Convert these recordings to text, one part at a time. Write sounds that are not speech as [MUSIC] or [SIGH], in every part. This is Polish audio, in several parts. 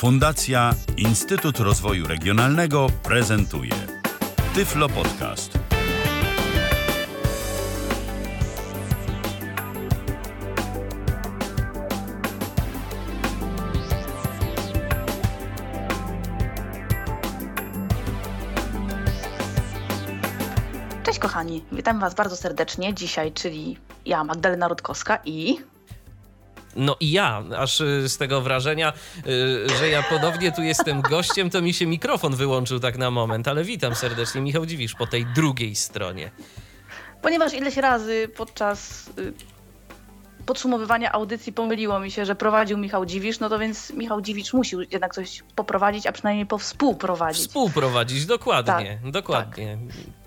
Fundacja Instytut Rozwoju Regionalnego prezentuje Tyflo Podcast. Cześć kochani, witam Was bardzo serdecznie dzisiaj, czyli ja, Magdalena Rutkowska i No i ja, aż y, z tego wrażenia, y, że ja ponownie tu jestem gościem, to mi się mikrofon wyłączył tak na moment, ale witam serdecznie, Michał Dziwisz po tej drugiej stronie. ponieważ ileś razy podczas y, podsumowywania audycji pomyliło mi się, że prowadził Michał Dziwisz, no to więc Michał Dziwisz musi jednak coś poprowadzić, a przynajmniej powspółprowadzić. Współprowadzić, dokładnie, dokładnie.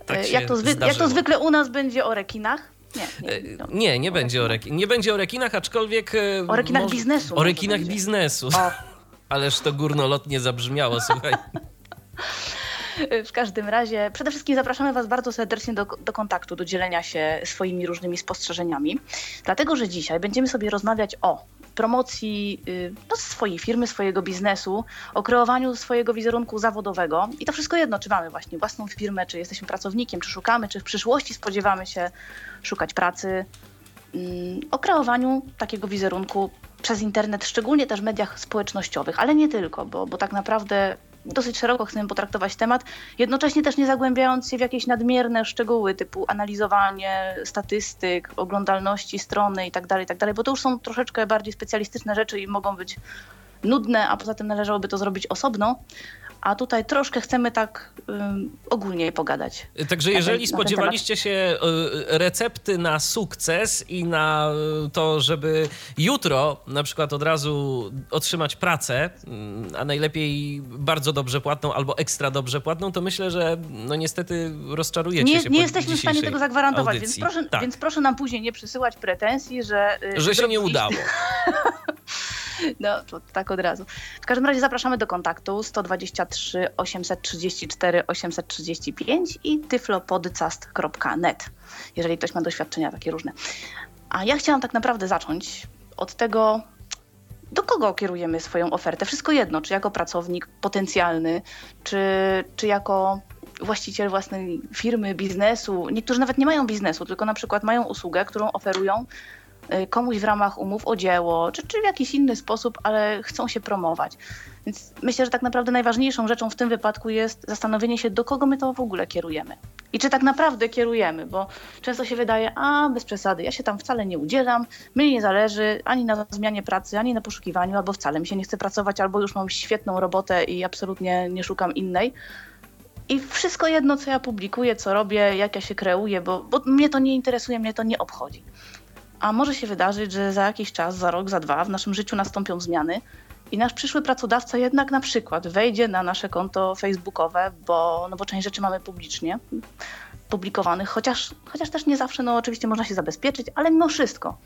Tak Y, się jak, to jak to zwykle u nas będzie o rekinach? Nie, E, nie. no. Nie, nie będzie o, reki- nie będzie o rekinach, aczkolwiek... e, O rekinach może- biznesu O rekinach będzie. biznesu. O, [LAUGHS] Ależ to górnolotnie zabrzmiało, słuchaj. [LAUGHS] W każdym razie, przede wszystkim zapraszamy Was bardzo serdecznie do, do kontaktu, do dzielenia się swoimi różnymi spostrzeżeniami, dlatego że dzisiaj będziemy sobie rozmawiać o promocji y, no, swojej firmy, swojego biznesu, o kreowaniu swojego wizerunku zawodowego. I to wszystko jedno, czy mamy właśnie własną firmę, czy jesteśmy pracownikiem, czy szukamy, czy w przyszłości spodziewamy się szukać pracy, mm, o kreowaniu takiego wizerunku przez internet, szczególnie też w mediach społecznościowych, ale nie tylko, bo, bo tak naprawdę dosyć szeroko chcemy potraktować temat, jednocześnie też nie zagłębiając się w jakieś nadmierne szczegóły typu analizowanie statystyk, oglądalności strony itd., itd., bo to już są troszeczkę bardziej specjalistyczne rzeczy i mogą być nudne, a poza tym należałoby to zrobić osobno. A tutaj troszkę chcemy tak ogólnie pogadać. Także jeżeli ten- spodziewaliście się y, recepty na sukces i na y, to, żeby jutro na przykład od razu otrzymać pracę, mm, a najlepiej bardzo dobrze płatną albo ekstra dobrze płatną, to myślę, że no niestety rozczarujecie Nie, się nie jesteśmy w stanie tego zagwarantować, więc proszę, tak, więc proszę nam później nie przysyłać pretensji, że. y, że się nie udało. [LAUGHS] No, to tak od razu. W każdym razie zapraszamy do kontaktu 123 834 835 i tyflopodcast.net, jeżeli ktoś ma doświadczenia takie różne. A ja chciałam tak naprawdę zacząć od tego, do kogo kierujemy swoją ofertę. Wszystko jedno, czy jako pracownik potencjalny, czy, czy jako właściciel własnej firmy, biznesu. Niektórzy nawet nie mają biznesu, tylko na przykład mają usługę, którą oferują komuś w ramach umów o dzieło, czy, czy w jakiś inny sposób, ale chcą się promować. Więc myślę, że tak naprawdę najważniejszą rzeczą w tym wypadku jest zastanowienie się, do kogo my to w ogóle kierujemy. I czy tak naprawdę kierujemy, bo często się wydaje, a bez przesady, ja się tam wcale nie udzielam, mnie nie zależy ani na zmianie pracy, ani na poszukiwaniu, albo wcale mi się nie chce pracować, albo już mam świetną robotę i absolutnie nie szukam innej. I wszystko jedno, co ja publikuję, co robię, jak ja się kreuję, bo, bo mnie to nie interesuje, mnie to nie obchodzi. A może się wydarzyć, że za jakiś czas, za rok, za dwa w naszym życiu nastąpią zmiany i nasz przyszły pracodawca jednak na przykład wejdzie na nasze konto facebookowe, bo, no bo część rzeczy mamy publicznie publikowanych, chociaż, chociaż też nie zawsze, no oczywiście można się zabezpieczyć, ale mimo wszystko.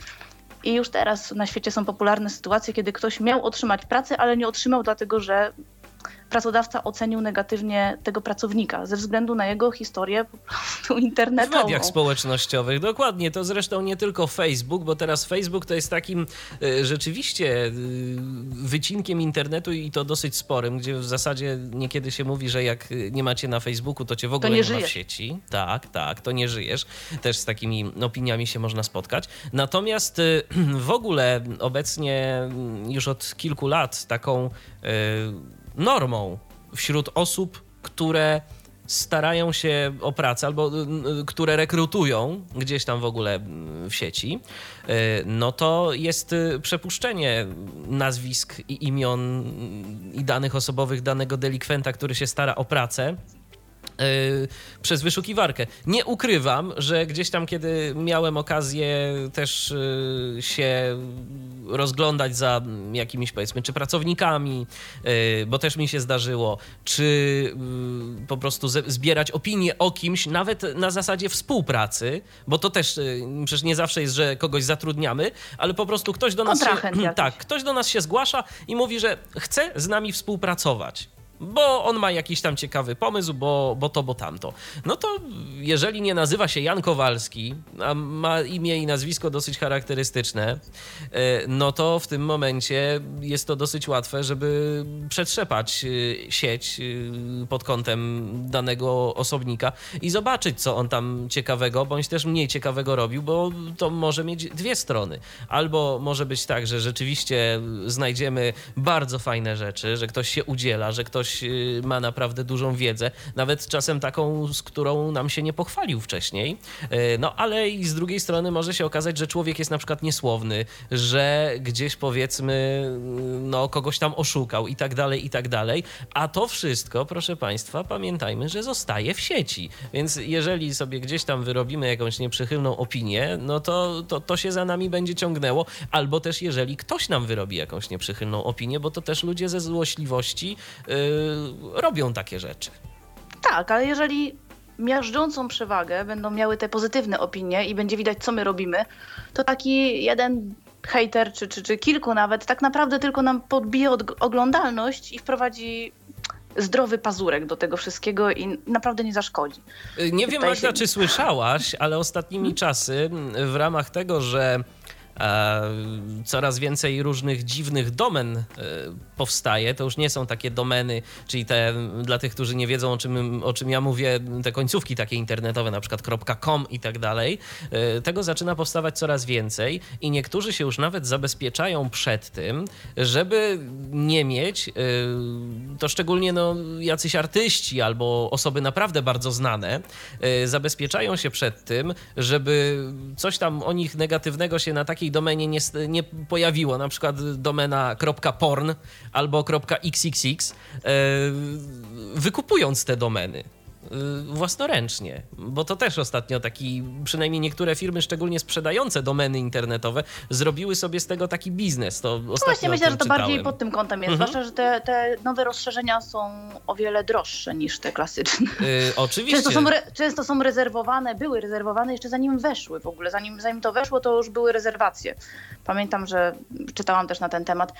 I już teraz na świecie są popularne sytuacje, kiedy ktoś miał otrzymać pracę, ale nie otrzymał dlatego, że pracodawca ocenił negatywnie tego pracownika ze względu na jego historię po prostu [LAUGHS] W internetową. mediach społecznościowych, dokładnie. To zresztą nie tylko Facebook, bo teraz Facebook to jest takim e, rzeczywiście e, wycinkiem internetu i to dosyć sporym, gdzie w zasadzie niekiedy się mówi, że jak e, nie macie na Facebooku, to cię w ogóle nie nie, ma w sieci. Tak, tak, to nie żyjesz. Też z takimi opiniami się można spotkać. Natomiast [CLEARS THROAT] w ogóle obecnie mm, już od kilku lat taką normą wśród osób, które starają się o pracę albo y, y, które rekrutują gdzieś tam w ogóle y, w sieci, no to jest przepuszczenie nazwisk i imion i danych osobowych danego delikwenta, który się stara o pracę przez wyszukiwarkę. Nie ukrywam, że gdzieś tam, kiedy miałem okazję też y, się rozglądać za jakimiś, powiedzmy, czy pracownikami, y, bo też mi się zdarzyło, czy y, po prostu zbierać opinie o kimś, nawet na zasadzie współpracy, bo to też y, przecież nie zawsze jest, że kogoś zatrudniamy, ale po prostu ktoś do nas się, [CLEARS THROAT] jakiś. tak, ktoś do nas się zgłasza i mówi, że chce z nami współpracować. Bo on ma jakiś tam ciekawy pomysł, bo, bo to, bo tamto. No to jeżeli nie nazywa się Jan Kowalski, a ma imię i nazwisko dosyć charakterystyczne, e, no to w tym momencie jest to dosyć łatwe, żeby przetrzepać e, sieć e, pod kątem danego osobnika i zobaczyć, co on tam ciekawego, bądź też mniej ciekawego robił, bo to może mieć dwie strony. Albo może być tak, że rzeczywiście znajdziemy bardzo fajne rzeczy, że ktoś się udziela, że ktoś ktoś y, ma naprawdę dużą wiedzę, nawet czasem taką, z którą nam się nie pochwalił wcześniej. Y, no ale i z drugiej strony może się okazać, że człowiek jest na przykład niesłowny, że gdzieś powiedzmy, y, no kogoś tam oszukał i tak dalej, i tak dalej. A to wszystko, proszę Państwa, pamiętajmy, że zostaje w sieci. Więc jeżeli sobie gdzieś tam wyrobimy jakąś nieprzychylną opinię, no to, to, to się za nami będzie ciągnęło. Albo też jeżeli ktoś nam wyrobi jakąś nieprzychylną opinię, bo to też ludzie ze złośliwości yy, robią takie rzeczy. Tak, ale jeżeli miażdżącą przewagę będą miały te pozytywne opinie i będzie widać, co my robimy, to taki jeden hater, czy, czy, czy kilku nawet, tak naprawdę tylko nam podbije oglądalność i wprowadzi zdrowy pazurek do tego wszystkiego i naprawdę nie zaszkodzi. Nie wiem, Magda, się... czy słyszałaś, ale ostatnimi czasy w ramach tego, że coraz więcej różnych dziwnych domen e, powstaje. To już nie są takie domeny, czyli te dla tych, którzy nie wiedzą o czym, o czym ja mówię, te końcówki takie internetowe, na przykład .com i tak dalej. E, tego zaczyna powstawać coraz więcej i niektórzy się już nawet zabezpieczają przed tym, żeby nie mieć, to szczególnie no, jacyś artyści albo osoby naprawdę bardzo znane, zabezpieczają się przed tym, żeby coś tam o nich negatywnego się na takiej takiej domenie nie, nie pojawiło, na przykład domena .porn albo .xxx, e, wykupując te domeny. Y, własnoręcznie, bo to też ostatnio taki, przynajmniej niektóre firmy, szczególnie sprzedające domeny internetowe, zrobiły sobie z tego taki biznes. To no właśnie myślę, że to czytałem. bardziej pod tym kątem jest, mhm. zwłaszcza, że te, te, nowe rozszerzenia są o wiele droższe niż te klasyczne. Yy, oczywiście. Często są, re, często są rezerwowane, były rezerwowane jeszcze zanim weszły w ogóle, zanim, zanim to weszło, to już były rezerwacje. Pamiętam, że czytałam też na ten temat,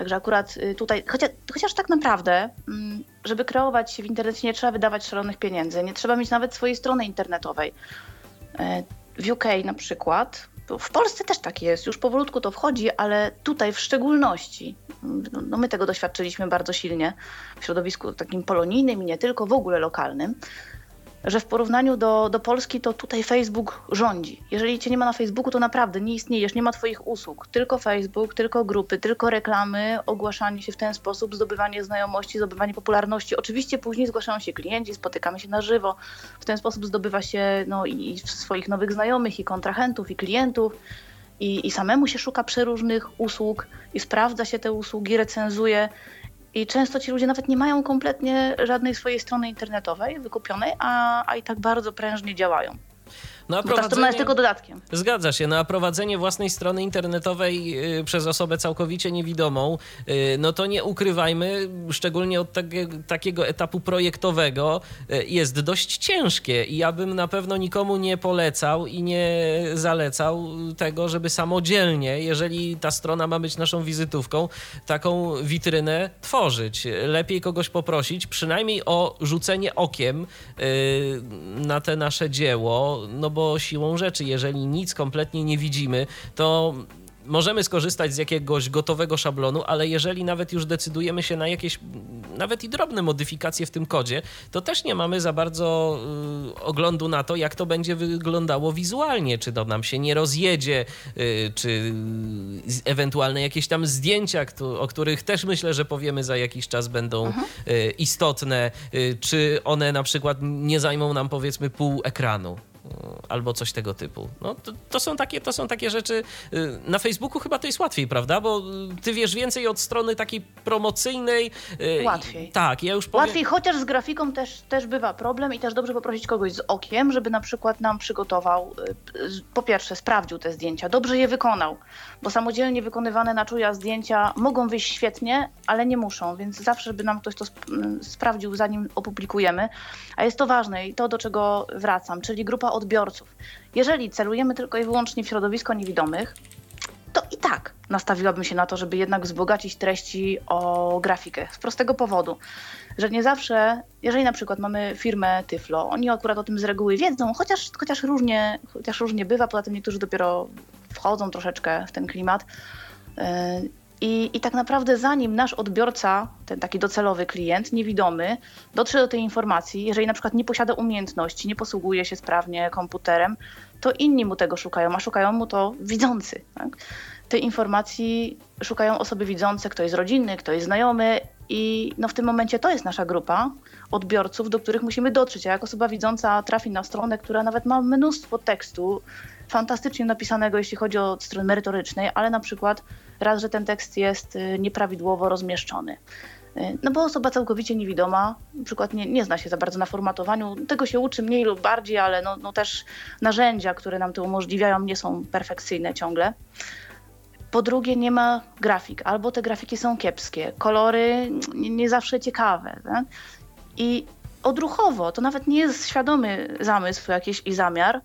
także akurat y, tutaj, chociaż, chociaż tak naprawdę, mm, żeby kreować się w internecie nie trzeba wydawać szalonych pieniędzy, nie trzeba mieć nawet swojej strony internetowej. E, w UK na przykład, w Polsce też tak jest, już powolutku to wchodzi, ale tutaj w szczególności, no my tego doświadczyliśmy bardzo silnie w środowisku takim polonijnym i nie tylko, w ogóle lokalnym, że w porównaniu do, do Polski to tutaj Facebook rządzi. Jeżeli cię nie ma na Facebooku, to naprawdę nie istniejesz, nie ma twoich usług. Tylko Facebook, tylko grupy, tylko reklamy, ogłaszanie się w ten sposób, zdobywanie znajomości, zdobywanie popularności. Oczywiście później zgłaszają się klienci, spotykamy się na żywo. W ten sposób zdobywa się no, i swoich nowych znajomych, i kontrahentów, i klientów. I, I samemu się szuka przeróżnych usług i sprawdza się te usługi, recenzuje. I często ci ludzie nawet nie mają kompletnie żadnej swojej strony internetowej wykupionej, a, a i tak bardzo prężnie działają. No, a prowadzenie... Ta strona jest tylko dodatkiem. Zgadza się. No a prowadzenie własnej strony internetowej y, przez osobę całkowicie niewidomą, y, no to nie ukrywajmy, szczególnie od takiego etapu projektowego, y, jest dość ciężkie i ja bym na pewno nikomu nie polecał i nie zalecał tego, żeby samodzielnie, jeżeli ta strona ma być naszą wizytówką, taką witrynę tworzyć. Lepiej kogoś poprosić, przynajmniej o rzucenie okiem na te nasze dzieło, no bo bo siłą rzeczy, jeżeli nic kompletnie nie widzimy, to możemy skorzystać z jakiegoś gotowego szablonu, ale jeżeli nawet już decydujemy się na jakieś nawet i drobne modyfikacje w tym kodzie, to też nie mamy za bardzo y, oglądu na to, jak to będzie wyglądało wizualnie, czy to nam się nie rozjedzie, y, czy y, ewentualne jakieś tam zdjęcia, o których też myślę, że powiemy za jakiś czas będą mhm. y, istotne, y, czy one na przykład nie zajmą nam powiedzmy pół ekranu albo coś tego typu. No, to, to, są takie, to są takie rzeczy. Y, na Facebooku chyba to jest łatwiej, prawda? Bo ty wiesz więcej od strony takiej promocyjnej. Y, łatwiej. Tak, ja już powiem... Łatwiej, chociaż z grafiką też, też bywa problem i też dobrze poprosić kogoś z okiem, żeby na przykład nam przygotował, y, po pierwsze sprawdził te zdjęcia, dobrze je wykonał, bo samodzielnie wykonywane na czuja zdjęcia mogą wyjść świetnie, ale nie muszą, więc zawsze, żeby nam ktoś to sp sprawdził, zanim opublikujemy. A jest to ważne i to, do czego wracam, czyli grupa odbiorców. Jeżeli celujemy tylko i wyłącznie w środowisko niewidomych, to i tak nastawiłabym się na to, żeby jednak wzbogacić treści o grafikę. Z prostego powodu, że nie zawsze, jeżeli na przykład mamy firmę Tyflo, oni akurat o tym z reguły wiedzą, chociaż, chociaż, różnie, chociaż różnie bywa, poza tym niektórzy dopiero wchodzą troszeczkę w ten klimat. I, I tak naprawdę zanim nasz odbiorca, ten taki docelowy klient, niewidomy, dotrze do tej informacji, jeżeli na przykład nie posiada umiejętności, nie posługuje się sprawnie komputerem, to inni mu tego szukają, a szukają mu to widzący. Tak? Tej informacji szukają osoby widzące, ktoś z rodziny, ktoś znajomy i no w tym momencie to jest nasza grupa odbiorców, do których musimy dotrzeć. A jak osoba widząca trafi na stronę, która nawet ma mnóstwo tekstu, fantastycznie napisanego, jeśli chodzi o stronę merytorycznej, ale na przykład raz, że ten tekst jest y, nieprawidłowo rozmieszczony. Y, no bo osoba całkowicie niewidoma, na przykład nie, nie zna się za bardzo na formatowaniu, tego się uczy mniej lub bardziej, ale no, no też narzędzia, które nam to umożliwiają, nie są perfekcyjne ciągle. Po drugie, nie ma grafik, albo te grafiki są kiepskie, kolory nie, nie zawsze ciekawe. Tak? I odruchowo, to nawet nie jest świadomy zamysł jakiś i zamiar,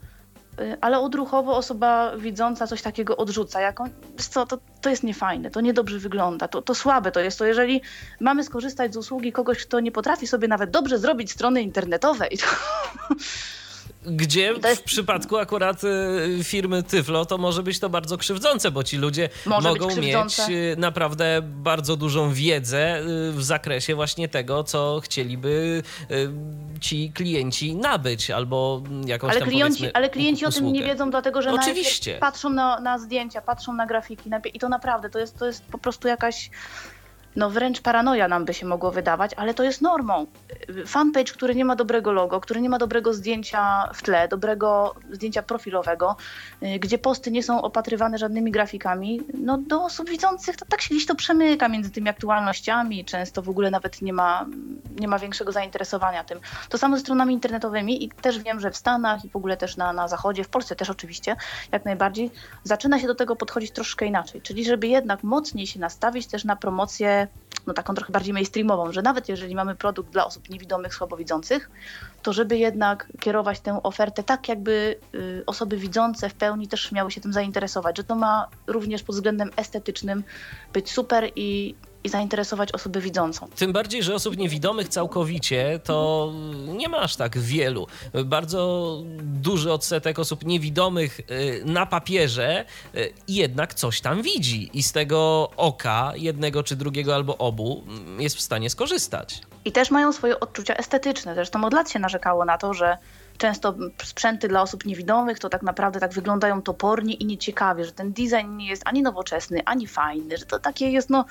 ale odruchowo osoba widząca coś takiego odrzuca. Jak on, co, to, to jest niefajne, to niedobrze wygląda, to, to słabe to jest. To jeżeli mamy skorzystać z usługi kogoś, kto nie potrafi sobie nawet dobrze zrobić strony internetowej, to, gdzie jest... w przypadku akurat y, firmy Tyflo to może być to bardzo krzywdzące, bo ci ludzie może mogą mieć y, naprawdę bardzo dużą wiedzę y, w zakresie właśnie tego, co chcieliby ci klienci nabyć albo jakąś ale tam klienci, Ale klienci usługę. o tym nie wiedzą, dlatego że Oczywiście. patrzą na, na zdjęcia, patrzą na grafiki i to naprawdę to jest, to jest po prostu jakaś no wręcz paranoja nam by się mogło wydawać, ale to jest normą. Fanpage, który nie ma dobrego logo, który nie ma dobrego zdjęcia w tle, dobrego zdjęcia profilowego, y, gdzie posty nie są opatrywane żadnymi grafikami, no do osób widzących to tak się gdzieś to przemyka między tymi aktualnościami, często w ogóle nawet nie ma, nie ma większego zainteresowania tym. To samo ze stronami internetowymi i też wiem, że w Stanach i w ogóle też na, na Zachodzie, w Polsce też oczywiście, jak najbardziej, zaczyna się do tego podchodzić troszkę inaczej, czyli żeby jednak mocniej się nastawić też na promocję no taką trochę bardziej mainstreamową, że nawet jeżeli mamy produkt dla osób niewidomych, słabowidzących, to żeby jednak kierować tę ofertę tak, jakby y, osoby widzące w pełni też miały się tym zainteresować, że to ma również pod względem estetycznym być super i i zainteresować osobę widzącą. Tym bardziej, że osób niewidomych całkowicie to nie ma aż tak wielu. Bardzo duży odsetek osób niewidomych y, na papierze y, jednak coś tam widzi i z tego oka jednego czy drugiego albo obu mm, jest w stanie skorzystać. I też mają swoje odczucia estetyczne. Zresztą od lat się narzekało na to, że często sprzęty dla osób niewidomych to tak naprawdę tak wyglądają topornie i nieciekawie, że ten design nie jest ani nowoczesny, ani fajny, że to takie jest, no,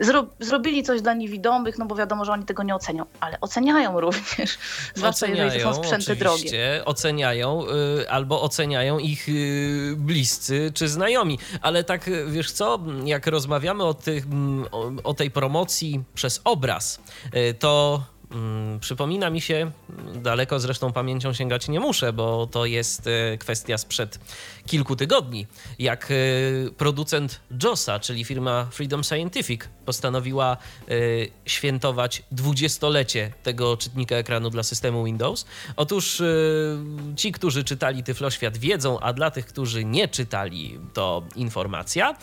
zro, zrobili coś dla niewidomych, no bo wiadomo, że oni tego nie ocenią, ale oceniają [LAUGHS] również, zwłaszcza jeżeli to są sprzęty drogie. Oceniają y, albo oceniają ich y, bliscy czy znajomi, ale tak wiesz co, jak rozmawiamy o, tych, o, o tej promocji przez obraz, y, to przypomina mi się, daleko zresztą pamięcią sięgać nie muszę, bo to jest e, kwestia sprzed kilku tygodni, jak e, producent JOSa, czyli firma Freedom Scientific, postanowiła e, świętować dwudziestolecie tego czytnika ekranu dla systemu Windows. Otóż ci, którzy czytali Tyfloświat wiedzą, a dla tych, którzy nie czytali, to informacja,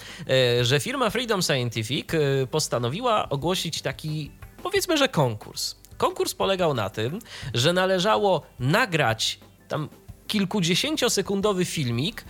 że firma Freedom Scientific postanowiła ogłosić taki powiedzmy, że konkurs. Konkurs polegał na tym, że należało nagrać tam kilkudziesięciosekundowy filmik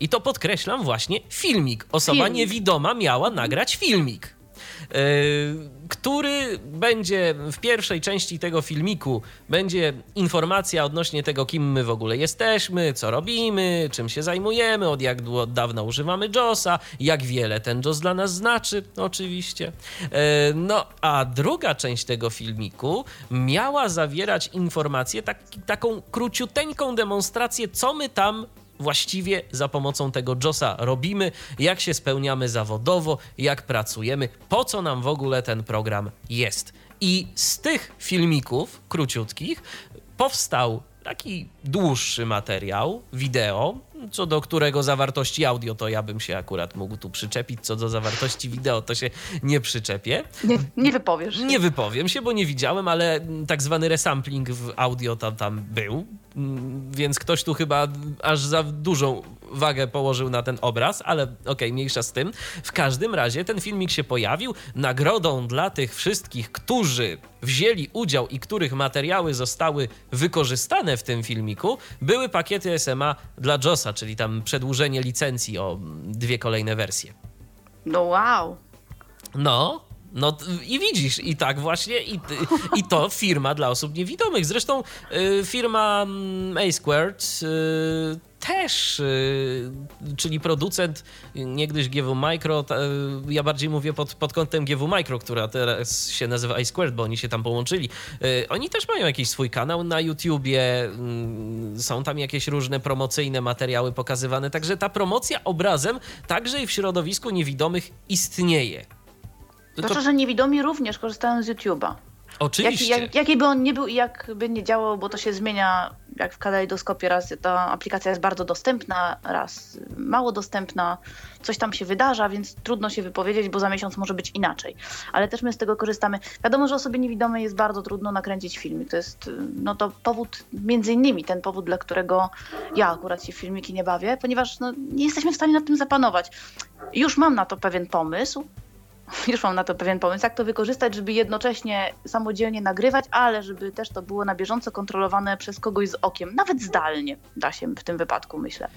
i to podkreślam właśnie filmik. Osoba Film. niewidoma miała nagrać filmik. Yy, który będzie w pierwszej części tego filmiku, będzie informacja odnośnie tego, kim my w ogóle jesteśmy, co robimy, czym się zajmujemy, od jak od dawna używamy JOSa, jak wiele ten JOS dla nas znaczy, oczywiście. E, no, a druga część tego filmiku miała zawierać informację, tak, taką króciuteńką demonstrację, co my tam właściwie za pomocą tego JOSa robimy, jak się spełniamy zawodowo, jak pracujemy, po co nam w ogóle ten program jest. I z tych filmików króciutkich powstał taki dłuższy materiał, wideo, co do którego zawartości audio to ja bym się akurat mógł tu przyczepić, co do zawartości wideo to się nie przyczepię. Nie, nie wypowiesz. Nie wypowiem się, bo nie widziałem, ale tak zwany resampling w audio tam, tam był, więc ktoś tu chyba aż za dużą wagę położył na ten obraz, ale okej, okay, mniejsza z tym. W każdym razie ten filmik się pojawił. Nagrodą dla tych wszystkich, którzy wzięli udział i których materiały zostały wykorzystane w tym filmiku, były pakiety SMA dla JOSa, czyli tam przedłużenie licencji o dwie kolejne wersje. No wow. No, no i widzisz, i tak właśnie, i, i to firma dla osób niewidomych. Zresztą y, firma mm, A Squared y, też, y, czyli producent niegdyś GW Micro, y, ja bardziej mówię pod, pod kątem GW Micro, która teraz się nazywa A Squared, bo oni się tam połączyli. Y, oni też mają jakiś swój kanał na YouTubie, mm, są tam jakieś różne promocyjne materiały pokazywane, także ta promocja obrazem także i w środowisku niewidomych istnieje. Zwłaszcza, że niewidomi również korzystają z YouTube'a. Oczywiście. Jaki, jak, jaki by on nie był i jak by nie działał, bo to się zmienia jak w kalejdoskopie, raz ta aplikacja jest bardzo dostępna, raz mało dostępna, coś tam się wydarza, więc trudno się wypowiedzieć, bo za miesiąc może być inaczej. Ale też my z tego korzystamy. Wiadomo, że osobie niewidomej jest bardzo trudno nakręcić filmik. To jest no to powód, między innymi ten powód, dla którego ja akurat się w filmiki nie bawię, ponieważ no, nie jesteśmy w stanie nad tym zapanować. Już mam na to pewien pomysł, [LAUGHS] już mam na to pewien pomysł, jak to wykorzystać, żeby jednocześnie samodzielnie nagrywać, ale żeby też to było na bieżąco kontrolowane przez kogoś z okiem, nawet zdalnie da się w tym wypadku, myślę.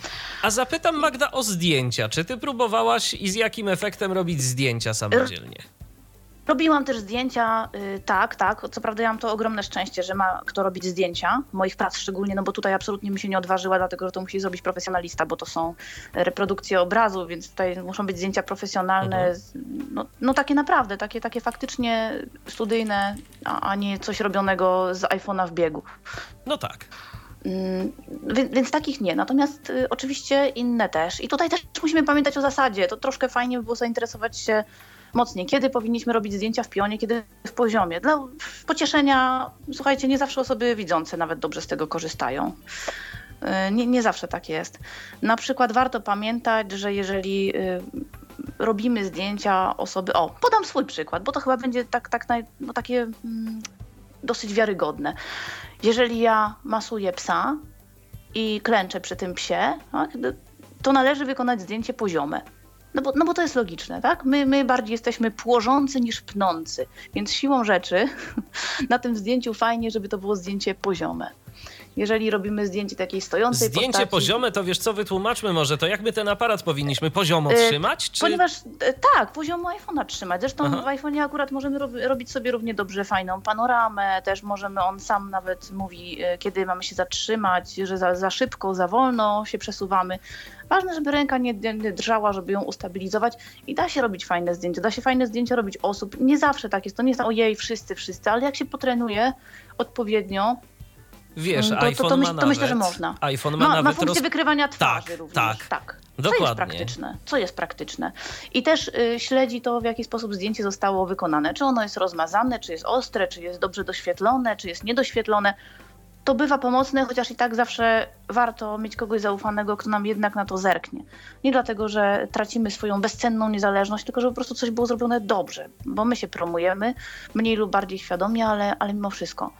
A zapytam Magda o zdjęcia. Czy ty próbowałaś i z jakim efektem robić zdjęcia samodzielnie? Robiłam też zdjęcia, yy, tak, tak. Co prawda ja mam to ogromne szczęście, że ma kto robić zdjęcia, moich prac szczególnie, no bo tutaj absolutnie mi się nie odważyła, dlatego że to musi zrobić profesjonalista, bo to są reprodukcje obrazu, więc tutaj muszą być zdjęcia profesjonalne, mhm. no, no, takie naprawdę, takie, takie faktycznie studyjne, a, a nie coś robionego z iPhone'a w biegu. No tak. Mm, więc, więc, takich nie. Natomiast y, oczywiście inne też. I tutaj też musimy pamiętać o zasadzie. To troszkę fajnie by było zainteresować się mocniej. Kiedy powinniśmy robić zdjęcia w pionie, kiedy w poziomie. Dla pocieszenia, słuchajcie, nie zawsze osoby widzące nawet dobrze z tego korzystają. Y, nie, nie zawsze tak jest. Na przykład warto pamiętać, że jeżeli y, robimy zdjęcia osoby. O, podam swój przykład, bo to chyba będzie tak, tak no takie mm, dosyć wiarygodne. Jeżeli ja masuję psa i klęczę przy tym psie, to należy wykonać zdjęcie poziome. No bo, no bo to jest logiczne, tak? My, my bardziej jesteśmy płożący niż pnący, więc siłą rzeczy [LAUGHS] na tym zdjęciu fajnie, żeby to było zdjęcie poziome jeżeli robimy zdjęcie takiej stojącej Zdjęcie postaci, poziome, to wiesz co, wytłumaczmy może, to jak my ten aparat powinniśmy poziomo e, trzymać? Czy... Ponieważ e, tak, poziomo iPhone'a trzymać. Zresztą Aha. w iPhone'ie akurat możemy robić sobie równie dobrze fajną panoramę, też możemy, on sam nawet mówi, e, kiedy mamy się zatrzymać, że za, za szybko, za wolno się przesuwamy. Ważne, żeby ręka nie, nie drżała, żeby ją ustabilizować i da się robić fajne zdjęcia. Da się fajne zdjęcia robić osób. Nie zawsze tak jest. To nie jest ojej, wszyscy, wszyscy, ale jak się potrenuje odpowiednio, Wiesz, to, iPhone to, to, myśl, to myślę, że można. iPhone ma, ma, nawet ma funkcję roz... wykrywania twarzy tak, również. Tak, tak. Dokładnie. Co jest praktyczne? Co jest praktyczne? I też y, śledzi to, w jaki sposób zdjęcie zostało wykonane. Czy ono jest rozmazane, czy jest ostre, czy jest dobrze doświetlone, czy jest niedoświetlone. To bywa pomocne, chociaż i tak zawsze warto mieć kogoś zaufanego, kto nam jednak na to zerknie. Nie dlatego, że tracimy swoją bezcenną niezależność, tylko żeby po prostu coś było zrobione dobrze, bo my się promujemy, mniej lub bardziej świadomie, ale, ale mimo wszystko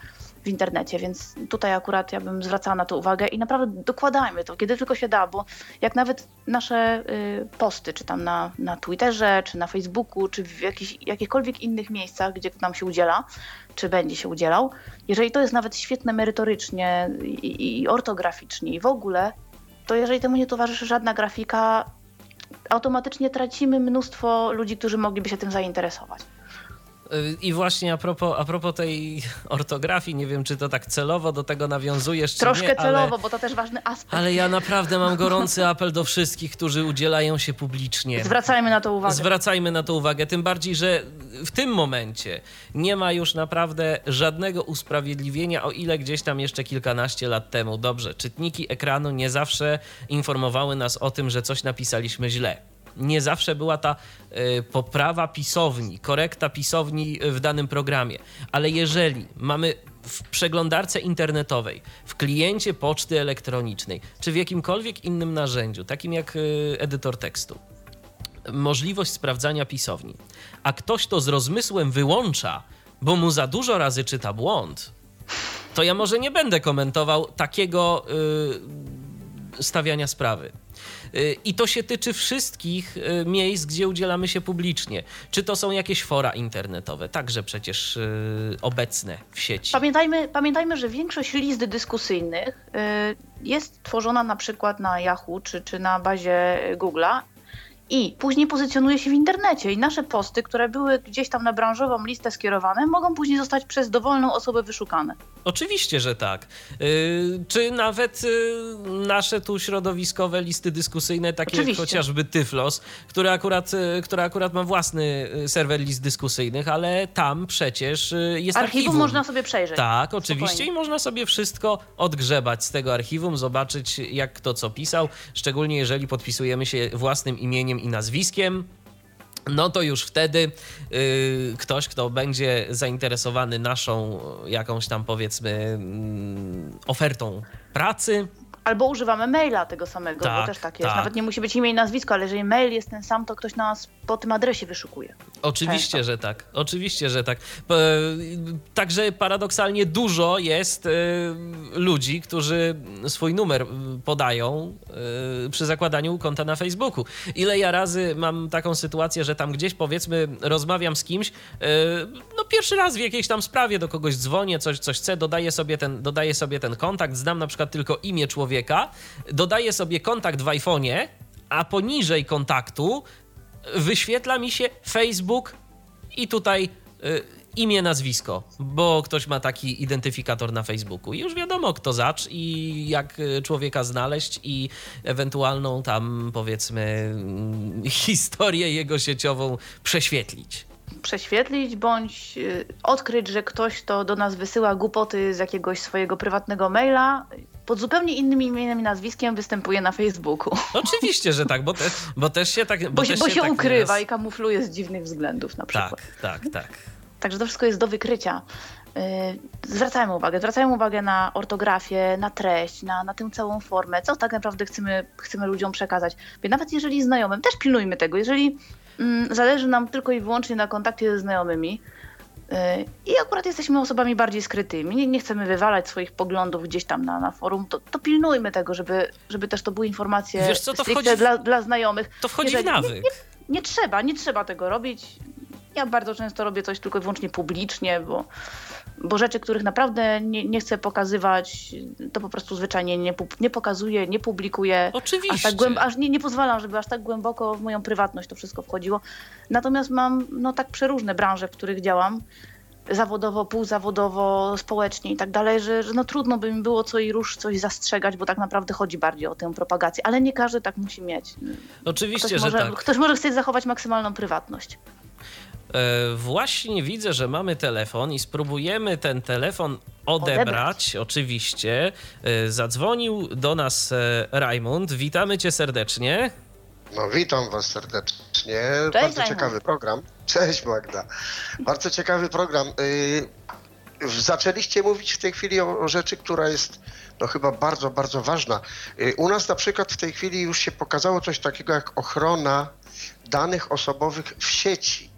w internecie, więc tutaj akurat ja bym zwracała na to uwagę i naprawdę dokładajmy to, kiedy tylko się da, bo jak nawet nasze y, posty, czy tam na, na Twitterze, czy na Facebooku, czy w jakichś, jakichkolwiek innych miejscach, gdzie nam się udziela, czy będzie się udzielał, jeżeli to jest nawet świetne merytorycznie i, i ortograficznie i w ogóle, to jeżeli temu nie towarzyszy żadna grafika, automatycznie tracimy mnóstwo ludzi, którzy mogliby się tym zainteresować. I właśnie a propos, a propos tej ortografii, nie wiem, czy to tak celowo do tego nawiązujesz, Troszkę nie, celowo, ale, bo to też ważny aspekt. Ale ja naprawdę mam gorący [LAUGHS] apel do wszystkich, którzy udzielają się publicznie. Zwracajmy na to uwagę. Zwracajmy na to uwagę, tym bardziej, że w tym momencie nie ma już naprawdę żadnego usprawiedliwienia, o ile gdzieś tam jeszcze kilkanaście lat temu, dobrze, czytniki ekranu nie zawsze informowały nas o tym, że coś napisaliśmy źle nie zawsze była ta y, poprawa pisowni, korekta pisowni w danym programie. Ale jeżeli mamy w przeglądarce internetowej, w kliencie poczty elektronicznej, czy w jakimkolwiek innym narzędziu, takim jak y, edytor tekstu, możliwość sprawdzania pisowni, a ktoś to z rozmysłem wyłącza, bo mu za dużo razy czyta błąd, to ja może nie będę komentował takiego stawiania sprawy. Y, I to się tyczy wszystkich y, miejsc, gdzie udzielamy się publicznie. Czy to są jakieś fora internetowe, także przecież y, obecne w sieci. Pamiętajmy, pamiętajmy, że większość list dyskusyjnych jest tworzona na przykład na Yahoo czy, czy na bazie Google'a i później pozycjonuje się w internecie i nasze posty, które były gdzieś tam na branżową listę skierowane, mogą później zostać przez dowolną osobę wyszukane. Oczywiście, że tak. Yy, czy nawet yy, nasze tu środowiskowe listy dyskusyjne, takie jak chociażby Tyflos, który akurat, yy, który akurat ma własny yy, serwer list dyskusyjnych, ale tam przecież yy, jest Archiwum, archiwum. można sobie przejrzeć. Tak, oczywiście Spokojnie. i można sobie wszystko odgrzebać z tego archiwum, zobaczyć jak kto co pisał, szczególnie jeżeli podpisujemy się własnym imieniem i nazwiskiem. No to już wtedy y, ktoś, kto będzie zainteresowany naszą jakąś tam powiedzmy mm, ofertą pracy, Albo używamy maila tego samego, Tak, bo też tak jest. tak. Nawet nie musi być imię i nazwisko, ale jeżeli mail jest ten sam, to ktoś nas po tym adresie wyszukuje. Oczywiście, Często. że tak. Oczywiście, że tak. P- Także paradoksalnie dużo jest e, ludzi, którzy swój numer e, podają przy zakładaniu konta na Facebooku. Ile ja razy mam taką sytuację, że tam gdzieś powiedzmy rozmawiam z kimś, no pierwszy raz w jakiejś tam sprawie do kogoś dzwonię, coś, coś chcę, dodaję sobie, ten, dodaję sobie ten kontakt, znam na przykład tylko imię człowieka, dodaję sobie kontakt w iPhone'ie, a poniżej kontaktu wyświetla mi się Facebook i tutaj y, imię, nazwisko, bo ktoś ma taki identyfikator na Facebooku. I już wiadomo, kto zacz i jak y, człowieka znaleźć i ewentualną tam, powiedzmy, mm, [LAUGHS] historię jego sieciową prześwietlić. Prześwietlić bądź odkryć, że ktoś to do nas wysyła głupoty z jakiegoś swojego prywatnego maila, pod zupełnie innym imieniem i nazwiskiem występuje na Facebooku. [LAUGHS] Oczywiście, że tak, bo, te, bo też się tak. Bo, się, też bo się tak ukrywa i kamufluje z dziwnych względów na przykład. Tak, tak, tak. Także to wszystko jest do wykrycia. Yy, Zwracajmy uwagę, zwracajmy uwagę na ortografię, na treść, na, na tę całą formę, co tak naprawdę chcemy, chcemy ludziom przekazać. Bo nawet jeżeli znajomym, też pilnujmy tego, jeżeli mm, zależy nam tylko i wyłącznie na kontakcie ze znajomymi i akurat jesteśmy osobami bardziej skrytymi, nie, nie chcemy wywalać swoich poglądów gdzieś tam na, na forum, to, to pilnujmy tego, żeby, żeby też to były informacje Wiesz co, to wchodzi w- dla, dla znajomych. To wchodzi w Jeżeli- nawyk. Nie trzeba, nie trzeba tego robić. Ja bardzo często robię coś tylko i wyłącznie publicznie, bo, bo rzeczy, których naprawdę nie, nie chcę pokazywać, to po prostu zwyczajnie nie, nie pokazuję, nie publikuję. Oczywiście. Aż, tak głęb- aż nie, nie pozwalam, żeby aż tak głęboko w moją prywatność to wszystko wchodziło. Natomiast mam no, tak przeróżne branże, w których działam. Zawodowo, półzawodowo, społecznie i tak dalej, że, że no trudno by mi było co i rusz coś zastrzegać, bo tak naprawdę chodzi bardziej o tę propagację, ale nie każdy tak musi mieć. Oczywiście, Ktoś że może, tak. ktoś może chcieć zachować maksymalną prywatność. E, Właśnie widzę, że mamy telefon i spróbujemy ten telefon odebrać. Odebrać. Oczywiście. E, Zadzwonił do nas e, Rajmund. Witamy cię serdecznie. No, witam Was serdecznie. Cześć, Bardzo Rajmund. ciekawy program. Cześć Magda. Bardzo ciekawy program. Yy, zaczęliście mówić w tej chwili o, o rzeczy, która jest no, chyba bardzo, bardzo ważna. Yy, u nas na przykład w tej chwili już się pokazało coś takiego jak ochrona danych osobowych w sieci.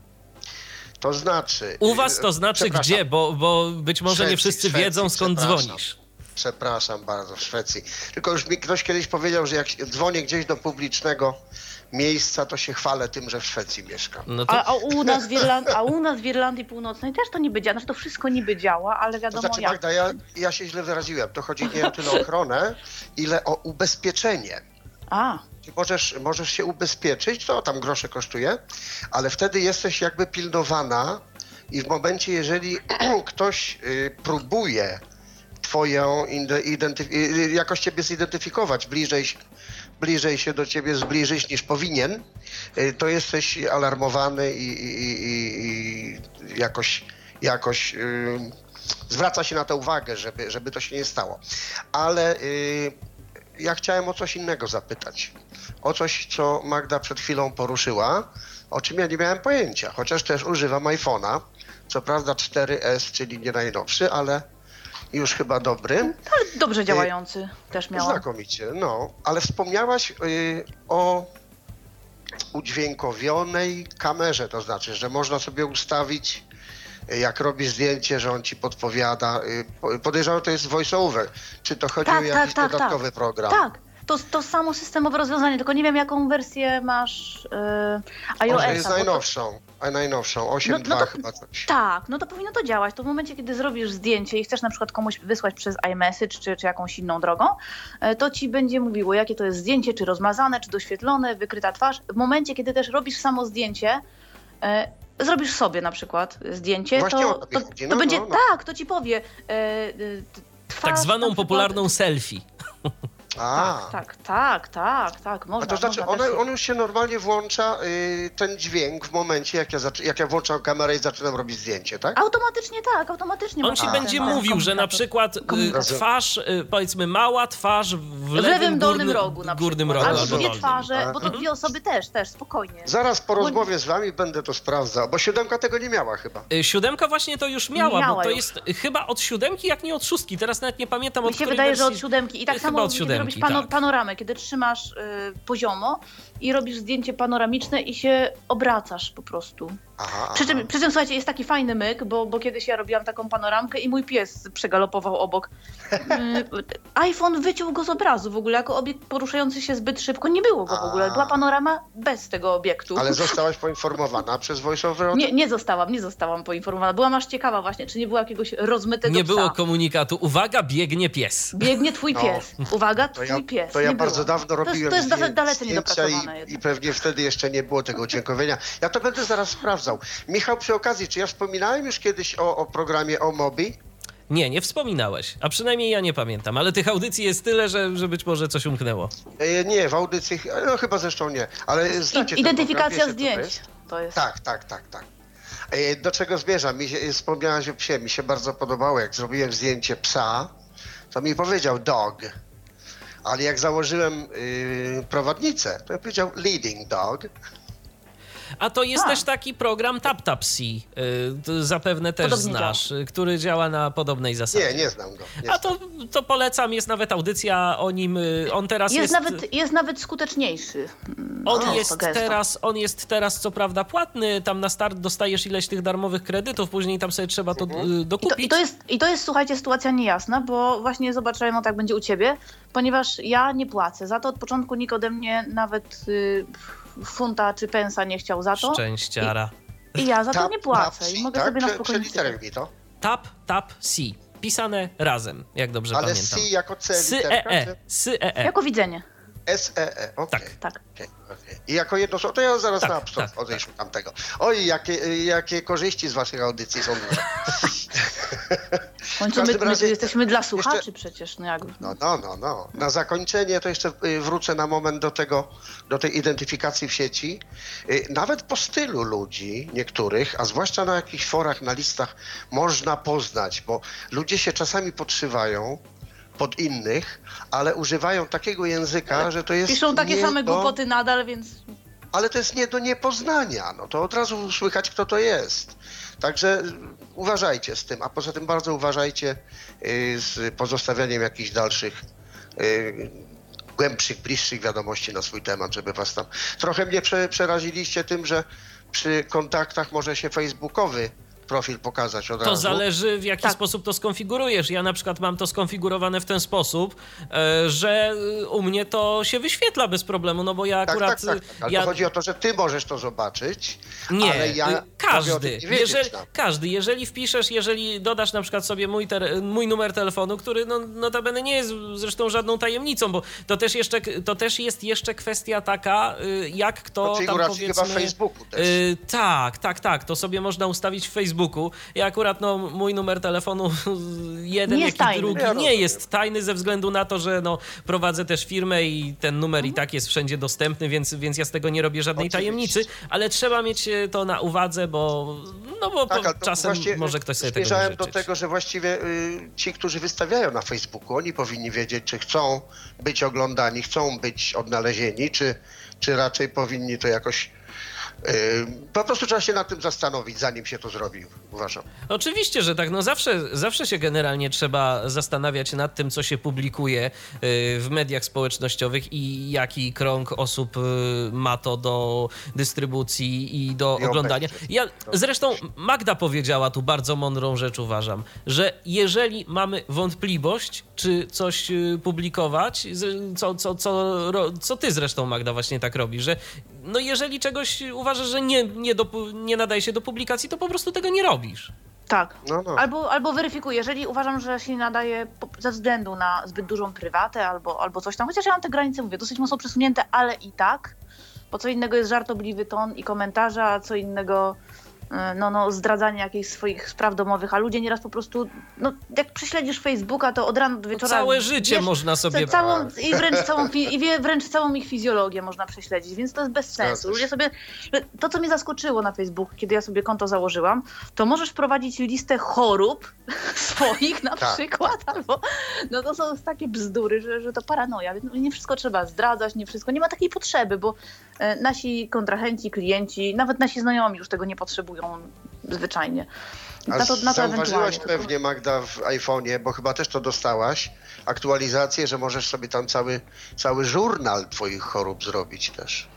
To znaczy. U was to znaczy gdzie? Bo, bo być może nie Szwecji, wszyscy Szwecji, wiedzą skąd dzwonisz. Przepraszam bardzo, w Szwecji. Tylko już mi ktoś kiedyś powiedział, że jak dzwonię gdzieś do publicznego miejsca, to się chwalę tym, że w Szwecji mieszkam. No to A, a, u [LAUGHS] nas w Irland- a u nas w Irlandii Północnej też to niby działa. Znaczy to wszystko niby działa, ale To wiadomo znaczy, jak. Magda, ja, ja się źle wyraziłem. To chodzi nie o tyle o [LAUGHS] ochronę, ile o ubezpieczenie. A, Możesz, możesz się ubezpieczyć, to tam grosze kosztuje, ale wtedy jesteś jakby pilnowana i w momencie, jeżeli [CLEARS THROAT] ktoś y, próbuje twoją identyf- y, jakoś ciebie zidentyfikować, bliżej, bliżej się do ciebie zbliżyć niż powinien, y, to jesteś alarmowany i, i, i, i jakoś, jakoś y, zwraca się na to uwagę, żeby, żeby to się nie stało. Ale y, ja chciałem o coś innego zapytać. O coś, co Magda przed chwilą poruszyła, o czym ja nie miałem pojęcia, chociaż też używam iPhone'a. Co prawda 4S, czyli nie najnowszy, ale już chyba dobry. ale dobrze działający też miałam. Znakomicie, no. Ale wspomniałaś y, o udźwiękowionej kamerze, to znaczy, że można sobie ustawić, y, jak robi zdjęcie, że on ci podpowiada. Y, po- podejrzewam, to jest voiceover. Czy to chodzi o Tak, jakiś tak, tak, dodatkowy tak. program? Tak, To, to samo systemowe rozwiązanie, tylko nie wiem jaką wersję masz yy, iOS. Może jest najnowszą, a najnowszą, 8.2 No- no to- chyba coś. Tak, no to powinno to działać. To w momencie, kiedy zrobisz zdjęcie i chcesz na przykład komuś wysłać przez iMessage czy, czy jakąś inną drogą, e, to ci będzie mówiło, jakie to jest zdjęcie, czy rozmazane, czy doświetlone, wykryta twarz. W momencie, kiedy też robisz samo zdjęcie, e, zrobisz sobie na przykład zdjęcie, Właśnie to, to to, No, będzie, no, no. tak, to ci powie. E, e, twarz, Tak zwaną popularną selfie. [LAUGHS] A, Tak, tak, tak, tak, a można. to znaczy, można on, on już się normalnie włącza, y, ten dźwięk w momencie, jak ja, jak ja włączam kamerę i zaczynam robić zdjęcie, tak? Automatycznie tak, automatycznie On ci będzie ten mówił, że na przykład y, Komunikator. twarz, y, powiedzmy mała twarz w W lewym, lewym dolnym górnym, rogu na górnym rogu. Albo dwie twarze, tak. bo to dwie osoby też, też, spokojnie. Zaraz po rozmowie z wami będę to sprawdzał, bo siódemka tego nie miała chyba. Y, Siódemka właśnie to już miała, Miała bo to już. jest chyba od siódemki, jak nie od szóstki. Teraz nawet nie pamiętam od Mi się której wydaje, że wersji. od siódemki. I tak Chyba samo od siódemki, robisz pano, tak. panoramę, kiedy trzymasz y, poziomo i robisz zdjęcie panoramiczne i się obracasz po prostu. Aha, Przy czym, przy czym słuchajcie, jest taki fajny myk, bo, bo kiedyś ja robiłam taką panoramkę i mój pies przegalopował obok. [LAUGHS] Y, iPhone wyciął go z obrazu w ogóle, jako obiekt poruszający się zbyt szybko. Nie było go w ogóle. Była panorama bez tego obiektu. Ale zostałaś poinformowana [LAUGHS] przez voiceover? Nie, nie zostałam, nie zostałam poinformowana. Byłam aż ciekawa właśnie, czy nie było jakiegoś rozmytego Nie psa. było komunikatu. Uwaga, biegnie pies. Biegnie twój No. pies. Uwaga, To twój ja, pies. to ja nie bardzo było. dawno To jest- robiłem To jest, zdję- dalece zdjęcia niedopracowane. i, jednak. i pewnie wtedy jeszcze nie było tego udźwiękowienia. Ja to będę zaraz sprawdzał. Michał, przy okazji, czy ja wspominałem już kiedyś o, o programie Omobi? Nie, nie wspominałeś. A przynajmniej ja nie pamiętam, ale tych audycji jest tyle, że, że być może coś umknęło. E, nie, w audycji, no chyba zresztą nie, ale znacie I, identyfikacja program, co to zdjęć. jest? To jest. Tak, tak, tak, tak. E, Do czego zmierzam? Mi się, wspomniałaś o psie, mi się bardzo podobało, jak zrobiłem zdjęcie psa, to mi powiedział dog, ale jak założyłem y, prowadnicę, to powiedział leading dog. A to jest A. też taki program TapTapC, y, zapewne też Podobnie znasz, y, który działa na podobnej zasadzie. Nie, nie znam go. Nie A to, to polecam, jest nawet audycja o nim. y, On teraz Jest, jest. nawet, jest nawet skuteczniejszy. On No, jest, teraz, on jest teraz co prawda płatny, tam na start dostajesz ileś tych darmowych kredytów, później tam sobie trzeba to y, I to, dokupić. i, to jest, I to jest, słuchajcie, sytuacja niejasna, bo właśnie zobaczyłem, no tak będzie u ciebie, ponieważ ja nie płacę. Za to od początku nikt ode mnie nawet y, funta czy pensa nie chciał za to. Szczęściara. I ja za to nie płacę. tap, I mogę tak? sobie na spokojnie Przeliteruj mi to. Tap, tap, C. Pisane razem, jak dobrze Ale pamiętam. C jako C S literka, E E. czy S E E. Jako widzenie. S-E-E, okej. Tak. Tak. okej, okej. I jako jedno słowo, to ja zaraz Tak, na absurd tak, odejść od tamtego. Oj, jakie, jakie korzyści z waszych audycji są duże. [LAUGHS] W końcu my, razie jesteśmy dla jeszcze- słuchaczy przecież. No jak, No, no, no, no. Na zakończenie to jeszcze y, wrócę na moment do tego, do tej identyfikacji w sieci. Y, Nawet po stylu ludzi niektórych, a zwłaszcza na jakichś forach, na listach, można poznać, bo ludzie się czasami podszywają pod innych, ale używają takiego języka, że to jest Piszą takie same do, głupoty nadal, więc ale to jest nie do niepoznania. No to od razu słychać, kto to jest. Także uważajcie z tym, a poza tym bardzo uważajcie y, z pozostawianiem jakichś dalszych, y, głębszych, bliższych wiadomości na swój temat, żeby was tam. Trochę mnie prze, przeraziliście tym, że przy kontaktach może się facebookowy profil pokazać od To razu. zależy w jaki Tak. sposób to skonfigurujesz. Ja na przykład mam to skonfigurowane w ten sposób, e, że y, u mnie to się wyświetla bez problemu, no bo ja Tak, akurat... tak, tak, tak. Ale ja... to chodzi o to, że ty możesz to zobaczyć, Nie, ale ja y, każdy. nie wiedzieć Jeżeli, tam. każdy, jeżeli wpiszesz, jeżeli dodasz na przykład sobie mój, ter, mój numer telefonu, który no, notabene nie jest zresztą żadną tajemnicą, bo to też, jeszcze, to też jest jeszcze kwestia taka, y, jak kto tam powiedzmy... chyba w Facebooku też. Y, tak, tak, tak. To sobie można ustawić w Facebooku. Ja akurat no, mój numer telefonu [LAUGHS] jeden, Nie jak i drugi Ja nie jest tajny ze względu na to, że no, prowadzę też firmę i ten numer i tak jest wszędzie dostępny, więc, więc ja z tego nie robię żadnej Oczywiście. tajemnicy, ale trzeba mieć e, to na uwadze, bo, no, bo Tak, czasem może ktoś sobie tego nie zmierzałem życzyć. do tego, że właściwie y, ci, którzy wystawiają na Facebooku, oni powinni wiedzieć, czy chcą być oglądani, chcą być odnalezieni, czy, czy raczej powinni to jakoś Po prostu trzeba się nad tym zastanowić, zanim się to zrobi, uważam. Oczywiście, że tak. No zawsze, zawsze się generalnie trzeba zastanawiać nad tym, co się publikuje y, w mediach społecznościowych i jaki krąg osób y, ma to do dystrybucji i do I oglądania. Ja, zresztą Magda powiedziała tu bardzo mądrą rzecz, uważam, że jeżeli mamy wątpliwość, czy coś y, publikować, co, co, co, co ty zresztą, Magda, właśnie tak robisz, że no jeżeli czegoś uważasz, że nie, nie, do, nie nadaje się do publikacji, to po prostu tego nie robisz. Tak. No, no. Albo, albo weryfikuję, jeżeli uważam, że się nadaje ze względu na zbyt dużą prywatę albo, albo coś tam, chociaż ja mam te granice, mówię, dosyć mocno przesunięte, ale i tak, bo co innego jest żartobliwy ton i komentarze, a co innego no, no, zdradzanie jakichś swoich spraw domowych, a ludzie nieraz po prostu, no jak prześledzisz Facebooka, to od rana do wieczora... Całe życie wiesz, można sobie... Całą, I wręcz całą, [LAUGHS] i wie, wręcz całą ich fizjologię można prześledzić, więc to jest bez sensu. Ludzie sobie, to co mnie zaskoczyło na Facebooku, kiedy ja sobie konto założyłam, to możesz prowadzić listę chorób [LAUGHS] swoich na Tak. przykład, albo no to są takie bzdury, że, że to paranoja. Więc Nie wszystko trzeba zdradzać, nie wszystko, nie ma takiej potrzeby, bo e, nasi kontrahenci, klienci, nawet nasi znajomi już tego nie potrzebują zwyczajnie. A Na to, na to zauważyłaś pewnie, Magda, w iPhone'ie, bo chyba też to dostałaś, aktualizację, że możesz sobie tam cały, cały żurnal twoich chorób zrobić też.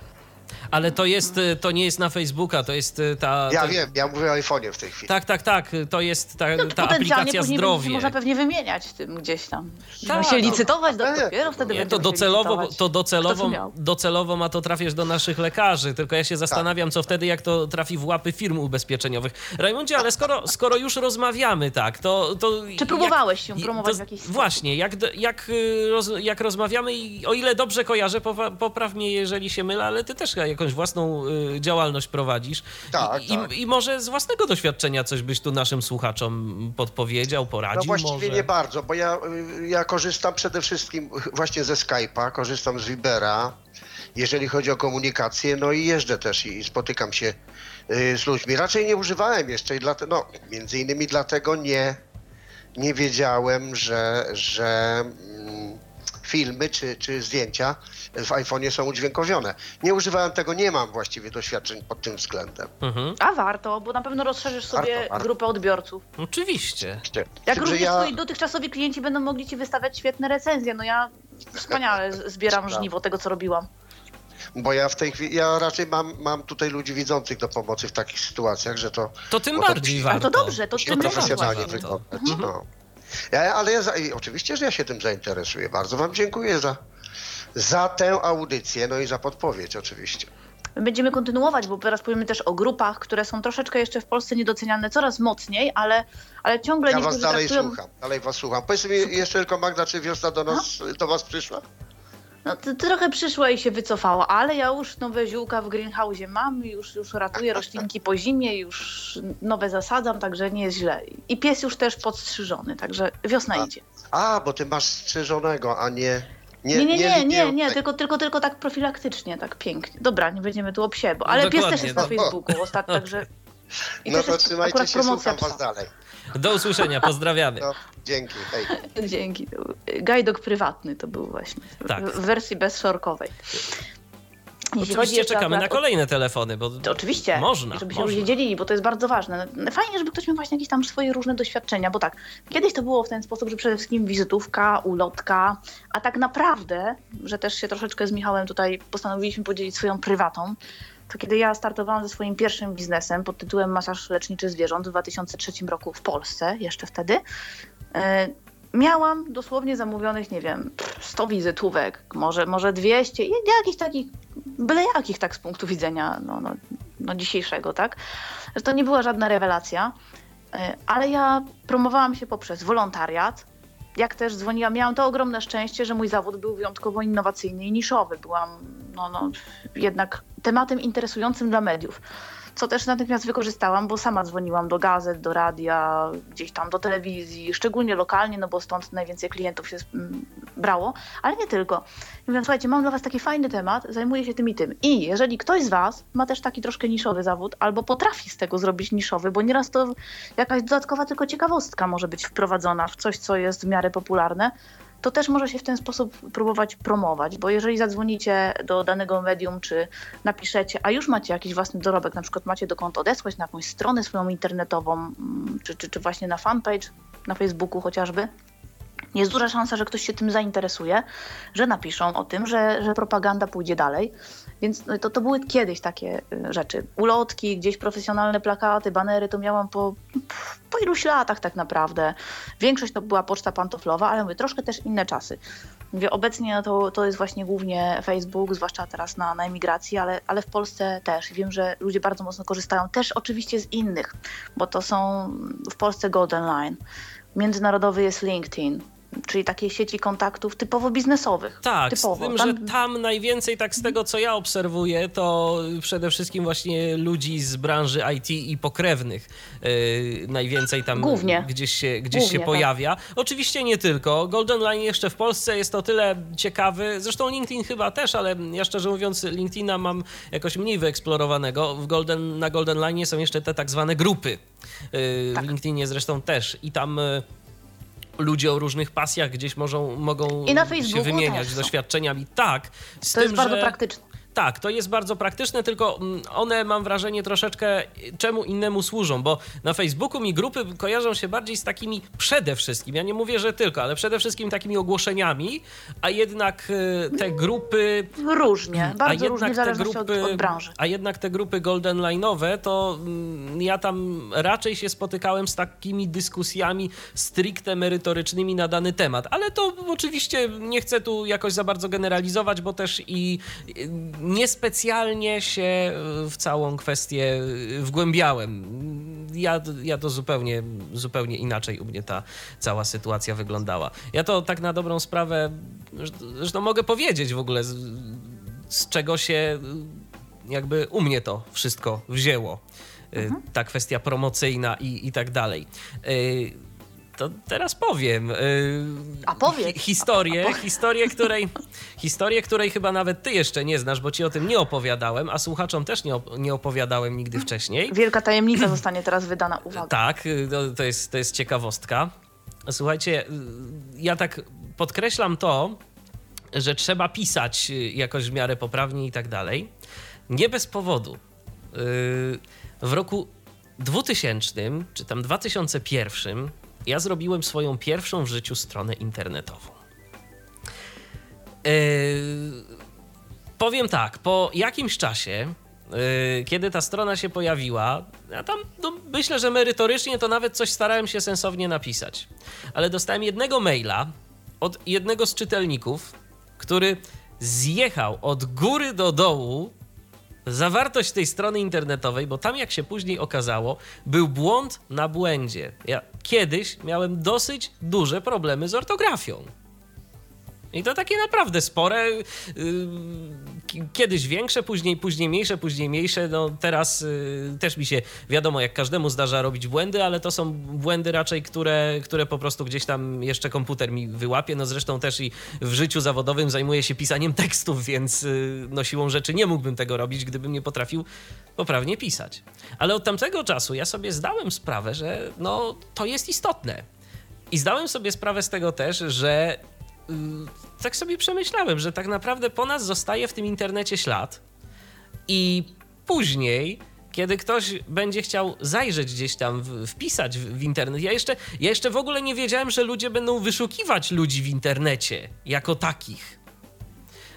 Ale to jest, y, to nie jest na Facebooka, to jest y, ta... Ja to... wiem, ja mówię o iPhone'ie w tej chwili. Tak, tak, tak, to jest ta, No, ta aplikacja zdrowie. można pewnie wymieniać tym gdzieś tam. Tak, Tak, się no. licytować, do, Nie, dopiero wtedy Nie, to docelowo, licytować. to docelowo, docelowo ma to trafiać do naszych lekarzy, tylko ja się Tak. zastanawiam, co wtedy, jak to trafi w łapy firm ubezpieczeniowych. Rajmundzie, ale skoro, skoro już rozmawiamy, tak, to... to Czy próbowałeś się promować to w jakiś sposób? Właśnie, jak, jak, y, roz, jak rozmawiamy i o ile dobrze kojarzę, popraw mnie, jeżeli się mylę, ale ty też jakąś własną y, działalność prowadzisz. Tak, I, tak. I, I może z własnego doświadczenia coś byś tu naszym słuchaczom podpowiedział, No poradził właściwie może? nie bardzo, bo ja, y, ja korzystam przede wszystkim właśnie ze Skype'a, korzystam z Vibera, jeżeli chodzi o komunikację, no i jeżdżę też i spotykam się y, z ludźmi. Raczej nie używałem jeszcze i dlatego, no, między innymi dlatego nie, nie wiedziałem, że, że mm, filmy czy, czy zdjęcia w iPhone'ie są udźwiękowione. Nie używałem tego, nie mam właściwie doświadczeń pod tym względem. Mhm. A warto, bo na pewno rozszerzysz sobie Warto, warto. grupę odbiorców. Oczywiście. Jak również ja- twoi dotychczasowi klienci będą mogli ci wystawiać świetne recenzje. No ja wspaniale zbieram żniwo tego, co robiłam. Bo ja w tej chwili, ja raczej mam, mam tutaj ludzi widzących do pomocy w takich sytuacjach, że to To tym to bardziej musi- warto. To dobrze, to tym bardziej warto. wyglądać. No. Ja, ale ja za, oczywiście, że ja się tym zainteresuję. Bardzo Wam dziękuję za, za tę audycję, no i za podpowiedź oczywiście. My Będziemy kontynuować, bo teraz powiemy też o grupach, które są troszeczkę jeszcze w Polsce niedoceniane coraz mocniej, ale, ale ciągle Ja Was dalej traktują... słucham, dalej Was słucham. Powiedz mi jeszcze tylko Magda, czy wiosna do nas, do Was przyszła? No, to trochę przyszła i się wycofała, ale ja już nowe ziółka w greenhouse mam, już, już ratuję roślinki po zimie, już nowe zasadzam, także nie jest źle. I pies już też podstrzyżony, także wiosna A, idzie. A, bo Ty masz strzyżonego, a nie... Nie, nie, nie, nie, nie, linię- tylko, tylko, tylko tak profilaktycznie, tak pięknie. Dobra, nie będziemy tu o psie, bo, ale pies też jest na no. Facebooku ostatnio, także... [LAUGHS] I No też to jest trzymajcie akurat się, promocja słucham Was dalej. Do usłyszenia, pozdrawiamy. No, dzięki, hej. Dzięki. Gajdok prywatny to był właśnie. Tak. W wersji bezszorkowej. Jeśli Oczywiście czekamy na kolejne telefony, bo To oczywiście. Można, I żeby się można. ludzie dzielili, bo to jest bardzo ważne. No, Fajnie, żeby ktoś miał właśnie jakieś tam swoje różne doświadczenia, bo tak, kiedyś to było w ten sposób, że przede wszystkim wizytówka, ulotka, a tak naprawdę, że też się troszeczkę z Michałem tutaj postanowiliśmy podzielić swoją prywatą, to kiedy ja startowałam ze swoim pierwszym biznesem pod tytułem Masaż Leczniczy Zwierząt w 2003 roku w Polsce, jeszcze wtedy, e, miałam dosłownie zamówionych, nie wiem, 100 wizytówek, może, może 200, i jakichś takich, byle jakich tak z punktu widzenia no, no, no dzisiejszego, tak? Że to nie była żadna rewelacja, e, ale ja promowałam się poprzez wolontariat, jak też dzwoniłam, miałam to ogromne szczęście, że mój zawód był wyjątkowo innowacyjny i niszowy. Byłam no, no, jednak tematem interesującym dla mediów. Co też natychmiast wykorzystałam, bo sama dzwoniłam do gazet, do radia, gdzieś tam do telewizji, szczególnie lokalnie, no bo stąd najwięcej klientów się mm, brało, ale nie tylko. Mówię, słuchajcie, mam dla Was taki fajny temat, zajmuję się tym i tym. I jeżeli ktoś z Was ma też taki troszkę niszowy zawód, albo potrafi z tego zrobić niszowy, bo nieraz to jakaś dodatkowa tylko ciekawostka może być wprowadzona w coś, co jest w miarę popularne, to też może się w ten sposób próbować promować, bo jeżeli zadzwonicie do danego medium, czy napiszecie, a już macie jakiś własny dorobek, na przykład macie dokąd odesłać na jakąś stronę swoją internetową, mm, czy, czy, czy właśnie na fanpage, na Facebooku chociażby, jest duża szansa, że ktoś się tym zainteresuje, że napiszą o tym, że, że propaganda pójdzie dalej. Więc no, to, to były kiedyś takie y, rzeczy. Ulotki, gdzieś profesjonalne plakaty, banery, to miałam po, po iluś latach tak naprawdę. Większość to była poczta pantoflowa, ale mówię, troszkę też inne czasy. Mówię, obecnie to, to jest właśnie głównie Facebook, zwłaszcza teraz na, na emigracji, ale, ale w Polsce też. Wiem, że ludzie bardzo mocno korzystają też oczywiście z innych, bo to są w Polsce Golden Line. Międzynarodowy jest LinkedIn, czyli takiej sieci kontaktów typowo biznesowych. Tak, typowo. z tym, tam... że tam najwięcej, tak z tego co ja obserwuję, to przede wszystkim właśnie ludzi z branży IT i pokrewnych yy, najwięcej tam Głównie. gdzieś się, gdzieś Głównie, się pojawia. Tak. Oczywiście nie tylko. Golden Line jeszcze w Polsce jest o tyle ciekawy, zresztą LinkedIn chyba też, ale ja szczerze mówiąc LinkedIna mam jakoś mniej wyeksplorowanego. W Golden, na Golden Line są jeszcze te tak zwane grupy. Yy, tak. W LinkedInie zresztą też. I tam... Yy, ludzie o różnych pasjach gdzieś mogą, mogą się wymieniać doświadczeniami. Tak. to tym, jest bardzo że... praktyczne tak, to jest bardzo praktyczne, tylko mm, one mam wrażenie troszeczkę czemu innemu służą, bo na Facebooku mi grupy kojarzą się bardziej z takimi przede wszystkim, ja nie mówię, że tylko, ale przede wszystkim takimi ogłoszeniami, a jednak e, te grupy... Różnie, bardzo różnie, w grupy, od, od, branży. A jednak te grupy golden line'owe, to mm, ja tam raczej się spotykałem z takimi dyskusjami stricte merytorycznymi na dany temat, ale to oczywiście nie chcę tu jakoś za bardzo generalizować, bo też i niespecjalnie się w całą kwestię wgłębiałem. Ja, ja to zupełnie, zupełnie inaczej u mnie ta cała sytuacja wyglądała. Ja to tak na dobrą sprawę, zresztą mogę powiedzieć w ogóle, z, z czego się jakby u mnie to wszystko wzięło. Mhm. Ta kwestia promocyjna i, i tak dalej. To teraz powiem. Y, a powiedz. Historię, a, a historię, której, historię, której chyba nawet ty jeszcze nie znasz, bo ci o tym nie opowiadałem, a słuchaczom też nie, nie opowiadałem nigdy wcześniej. Wielka tajemnica zostanie teraz wydana, uwaga. Tak, y, to, to, jest, to jest ciekawostka. Słuchajcie, y, ja tak podkreślam to, że trzeba pisać jakoś w miarę poprawnie i tak dalej. Nie bez powodu. W roku 2000 czy tam 2001 ja zrobiłem swoją pierwszą w życiu stronę internetową. Yy, powiem tak, po jakimś czasie, yy, kiedy ta strona się pojawiła, ja tam no, myślę, że merytorycznie to nawet coś starałem się sensownie napisać. Ale dostałem jednego maila od jednego z czytelników, który zjechał od góry do dołu zawartość tej strony internetowej, bo tam, jak się później okazało, był błąd na błędzie. Ja kiedyś miałem dosyć duże problemy z ortografią. I to takie naprawdę spore. Yy, kiedyś większe, później, później mniejsze, później mniejsze. No teraz yy, też mi się, wiadomo, jak każdemu zdarza robić błędy, ale to są błędy raczej, które, które po prostu gdzieś tam jeszcze komputer mi wyłapie. No zresztą też i w życiu zawodowym zajmuję się pisaniem tekstów, więc yy, no siłą rzeczy nie mógłbym tego robić, gdybym nie potrafił poprawnie pisać. Ale od tamtego czasu ja sobie zdałem sprawę, że no to jest istotne. I zdałem sobie sprawę z tego też, że Y, tak sobie przemyślałem, że tak naprawdę po nas zostaje w tym internecie ślad i później kiedy ktoś będzie chciał zajrzeć gdzieś tam, wpisać w, w, internet. Ja jeszcze, ja jeszcze w ogóle nie wiedziałem, że ludzie będą wyszukiwać ludzi w internecie jako takich.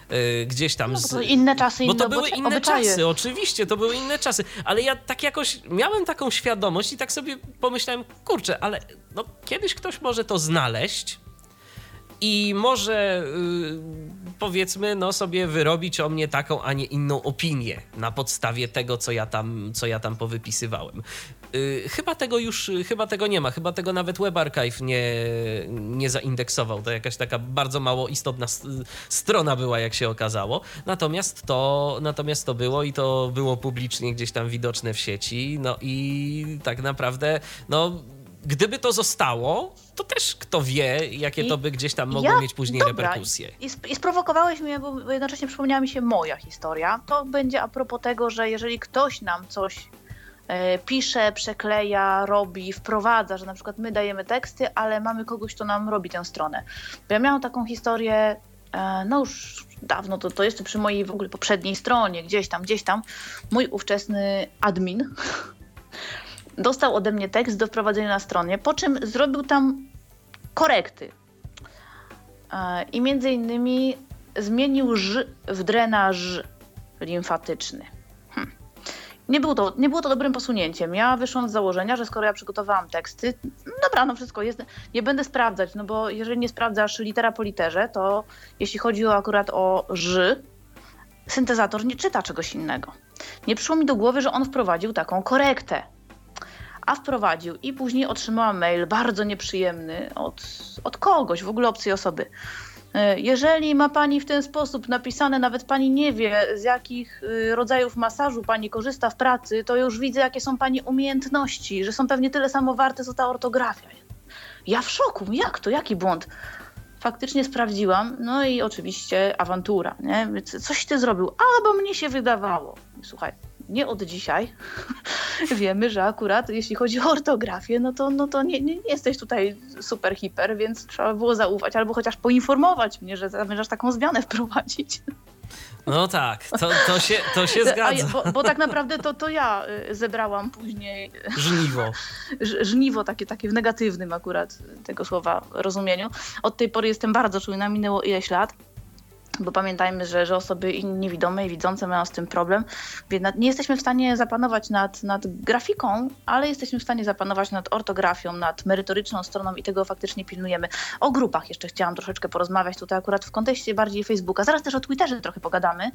Yy, gdzieś tam. No, bo to inne czasy, inne Bo to były inne obyczaje. czasy, oczywiście, to były inne czasy. Ale ja tak jakoś miałem taką świadomość i tak sobie pomyślałem, kurczę, ale no, kiedyś ktoś może to znaleźć i może yy, powiedzmy, no sobie wyrobić o mnie taką, a nie inną opinię na podstawie tego, co ja tam, co ja tam powypisywałem. Yy, chyba tego już, chyba tego nie ma, chyba tego nawet Web Archive nie, nie zaindeksował. To jakaś taka bardzo mało istotna strona była, jak się okazało. Natomiast to, natomiast to było i to było publicznie gdzieś tam widoczne w sieci. No i tak naprawdę, no gdyby to zostało, to też kto wie, jakie I to by gdzieś tam mogło ja, mieć później dobra, reperkusje. I, I sprowokowałeś mnie, bo jednocześnie przypomniała mi się moja historia. To będzie a propos tego, że jeżeli ktoś nam coś e, pisze, przekleja, robi, wprowadza, że na przykład my dajemy teksty, ale mamy kogoś, kto nam robi tę stronę. Bo ja miałam taką historię, e, no już dawno, to, to jeszcze przy mojej w ogóle poprzedniej stronie, gdzieś tam, gdzieś tam, mój ówczesny admin [LAUGHS] dostał ode mnie tekst do wprowadzenia na stronie, po czym zrobił tam korekty. E, I między innymi zmienił ż w drenaż limfatyczny. Hm. Nie, było to, nie było to dobrym posunięciem. Ja wyszłam z założenia, że skoro ja przygotowałam teksty, dobra, no wszystko jest, nie będę sprawdzać, no bo jeżeli nie sprawdzasz litera po literze, to jeśli chodzi o akurat o ż, syntezator nie czyta czegoś innego. Nie przyszło mi do głowy, że on wprowadził taką korektę. A wprowadził i później otrzymałam mail bardzo nieprzyjemny od, od kogoś, w ogóle obcej osoby. E, Jeżeli ma Pani w ten sposób napisane, nawet Pani nie wie, z jakich y, rodzajów masażu Pani korzysta w pracy, to już widzę, jakie są Pani umiejętności, że są pewnie tyle samo warte, co ta ortografia. Ja w szoku, jak to, jaki błąd? Faktycznie sprawdziłam, no i oczywiście awantura, nie? Coś ty zrobił, albo mnie się wydawało. Słuchaj, nie od dzisiaj [LAUGHS] wiemy, że akurat jeśli chodzi o ortografię, no to, no to nie, nie, nie jesteś tutaj super hiper, więc trzeba było zaufać albo chociaż poinformować mnie, że zamierzasz taką zmianę [LAUGHS] wprowadzić. No tak, to, to, się, to się [LAUGHS] A zgadza. bo, bo tak naprawdę to, to ja y, zebrałam później Żniwo. żniwo takie, takie w negatywnym akurat tego słowa rozumieniu. Od tej pory jestem bardzo czujna, minęło ileś lat. Bo pamiętajmy, że, że osoby niewidome i widzące mają z tym problem, więc nie jesteśmy w stanie zapanować nad, nad grafiką, ale jesteśmy w stanie zapanować nad ortografią, nad merytoryczną stroną i tego faktycznie pilnujemy. O grupach jeszcze chciałam troszeczkę porozmawiać tutaj akurat w kontekście bardziej Facebooka. Zaraz też o Twitterze trochę pogadamy.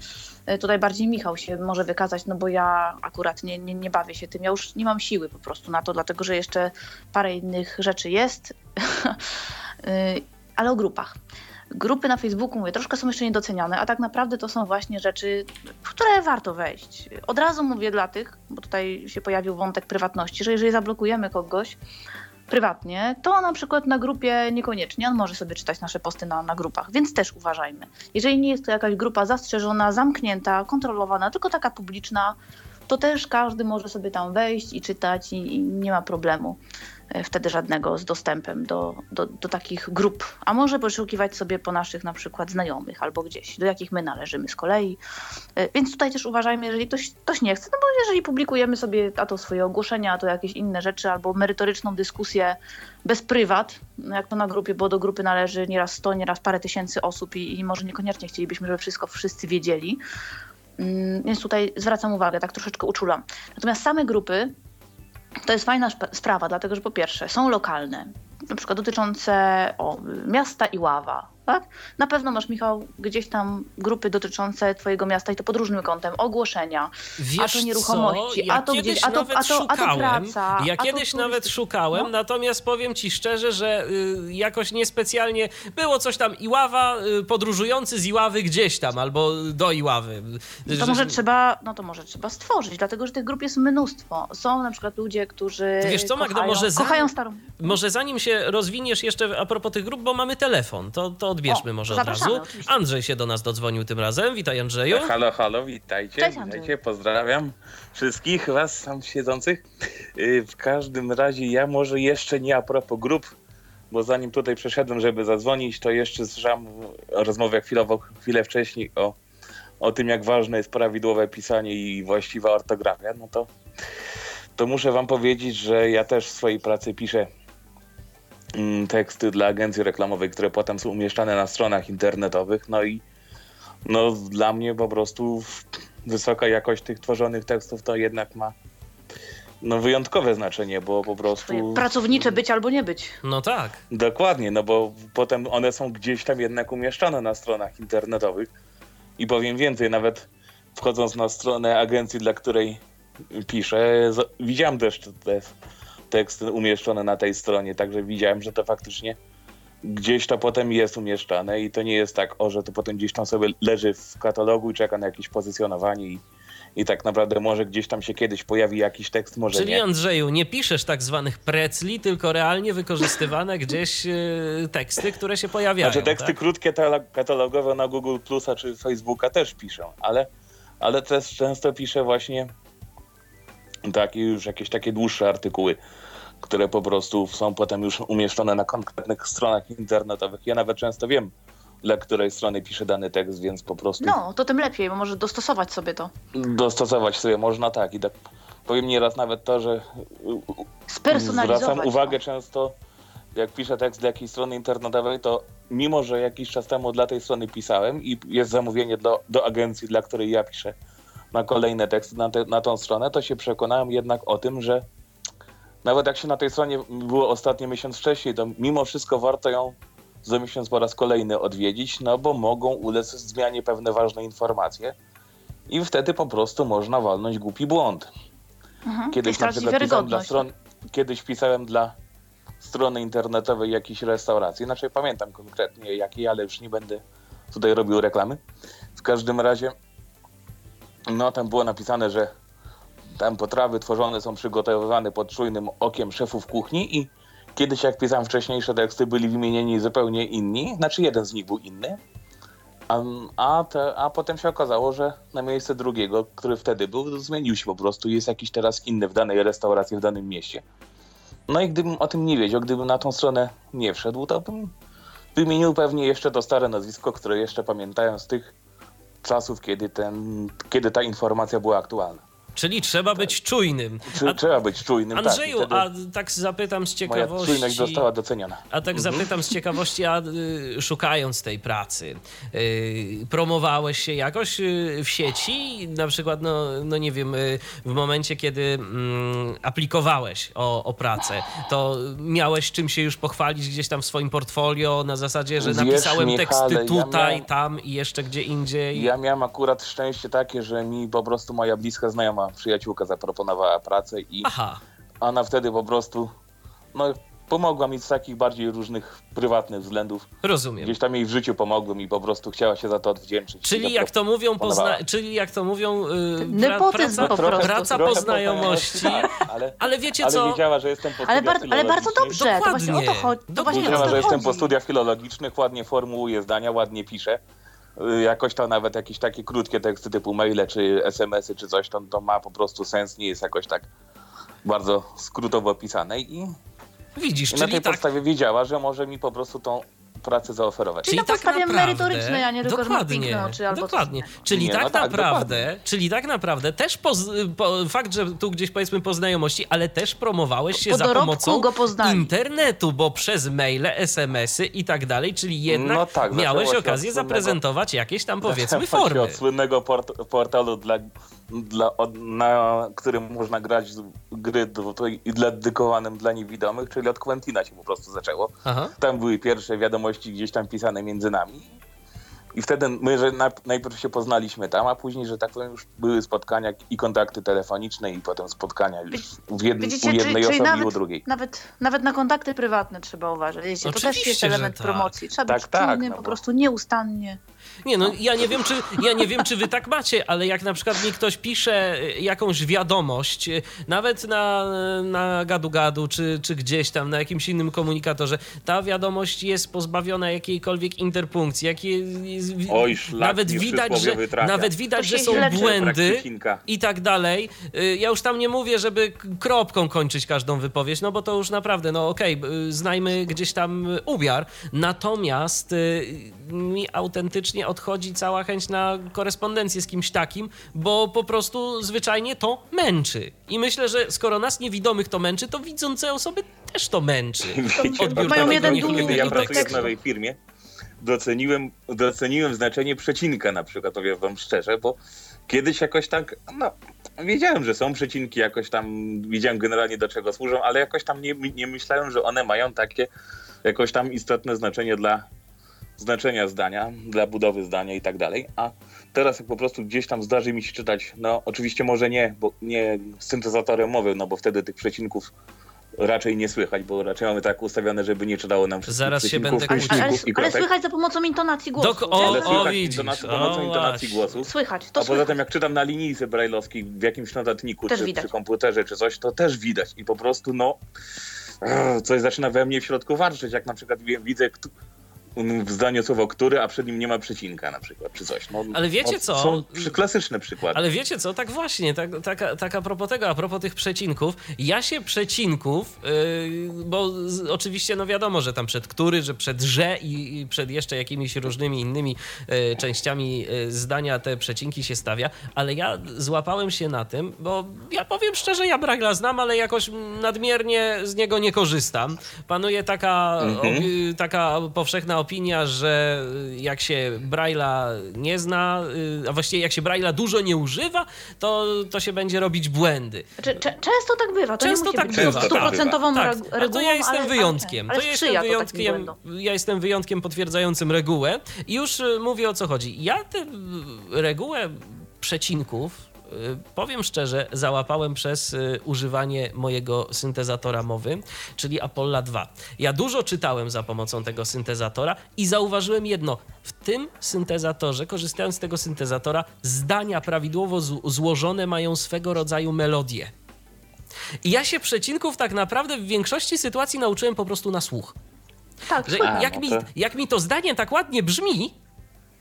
E, Tutaj bardziej Michał się może wykazać, no bo ja akurat nie, nie, nie bawię się tym. Ja już nie mam siły po prostu na to, dlatego że jeszcze parę innych rzeczy jest. Y, [LAUGHS] ale o grupach. Grupy na Facebooku, mówię, troszkę są jeszcze niedoceniane, a tak naprawdę to są właśnie rzeczy, w które warto wejść. Od razu mówię dla tych, bo tutaj się pojawił wątek prywatności, że jeżeli zablokujemy kogoś prywatnie, to na przykład na grupie niekoniecznie, on może sobie czytać nasze posty na, na grupach, więc też uważajmy. Jeżeli nie jest to jakaś grupa zastrzeżona, zamknięta, kontrolowana, tylko taka publiczna, to też każdy może sobie tam wejść i czytać i, i nie ma problemu wtedy żadnego z dostępem do, do, do takich grup. A może poszukiwać sobie po naszych na przykład znajomych albo gdzieś, do jakich my należymy z kolei. E, Więc tutaj też uważajmy, jeżeli ktoś, ktoś nie chce, no bo jeżeli publikujemy sobie a to swoje ogłoszenia, a to jakieś inne rzeczy, albo merytoryczną dyskusję bez prywat, no jak to na grupie, bo do grupy należy nieraz 100, nieraz parę tysięcy osób i, i może niekoniecznie chcielibyśmy, żeby wszystko wszyscy wiedzieli. Mm, Więc tutaj zwracam uwagę, tak troszeczkę uczulam. Natomiast same grupy to jest fajna sprawa, dlatego że po pierwsze są lokalne, na przykład dotyczące o, miasta i ława. Tak? Na pewno masz, Michał, gdzieś tam grupy dotyczące Twojego miasta i to pod różnym kątem, ogłoszenia, Wiesz a to nieruchomości, co? Ja a to kiedyś gdzieś, a to, a to, a to szukałem. praca. ja a to kiedyś nawet szukałem, No. natomiast powiem ci szczerze, że y, jakoś niespecjalnie było coś tam Iława, y, podróżujący z Iławy gdzieś tam, albo do Iławy. To Że- może trzeba, no to może trzeba stworzyć, dlatego że tych grup jest mnóstwo. Są na przykład ludzie, którzy wiesz co, Magda, kochają, może za- kochają starą... Może zanim się rozwiniesz jeszcze a propos tych grup, bo mamy telefon, to, to odbierzmy O, może od razu. oczywiście. Andrzej się do nas dodzwonił tym razem. Witaj Andrzeju. Halo, halo, witajcie, Cześć, Andrzej. witajcie, pozdrawiam wszystkich was tam siedzących. Yy, W każdym razie ja może jeszcze nie a propos grup, bo zanim tutaj przeszedłem, żeby zadzwonić, to jeszcze słyszałem rozmowę chwilowo, chwilę wcześniej o, o tym, jak ważne jest prawidłowe pisanie i właściwa ortografia, no to, to muszę wam powiedzieć, że ja też w swojej pracy piszę teksty dla agencji reklamowej, które potem są umieszczane na stronach internetowych, no i no dla mnie po prostu wysoka jakość tych tworzonych tekstów to jednak ma no wyjątkowe znaczenie, bo po prostu pracownicze być albo nie być. No tak. dokładnie, no bo potem one są gdzieś tam jednak umieszczane na stronach internetowych i powiem więcej, nawet wchodząc na stronę agencji, dla której piszę, z- widziałem też te teksty umieszczone na tej stronie, także widziałem, że to faktycznie gdzieś to potem jest umieszczane i to nie jest tak, o, że to potem gdzieś tam sobie leży w katalogu i czeka na jakieś pozycjonowanie i, i tak naprawdę może gdzieś tam się kiedyś pojawi jakiś tekst, może Czyli nie. Andrzeju, nie piszesz tak zwanych precli, tylko realnie wykorzystywane [LAUGHS] gdzieś y, teksty, które się pojawiają. Znaczy teksty tak? krótkie katalogowe na Google Plusa czy Facebooka też piszę, ale, ale też często piszę właśnie tak, i już jakieś takie dłuższe artykuły, które po prostu są potem już umieszczone na konkretnych stronach internetowych. Ja nawet często wiem, dla której strony piszę dany tekst, więc po prostu No, to tym lepiej, bo może dostosować sobie to. dostosować sobie można tak. I tak powiem nieraz nawet to, że Spersonalizować. zwracam to. uwagę często, jak piszę tekst dla jakiejś strony internetowej, to mimo, że jakiś czas temu dla tej strony pisałem i jest zamówienie do, do agencji, dla której ja piszę na kolejne teksty na, te, na tą stronę, to się przekonałem jednak o tym, że nawet jak się na tej stronie było ostatni miesiąc wcześniej, to mimo wszystko warto ją za miesiąc po raz kolejny odwiedzić, no bo mogą ulec zmianie pewne ważne informacje i wtedy po prostu można walnąć głupi błąd. Mhm. Kiedyś na przykład pisałem dla stron, kiedyś pisałem dla strony internetowej jakiejś restauracji, znaczy pamiętam konkretnie jakiej, ale już nie będę tutaj robił reklamy. W każdym razie, no tam było napisane, że tam potrawy tworzone są przygotowywane pod czujnym okiem szefów kuchni i kiedyś jak pisałem wcześniejsze teksty byli wymienieni zupełnie inni, znaczy jeden z nich był inny, a, a, te, a potem się okazało, że na miejsce drugiego, który wtedy był, zmienił się po prostu. Jest jakiś teraz inny w danej restauracji, w danym mieście. No i gdybym o tym nie wiedział, gdybym na tą stronę nie wszedł, to bym wymienił pewnie jeszcze to stare nazwisko, które jeszcze pamiętają z tych czasów, kiedy, ten, kiedy ta informacja była aktualna. Czyli trzeba być czujnym. A, trzeba być czujnym. Andrzeju, tak, a tak zapytam z moja ciekawości. czujność została doceniona. A tak zapytam z ciekawości, a y, szukając tej pracy, y, promowałeś się jakoś y, w sieci? Na przykład, no, no nie wiem, y, w momencie, kiedy mm, aplikowałeś o, o pracę, to miałeś czym się już pochwalić gdzieś tam w swoim portfolio na zasadzie, że Wiesz, napisałem Michale, teksty ja tutaj, miałem- tam i jeszcze gdzie indziej. Ja miałem akurat szczęście takie, że mi po prostu moja bliska znajoma przyjaciółka zaproponowała pracę i Aha, ona wtedy po prostu no, pomogła mi z takich bardziej różnych prywatnych względów. rozumiem. Gdzieś tam jej w życiu pomogłem i po prostu chciała się za to odwdzięczyć. Czyli jak to mówią, pozna... czyli jak to mówią, yy, Nepotyzm praca, po prostu. praca po znajomości. [LAUGHS] Tak, ale, Ale wiecie ale co? wiedziała, że jestem po Ale, studiach bar- ale bardzo dobrze, to właśnie o to Dokładnie. chodzi. To właśnie o Wiedziała, że jestem po studiach filologicznych, ładnie formułuję zdania, ładnie piszę. Y, Jakoś to nawet jakieś takie krótkie teksty typu maile, czy smsy, czy coś, to, to ma po prostu sens, nie jest jakoś tak bardzo skrótowo opisane i, Widzisz, i na tej tak, podstawie wiedziała, że może mi po prostu tą pracę zaoferować. Czyli na tak naprawdę- merytorycznej, a nie tylko, że ma piękne oczy albo dokładnie. coś. Czyli Nie, tak no tak, naprawdę, czyli tak naprawdę też poz, po, fakt, że tu gdzieś powiedzmy po znajomości, ale też promowałeś się Po za pomocą internetu, bo przez maile, SMS-y i tak dalej, czyli jednak No tak, miałeś okazję słynnego- zaprezentować jakieś tam powiedzmy formy. Od słynnego port portalu, dla, dla, od, na którym można grać z- gry do, to, i dla dedykowanym dla niewidomych, czyli od Quentina się po prostu zaczęło. Aha. Tam były pierwsze wiadomości gdzieś tam pisane między nami. I wtedy my, że na, najpierw się poznaliśmy tam, a później, że tak powiem, już były spotkania i kontakty telefoniczne i potem spotkania już w jed, Widzicie, u jednej czyli osoby nawet, i u drugiej. Nawet, nawet na kontakty prywatne trzeba uważać. Wiecie, to też Oczywiście, jest element tak. promocji. Trzeba Tak, być tak, czujnym, no po bo- prostu nieustannie. Nie no, ja nie wiem, czy, ja nie wiem, czy wy tak macie, ale jak na przykład mi ktoś pisze y, jakąś wiadomość, y, nawet na, na gadu-gadu, czy, czy gdzieś tam, na jakimś innym komunikatorze, ta wiadomość jest pozbawiona jakiejkolwiek interpunkcji, jest, Oj, szlak nawet widać, że, nawet widać, że są błędy i tak dalej. Y, Ja już tam nie mówię, żeby kropką kończyć każdą wypowiedź, no bo to już naprawdę, no okej, y, znajmy gdzieś tam umiar. Natomiast mi autentycznie odchodzi cała chęć na korespondencję z kimś takim, bo po prostu zwyczajnie to męczy. I myślę, że skoro nas niewidomych to męczy, to widzące osoby też to męczy. [LAUGHS] Odbiór mają jeden niechlubnego kiedy ja pracuję w nowej firmie, doceniłem, doceniłem znaczenie przecinka na przykład, powiem wam szczerze, bo kiedyś jakoś tak, no, wiedziałem, że są przecinki, jakoś tam wiedziałem generalnie do czego służą, ale jakoś tam nie, nie myślałem, że one mają takie jakoś tam istotne znaczenie dla znaczenia zdania, dla budowy zdania i tak dalej, a teraz jak po prostu gdzieś tam zdarzy mi się czytać, no oczywiście może nie, bo nie z syntezatorem mowy, no bo wtedy tych przecinków raczej nie słychać, bo raczej mamy tak ustawione, żeby nie czytało nam wszystkich Zaraz się będę Ale, ale, ale słychać za pomocą intonacji głosu. Dok- o, Ale nie? o, słychać widzisz, intonacji, o, pomocą intonacji właśnie. głosu. Słychać, to A poza słychać. tym jak czytam na linijce brajlowskiej w jakimś notatniku, Też czy widać. przy komputerze, czy coś, to też widać. I po prostu no, coś zaczyna we mnie w środku warczeć, jak na przykład wie- widzę, kto- w zdaniu słowo który, a przed nim nie ma przecinka na przykład, czy coś. No, Ale wiecie no, co? Są klasyczne przykłady. Ale wiecie co, tak właśnie, tak, tak, tak a propos tego, a propos tych przecinków, ja się przecinków, yy, bo z, oczywiście no wiadomo, że tam przed który, że przed że i, i przed jeszcze jakimiś różnymi innymi yy, częściami yy, zdania te przecinki się stawia, ale ja złapałem się na tym, bo ja powiem szczerze, ja Bragla znam, ale jakoś nadmiernie z niego nie korzystam. Panuje taka, Mhm. opi- taka powszechna opinia, że jak się Braille'a nie zna, y, a właściwie jak się Braille'a dużo nie używa, to, to się będzie robić błędy. Znaczy, często tak bywa. To Często tak bywa. stuprocentową Tak, reg- a regułą, to ja jestem ale, wyjątkiem. Ale, to ja jestem wyjątkiem, ja jestem wyjątkiem potwierdzającym regułę i już y, mówię o co chodzi. Ja tę y, regułę przecinków y, powiem szczerze, załapałem przez y, używanie mojego syntezatora mowy, czyli Apollo 2. Ja dużo czytałem za pomocą tego syntezatora i zauważyłem jedno. W tym syntezatorze, korzystając z tego syntezatora, zdania prawidłowo złożone mają swego rodzaju melodię. I ja się przecinków tak naprawdę w większości sytuacji nauczyłem po prostu na słuch. Tak, Że jak, mi, jak mi to zdanie tak ładnie brzmi,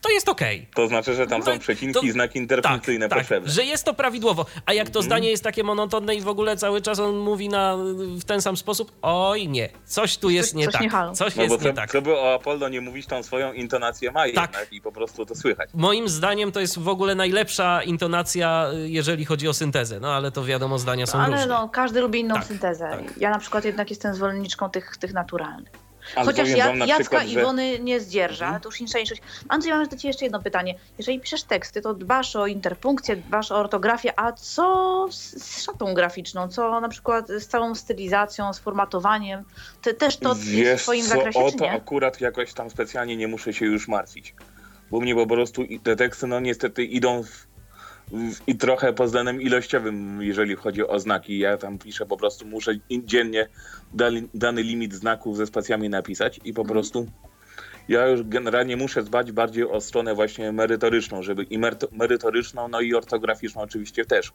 to jest okej. To znaczy, że tam są przecinki to- i znaki interpunkcyjne tak, potrzebne. że jest to prawidłowo. A jak Mhm. to zdanie jest takie monotonne i w ogóle cały czas on mówi na, w ten sam sposób, oj nie, coś tu jest Coś- nie coś tak. nie halo. Coś No bo jest nie co, tak. co by o Apollo nie mówić, tą swoją intonację ma Tak. jednak i po prostu to słychać. Moim zdaniem to jest w ogóle najlepsza intonacja, jeżeli chodzi o syntezę. No ale to wiadomo, zdania są ale różne. no, każdy lubi inną Tak, syntezę. tak. Ja na przykład jednak jestem zwolenniczką tych, tych naturalnych. Chociaż ja, Jacka przykład, i że... Iwony nie zdzierża, Mhm. to już insza inszość. Andrzej, mam do Ciebie jeszcze jedno pytanie. Jeżeli piszesz teksty, to dbasz o interpunkcję, dbasz o ortografię, a co z, szatą graficzną? Co na przykład z całą stylizacją, z formatowaniem? Ty też to jest w Wiesz Twoim co, zakresie, o to akurat jakoś tam specjalnie nie muszę się już martwić. Bo mnie po prostu te teksty, no niestety idą w, i trochę pod względem ilościowym, jeżeli chodzi o znaki. Ja tam piszę po prostu, muszę dziennie dany limit znaków ze spacjami napisać i po Mhm. prostu ja już generalnie muszę dbać bardziej o stronę właśnie merytoryczną, żeby i meryto- merytoryczną, no i ortograficzną oczywiście też,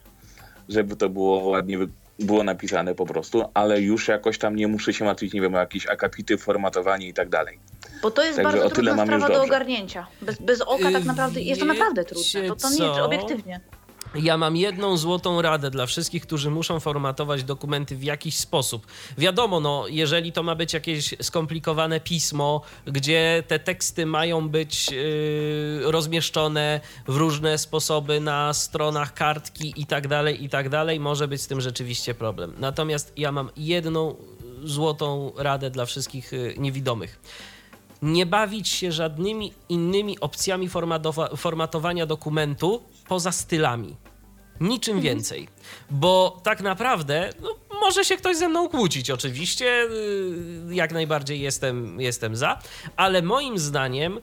żeby to było ładnie było napisane po prostu, ale już jakoś tam nie muszę się martwić, nie wiem, o jakieś akapity, formatowanie i tak dalej. Bo to jest Także bardzo o tyle trudna sprawa do ogarnięcia. Bez, bez oka tak naprawdę jest to naprawdę trudne. To, to nie obiektywnie. Ja mam jedną złotą radę dla wszystkich, którzy muszą formatować dokumenty w jakiś sposób. Wiadomo, no, jeżeli to ma być jakieś skomplikowane pismo, gdzie te teksty mają być yy, rozmieszczone w różne sposoby na stronach kartki i tak dalej, i tak dalej, może być z tym rzeczywiście problem. Natomiast ja mam jedną złotą radę dla wszystkich yy, niewidomych nie bawić się żadnymi innymi opcjami formatowa- formatowania dokumentu poza stylami. Niczym więcej. Bo tak naprawdę no, może się ktoś ze mną kłócić, oczywiście. yy, Jak najbardziej jestem, jestem za, ale moim zdaniem.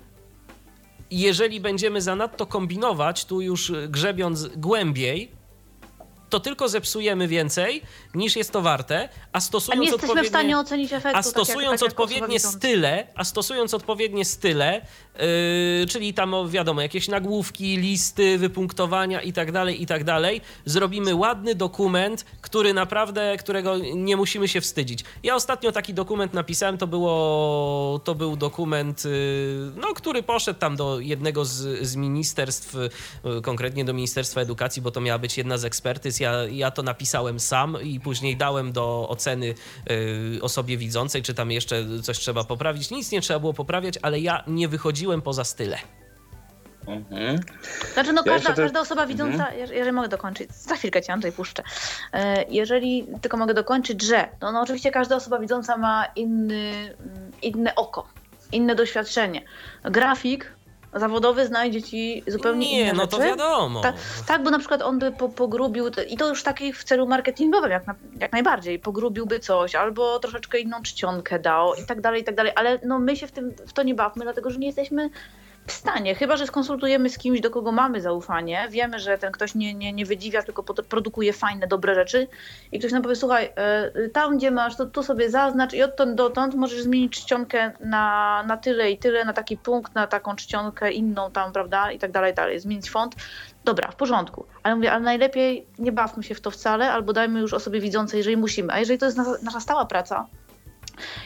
Jeżeli będziemy zanadto kombinować, tu już y, grzebiąc głębiej, to tylko zepsujemy więcej niż jest to warte, a A stosując nie jesteśmy w odpowiednie... stanie ocenić efektu. A stosując tak jak, tak odpowiednie jak osoba style, a stosując odpowiednie style, yy, czyli tam wiadomo, jakieś nagłówki, listy, wypunktowania i tak dalej, i tak dalej, zrobimy ładny dokument, który naprawdę, którego nie musimy się wstydzić. Ja ostatnio taki dokument napisałem, to było, to był dokument, yy, no, który poszedł tam do jednego z, z ministerstw, yy, konkretnie do Ministerstwa Edukacji, bo to miała być jedna z ekspertyz. Ja, ja to napisałem sam i później dałem do oceny yy, osobie widzącej, czy tam jeszcze coś trzeba poprawić. Nic nie trzeba było poprawiać, ale ja nie wychodziłem poza style. Mhm. Znaczy, no Ja każda, też- każda osoba widząca, Mhm. jeż- jeżeli mogę dokończyć, za chwilkę cię Andrzej puszczę. E, Jeżeli tylko mogę dokończyć, że no, no oczywiście każda osoba widząca ma inny, mm, inne oko, inne doświadczenie. Grafik zawodowy znajdzie ci zupełnie nie, inne no rzeczy. to wiadomo. Tak, tak, bo na przykład on by po, pogrubił, i to już taki w celu marketingowym jak, na, jak najbardziej, pogrubiłby coś, albo troszeczkę inną czcionkę dał i tak dalej, i tak dalej, ale no my się w, tym, w to nie bawmy, dlatego że nie jesteśmy w stanie, chyba że skonsultujemy z kimś, do kogo mamy zaufanie, wiemy, że ten ktoś nie, nie, nie wydziwia, tylko produkuje fajne, dobre rzeczy. I ktoś nam powie, słuchaj, e, tam gdzie masz, to tu sobie zaznacz i odtąd dotąd możesz zmienić czcionkę na, na tyle i tyle, na taki punkt, na taką czcionkę inną tam, prawda, i tak dalej, dalej, zmienić font. Dobra, w porządku, ale mówię, ale najlepiej nie bawmy się w to wcale, albo dajmy już osobie widzącej, jeżeli musimy, a jeżeli to jest nasza stała praca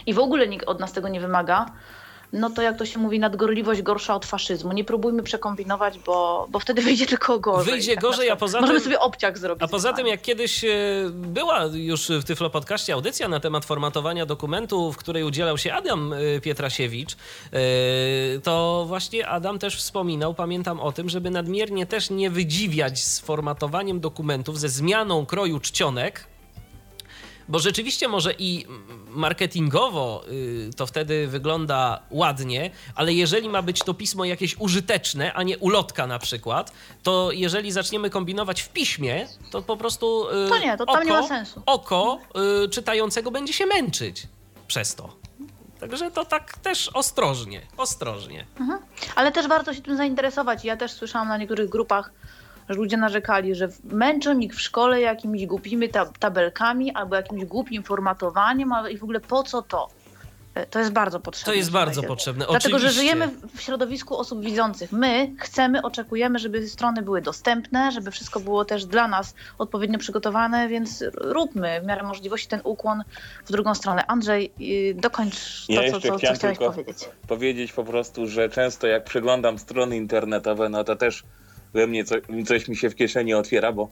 i w ogóle nikt od nas tego nie wymaga, no to jak to się mówi, nadgorliwość gorsza od faszyzmu. Nie próbujmy przekombinować, bo, bo wtedy [LAUGHS] wyjdzie tylko gorzej. Wyjdzie tak gorzej, a poza Możemy tym- sobie obciach zrobić. A poza tym, jak kiedyś e, była już w Tyflo Podcaście audycja na temat formatowania dokumentu, w której udzielał się Adam e, Pietrasiewicz, e, to właśnie Adam też wspominał, pamiętam o tym, żeby nadmiernie też nie wydziwiać z formatowaniem dokumentów, ze zmianą kroju czcionek, bo rzeczywiście może i marketingowo y, to wtedy wygląda ładnie, ale jeżeli ma być to pismo jakieś użyteczne, a nie ulotka na przykład, to jeżeli zaczniemy kombinować w piśmie, to po prostu y, To nie, to tam nie ma sensu. oko y, czytającego będzie się męczyć przez to. Także to tak też ostrożnie, ostrożnie. Ale też warto się tym zainteresować. Ja też słyszałam na niektórych grupach, że ludzie narzekali, że męczą ich w szkole jakimiś głupimi tab- tabelkami albo jakimś głupim formatowaniem, ale i w ogóle po co to? E, To jest bardzo potrzebne. To jest bardzo potrzebne. Dlatego, że żyjemy w środowisku osób widzących. My chcemy, oczekujemy, żeby strony były dostępne, żeby wszystko było też dla nas odpowiednio przygotowane, więc róbmy w miarę możliwości ten ukłon w drugą stronę. Andrzej, y, dokończ to, Ja co, jeszcze co, co chciałeś tylko- powiedzieć. powiedzieć po prostu, że często jak przeglądam strony internetowe, no to też we mnie co, coś mi się w kieszeni otwiera, bo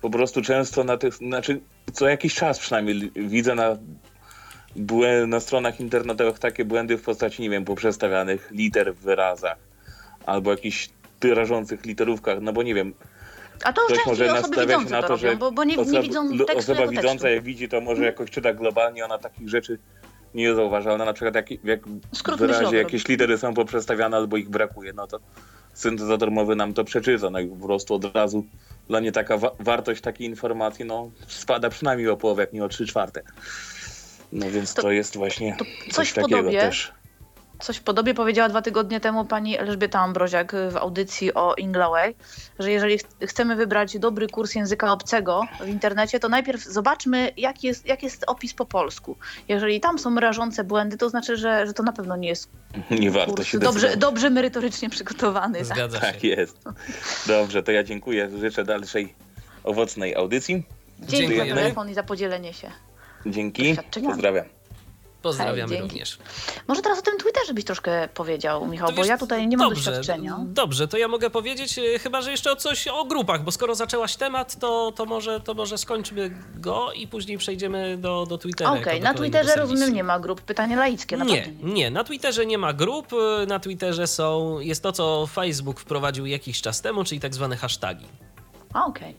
po prostu często na tych, znaczy co jakiś czas przynajmniej widzę na, na stronach internetowych takie błędy w postaci, nie wiem, poprzestawianych liter w wyrazach albo jakichś tyrażących literówkach, no bo nie wiem, A to ktoś może nastawiać na to robią, że bo, bo nie, nie osoba, widzą lu- tekstu osoba widząca tekstu. jak widzi, to może jakoś czyta globalnie, ona takich rzeczy nie zauważa. Ona na przykład jak, jak Skrót w myślowy jakieś litery są poprzestawiane albo ich brakuje, no to syntezator mowy nam to przeczyta, no i po prostu od razu dla niej taka wa- wartość takiej informacji, no spada przynajmniej o połowę, jak nie o trzy czwarte. No więc to, To- jest właśnie to coś, coś takiego podobie. też. Coś w podobie powiedziała dwa tygodnie temu pani Elżbieta Ambroziak w audycji o Inglaway, że jeżeli ch- chcemy wybrać dobry kurs języka obcego w internecie, to najpierw zobaczmy, jak jest, jak jest opis po polsku. Jeżeli tam są rażące błędy, to znaczy, że, że to na pewno nie jest Nie warto kurs się dobrze, decydować. dobrze merytorycznie przygotowany. Tak? Zgadza Tak się. jest. Dobrze, to ja dziękuję. Życzę dalszej owocnej audycji. Dzięki za telefon i za podzielenie się. Dzięki. Pozdrawiam. Pozdrawiamy Hej, również. Może teraz o tym Twitterze byś troszkę powiedział, Michał, To bo wiesz, ja tutaj nie mam dobrze, doświadczenia. Dobrze, to ja mogę powiedzieć, e, chyba że jeszcze o coś o grupach, bo skoro zaczęłaś temat, to, to, może, to może skończmy go i później przejdziemy do, do Twittera. Okej, do na Twitterze serwisu. rozumiem nie ma grup. Pytanie laickie, Nie, naprawdę nie. nie, na Twitterze nie ma grup. e, Na Twitterze są, jest to, co Facebook wprowadził jakiś czas temu, czyli tak zwane hasztagi. A, Okej. E,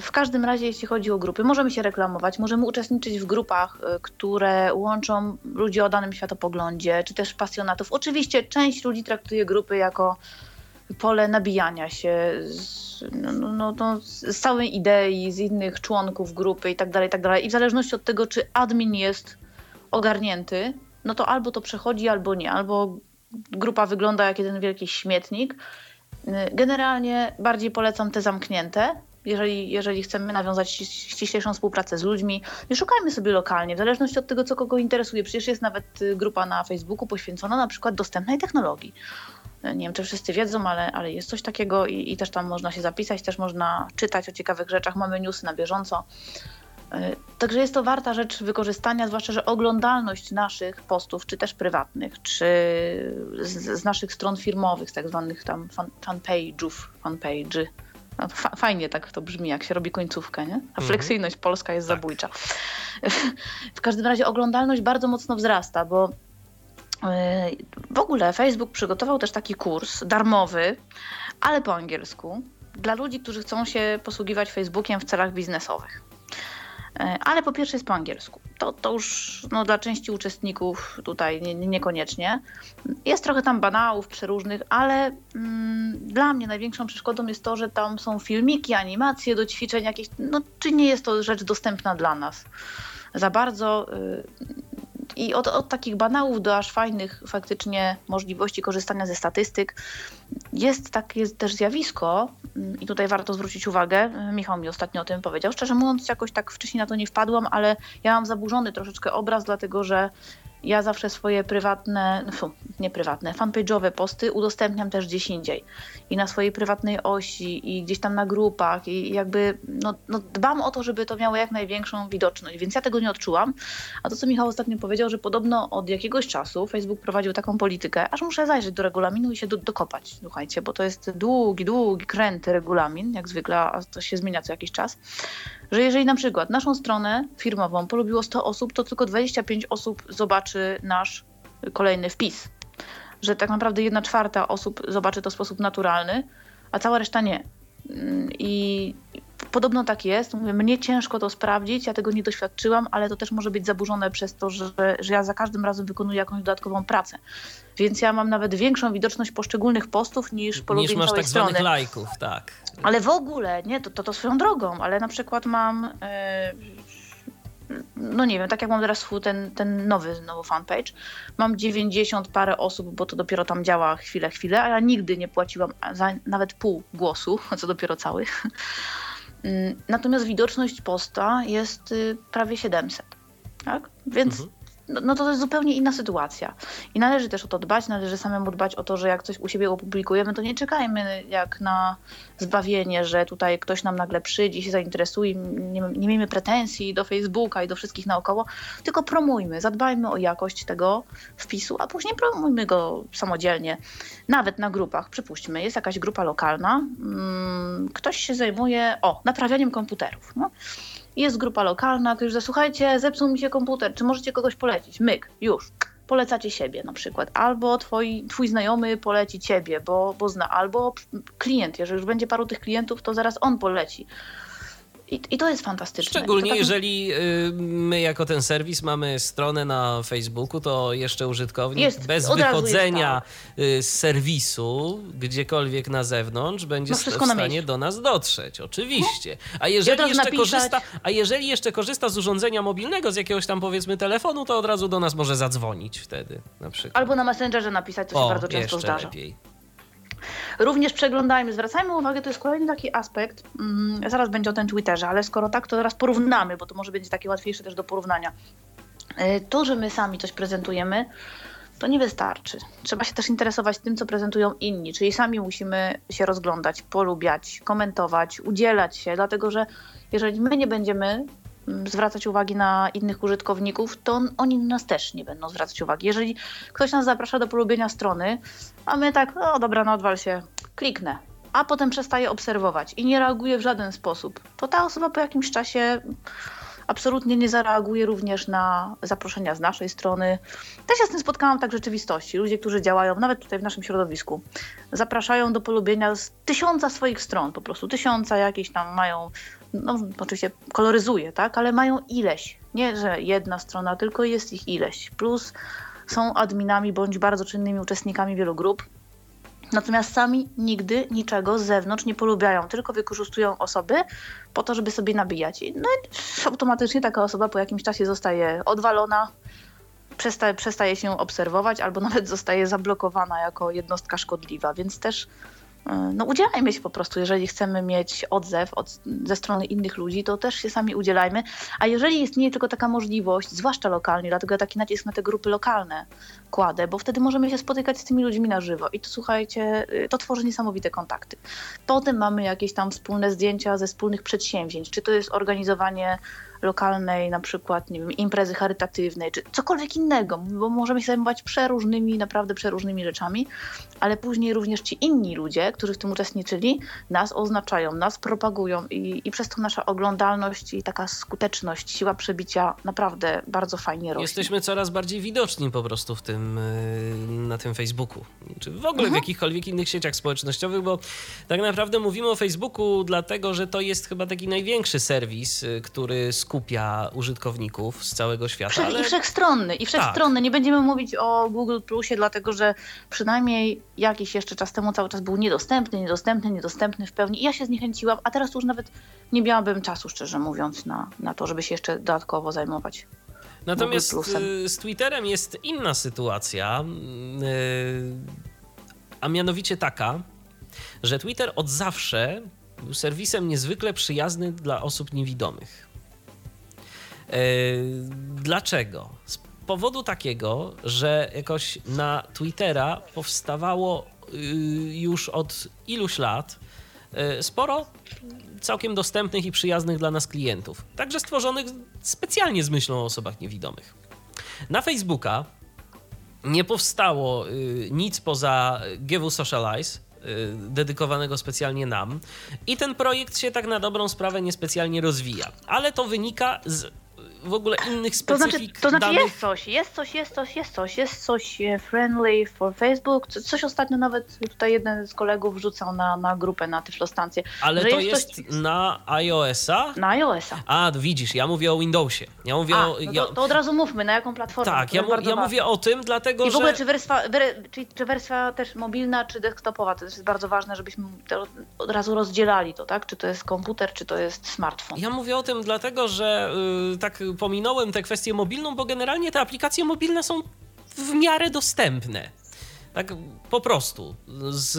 W każdym razie, jeśli chodzi o grupy, możemy się reklamować, możemy uczestniczyć w grupach, e, które łączą ludzi o danym światopoglądzie, czy też pasjonatów. Oczywiście część ludzi traktuje grupy jako pole nabijania się z, no, no, no, no, z całej idei, z innych członków grupy i tak dalej, i tak. I w zależności od tego, czy admin jest ogarnięty, no to albo to przechodzi, albo nie. Albo grupa wygląda jak jeden wielki śmietnik. Y, Generalnie bardziej polecam te zamknięte. Jeżeli, jeżeli chcemy nawiązać ści- ściślejszą współpracę z ludźmi, nie szukajmy sobie lokalnie, w zależności od tego, co kogo interesuje. Przecież jest nawet y, grupa na Facebooku poświęcona na przykład dostępnej technologii. Y, Nie wiem, czy wszyscy wiedzą, ale, ale jest coś takiego i, i też tam można się zapisać, też można czytać o ciekawych rzeczach, mamy newsy na bieżąco. Y, Także jest to warta rzecz wykorzystania, zwłaszcza, że oglądalność naszych postów, czy też prywatnych, czy z, z naszych stron firmowych, tak zwanych tam fan, fanpage'ów, fanpage'y. No, fajnie tak to brzmi, jak się robi końcówkę, nie? A fleksyjność polska jest Tak. zabójcza. [LAUGHS] W każdym razie oglądalność bardzo mocno wzrasta, bo yy, w ogóle Facebook przygotował też taki kurs darmowy, ale po angielsku, dla ludzi, którzy chcą się posługiwać Facebookiem w celach biznesowych. E, Ale po pierwsze jest po angielsku. To, to już no, dla części uczestników tutaj nie, nie- niekoniecznie. Jest trochę tam banałów przeróżnych, ale mm, dla mnie największą przeszkodą jest to, że tam są filmiki, animacje do ćwiczeń jakieś. No, czy nie jest to rzecz dostępna dla nas za bardzo? y, I od, od takich banałów do aż fajnych faktycznie możliwości korzystania ze statystyk jest takie też zjawisko, mm, i tutaj warto zwrócić uwagę, Michał mi ostatnio o tym powiedział. Szczerze mówiąc, jakoś tak wcześniej na to nie wpadłam, ale ja mam zaburzony troszeczkę obraz, dlatego że ja zawsze swoje prywatne, fu, nie prywatne, fanpage'owe posty udostępniam też gdzieś indziej. I na swojej prywatnej osi, i gdzieś tam na grupach, i jakby no, no dbam o to, żeby to miało jak największą widoczność, więc ja tego nie odczułam. A to, co Michał ostatnio powiedział, że podobno od jakiegoś czasu Facebook prowadził taką politykę, aż muszę zajrzeć do regulaminu i się do, dokopać, słuchajcie, bo to jest długi, długi, kręty regulamin, jak zwykle, a to się zmienia co jakiś czas, że jeżeli na przykład naszą stronę firmową polubiło 100 osób, to tylko 25 osób zobaczy nasz kolejny wpis. Że tak naprawdę jedna czwarta osób zobaczy to w sposób naturalny, a cała reszta nie. Mm, I podobno tak jest. Mówię, mnie ciężko to sprawdzić, ja tego nie doświadczyłam, ale to też może być zaburzone przez to, że, że ja za każdym razem wykonuję jakąś dodatkową pracę. Więc ja mam nawet większą widoczność poszczególnych postów niż polubień Niż masz tak strony. zwanych lajków, tak. Ale w ogóle, nie, to, to, to swoją drogą, ale na przykład mam, e, no nie wiem, tak jak mam teraz ten, ten nowy znowu fanpage, mam 90 parę osób, bo to dopiero tam działa chwilę, chwilę, a ja nigdy nie płaciłam za nawet pół głosu, [LAUGHS] co dopiero cały. Natomiast widoczność posta jest y, prawie 700, tak? Więc Mhm. No, no to jest zupełnie inna sytuacja. I należy też o to dbać, należy samemu dbać o to, że jak coś u siebie opublikujemy, to nie czekajmy jak na zbawienie, że tutaj ktoś nam nagle przyjdzie, się zainteresuje, nie, nie miejmy pretensji do Facebooka i do wszystkich naokoło, tylko promujmy, zadbajmy o jakość tego wpisu, a później promujmy go samodzielnie, nawet na grupach. Przypuśćmy, jest jakaś grupa lokalna, mm, ktoś się zajmuje, o, naprawianiem komputerów. No jest grupa lokalna, ktoś że słuchajcie, zepsuł mi się komputer, czy możecie kogoś polecić? Myk, już. Polecacie siebie na przykład, albo twoi, twój znajomy poleci ciebie, bo, bo zna, albo klient, jeżeli już będzie paru tych klientów, to zaraz on poleci. I, i to jest fantastyczne. Szczególnie tak- jeżeli y, my jako ten serwis mamy stronę na Facebooku, to jeszcze użytkownik Jest, bez od razu jest wychodzenia y, z serwisu gdziekolwiek na zewnątrz będzie No w stanie do nas dotrzeć. Oczywiście. A jeżeli, razu jeszcze napisać- korzysta, a jeżeli jeszcze korzysta z urządzenia mobilnego, z jakiegoś tam powiedzmy telefonu, to od razu do nas może zadzwonić wtedy na przykład. Albo na Messengerze napisać, co się o, bardzo często jeszcze zdarza. lepiej. Również przeglądajmy, zwracajmy uwagę, to jest kolejny taki aspekt, mm, zaraz będzie o tym Twitterze, ale skoro tak, to teraz porównamy, bo to może będzie takie łatwiejsze też do porównania. Y, To, że my sami coś prezentujemy, to nie wystarczy. Trzeba się też interesować tym, co prezentują inni, czyli sami musimy się rozglądać, polubiać, komentować, udzielać się, dlatego że jeżeli my nie będziemy zwracać uwagi na innych użytkowników, to on, oni nas też nie będą zwracać uwagi. Jeżeli ktoś nas zaprasza do polubienia strony, a my tak, o dobra, no odwal się, kliknę, a potem przestaje obserwować i nie reaguje w żaden sposób, to ta osoba po jakimś czasie absolutnie nie zareaguje również na zaproszenia z naszej strony. Też się z tym spotkałam tak w rzeczywistości. Ludzie, którzy działają, nawet tutaj w naszym środowisku, zapraszają do polubienia z tysiąca swoich stron, po prostu tysiąca jakieś tam mają, no oczywiście koloryzuje, tak, ale mają ileś. Nie, że jedna strona, tylko jest ich ileś. Plus są adminami bądź bardzo czynnymi uczestnikami wielu grup. Natomiast sami nigdy niczego z zewnątrz nie polubiają, tylko wykorzystują osoby po to, żeby sobie nabijać. No i automatycznie taka osoba po jakimś czasie zostaje odwalona, przestaje, przestaje się obserwować albo [LAUGHS] nawet zostaje zablokowana jako jednostka szkodliwa, więc też no, udzielajmy się po prostu, jeżeli chcemy mieć odzew od, ze strony innych ludzi, to też się sami udzielajmy. A jeżeli istnieje tylko taka możliwość, zwłaszcza lokalnie, dlatego ja taki nacisk na te grupy lokalne kładę, bo wtedy możemy się spotykać z tymi ludźmi na żywo i to słuchajcie, y, to tworzy niesamowite kontakty. Potem mamy jakieś tam wspólne zdjęcia ze wspólnych przedsięwzięć, czy to jest organizowanie lokalnej na przykład, nie wiem, imprezy charytatywnej, czy cokolwiek innego, bo możemy się zajmować przeróżnymi, naprawdę przeróżnymi rzeczami, ale później również ci inni ludzie, którzy w tym uczestniczyli, nas oznaczają, nas propagują i, i przez to nasza oglądalność i taka skuteczność, siła przebicia naprawdę bardzo fajnie rośnie. Jesteśmy coraz bardziej widoczni po prostu w tym, y, na tym Facebooku, czy w ogóle w Mhm. jakichkolwiek innych sieciach społecznościowych, bo tak naprawdę mówimy o Facebooku dlatego, że to jest chyba taki największy serwis, y, który skupia użytkowników z całego świata. Wszech, Ale I wszechstronny, i wszechstronny. Nie będziemy mówić o Google Plusie, dlatego że przynajmniej jakiś jeszcze czas temu cały czas był niedostępny, niedostępny, niedostępny w pełni. I ja się zniechęciłam, a teraz już nawet nie miałabym czasu, szczerze mówiąc, na, na to, żeby się jeszcze dodatkowo zajmować. Natomiast y, z Twitterem jest inna sytuacja, y, a mianowicie taka, że Twitter od zawsze był serwisem niezwykle przyjazny dla osób niewidomych. Y, Dlaczego? Z powodu takiego, że jakoś na Twittera powstawało y, już od iluś lat y, sporo całkiem dostępnych i przyjaznych dla nas klientów. Także stworzonych specjalnie z myślą o osobach niewidomych. Na Facebooka nie powstało y, nic poza GW Socialize, y, dedykowanego specjalnie nam. I ten projekt się tak na dobrą sprawę niespecjalnie rozwija. Ale to wynika z w ogóle innych To znaczy, specyfik to znaczy danych. jest coś, jest coś, jest coś, jest coś, jest coś e, friendly for Facebook. Co- Coś ostatnio nawet tutaj jeden z kolegów wrzucał na, na grupę, na Tyflostancję. Ale że to jest coś- na iOS-a? Na iOS-a. A, widzisz, ja mówię o Windowsie. Ja mówię A, o. no to, to od razu mówmy, na jaką platformę. tak, ja, mu, ja mówię o tym, dlatego I w ogóle że. czy wersja, wer- czy, czy wersja też mobilna, czy desktopowa, to też jest bardzo ważne, żebyśmy od razu rozdzielali to, tak? Czy to jest komputer, czy to jest smartfon. Ja mówię o tym dlatego, że y, tak pominąłem tę kwestię mobilną, bo generalnie te aplikacje mobilne są w miarę dostępne. Tak po prostu, z,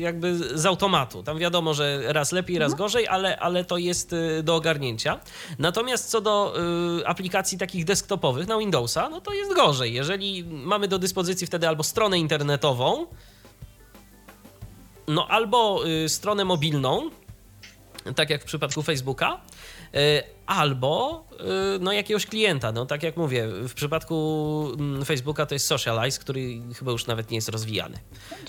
jakby z automatu. Tam wiadomo, że raz lepiej, raz gorzej, ale, ale to jest y, do ogarnięcia. Natomiast co do y, aplikacji takich desktopowych na Windowsa, no to jest gorzej. Jeżeli mamy do dyspozycji wtedy albo stronę internetową, no albo y, stronę mobilną, tak jak w przypadku Facebooka, y, albo y, no, jakiegoś klienta. No, tak jak mówię, w przypadku mm, Facebooka to jest Socialize, który chyba już nawet nie jest rozwijany.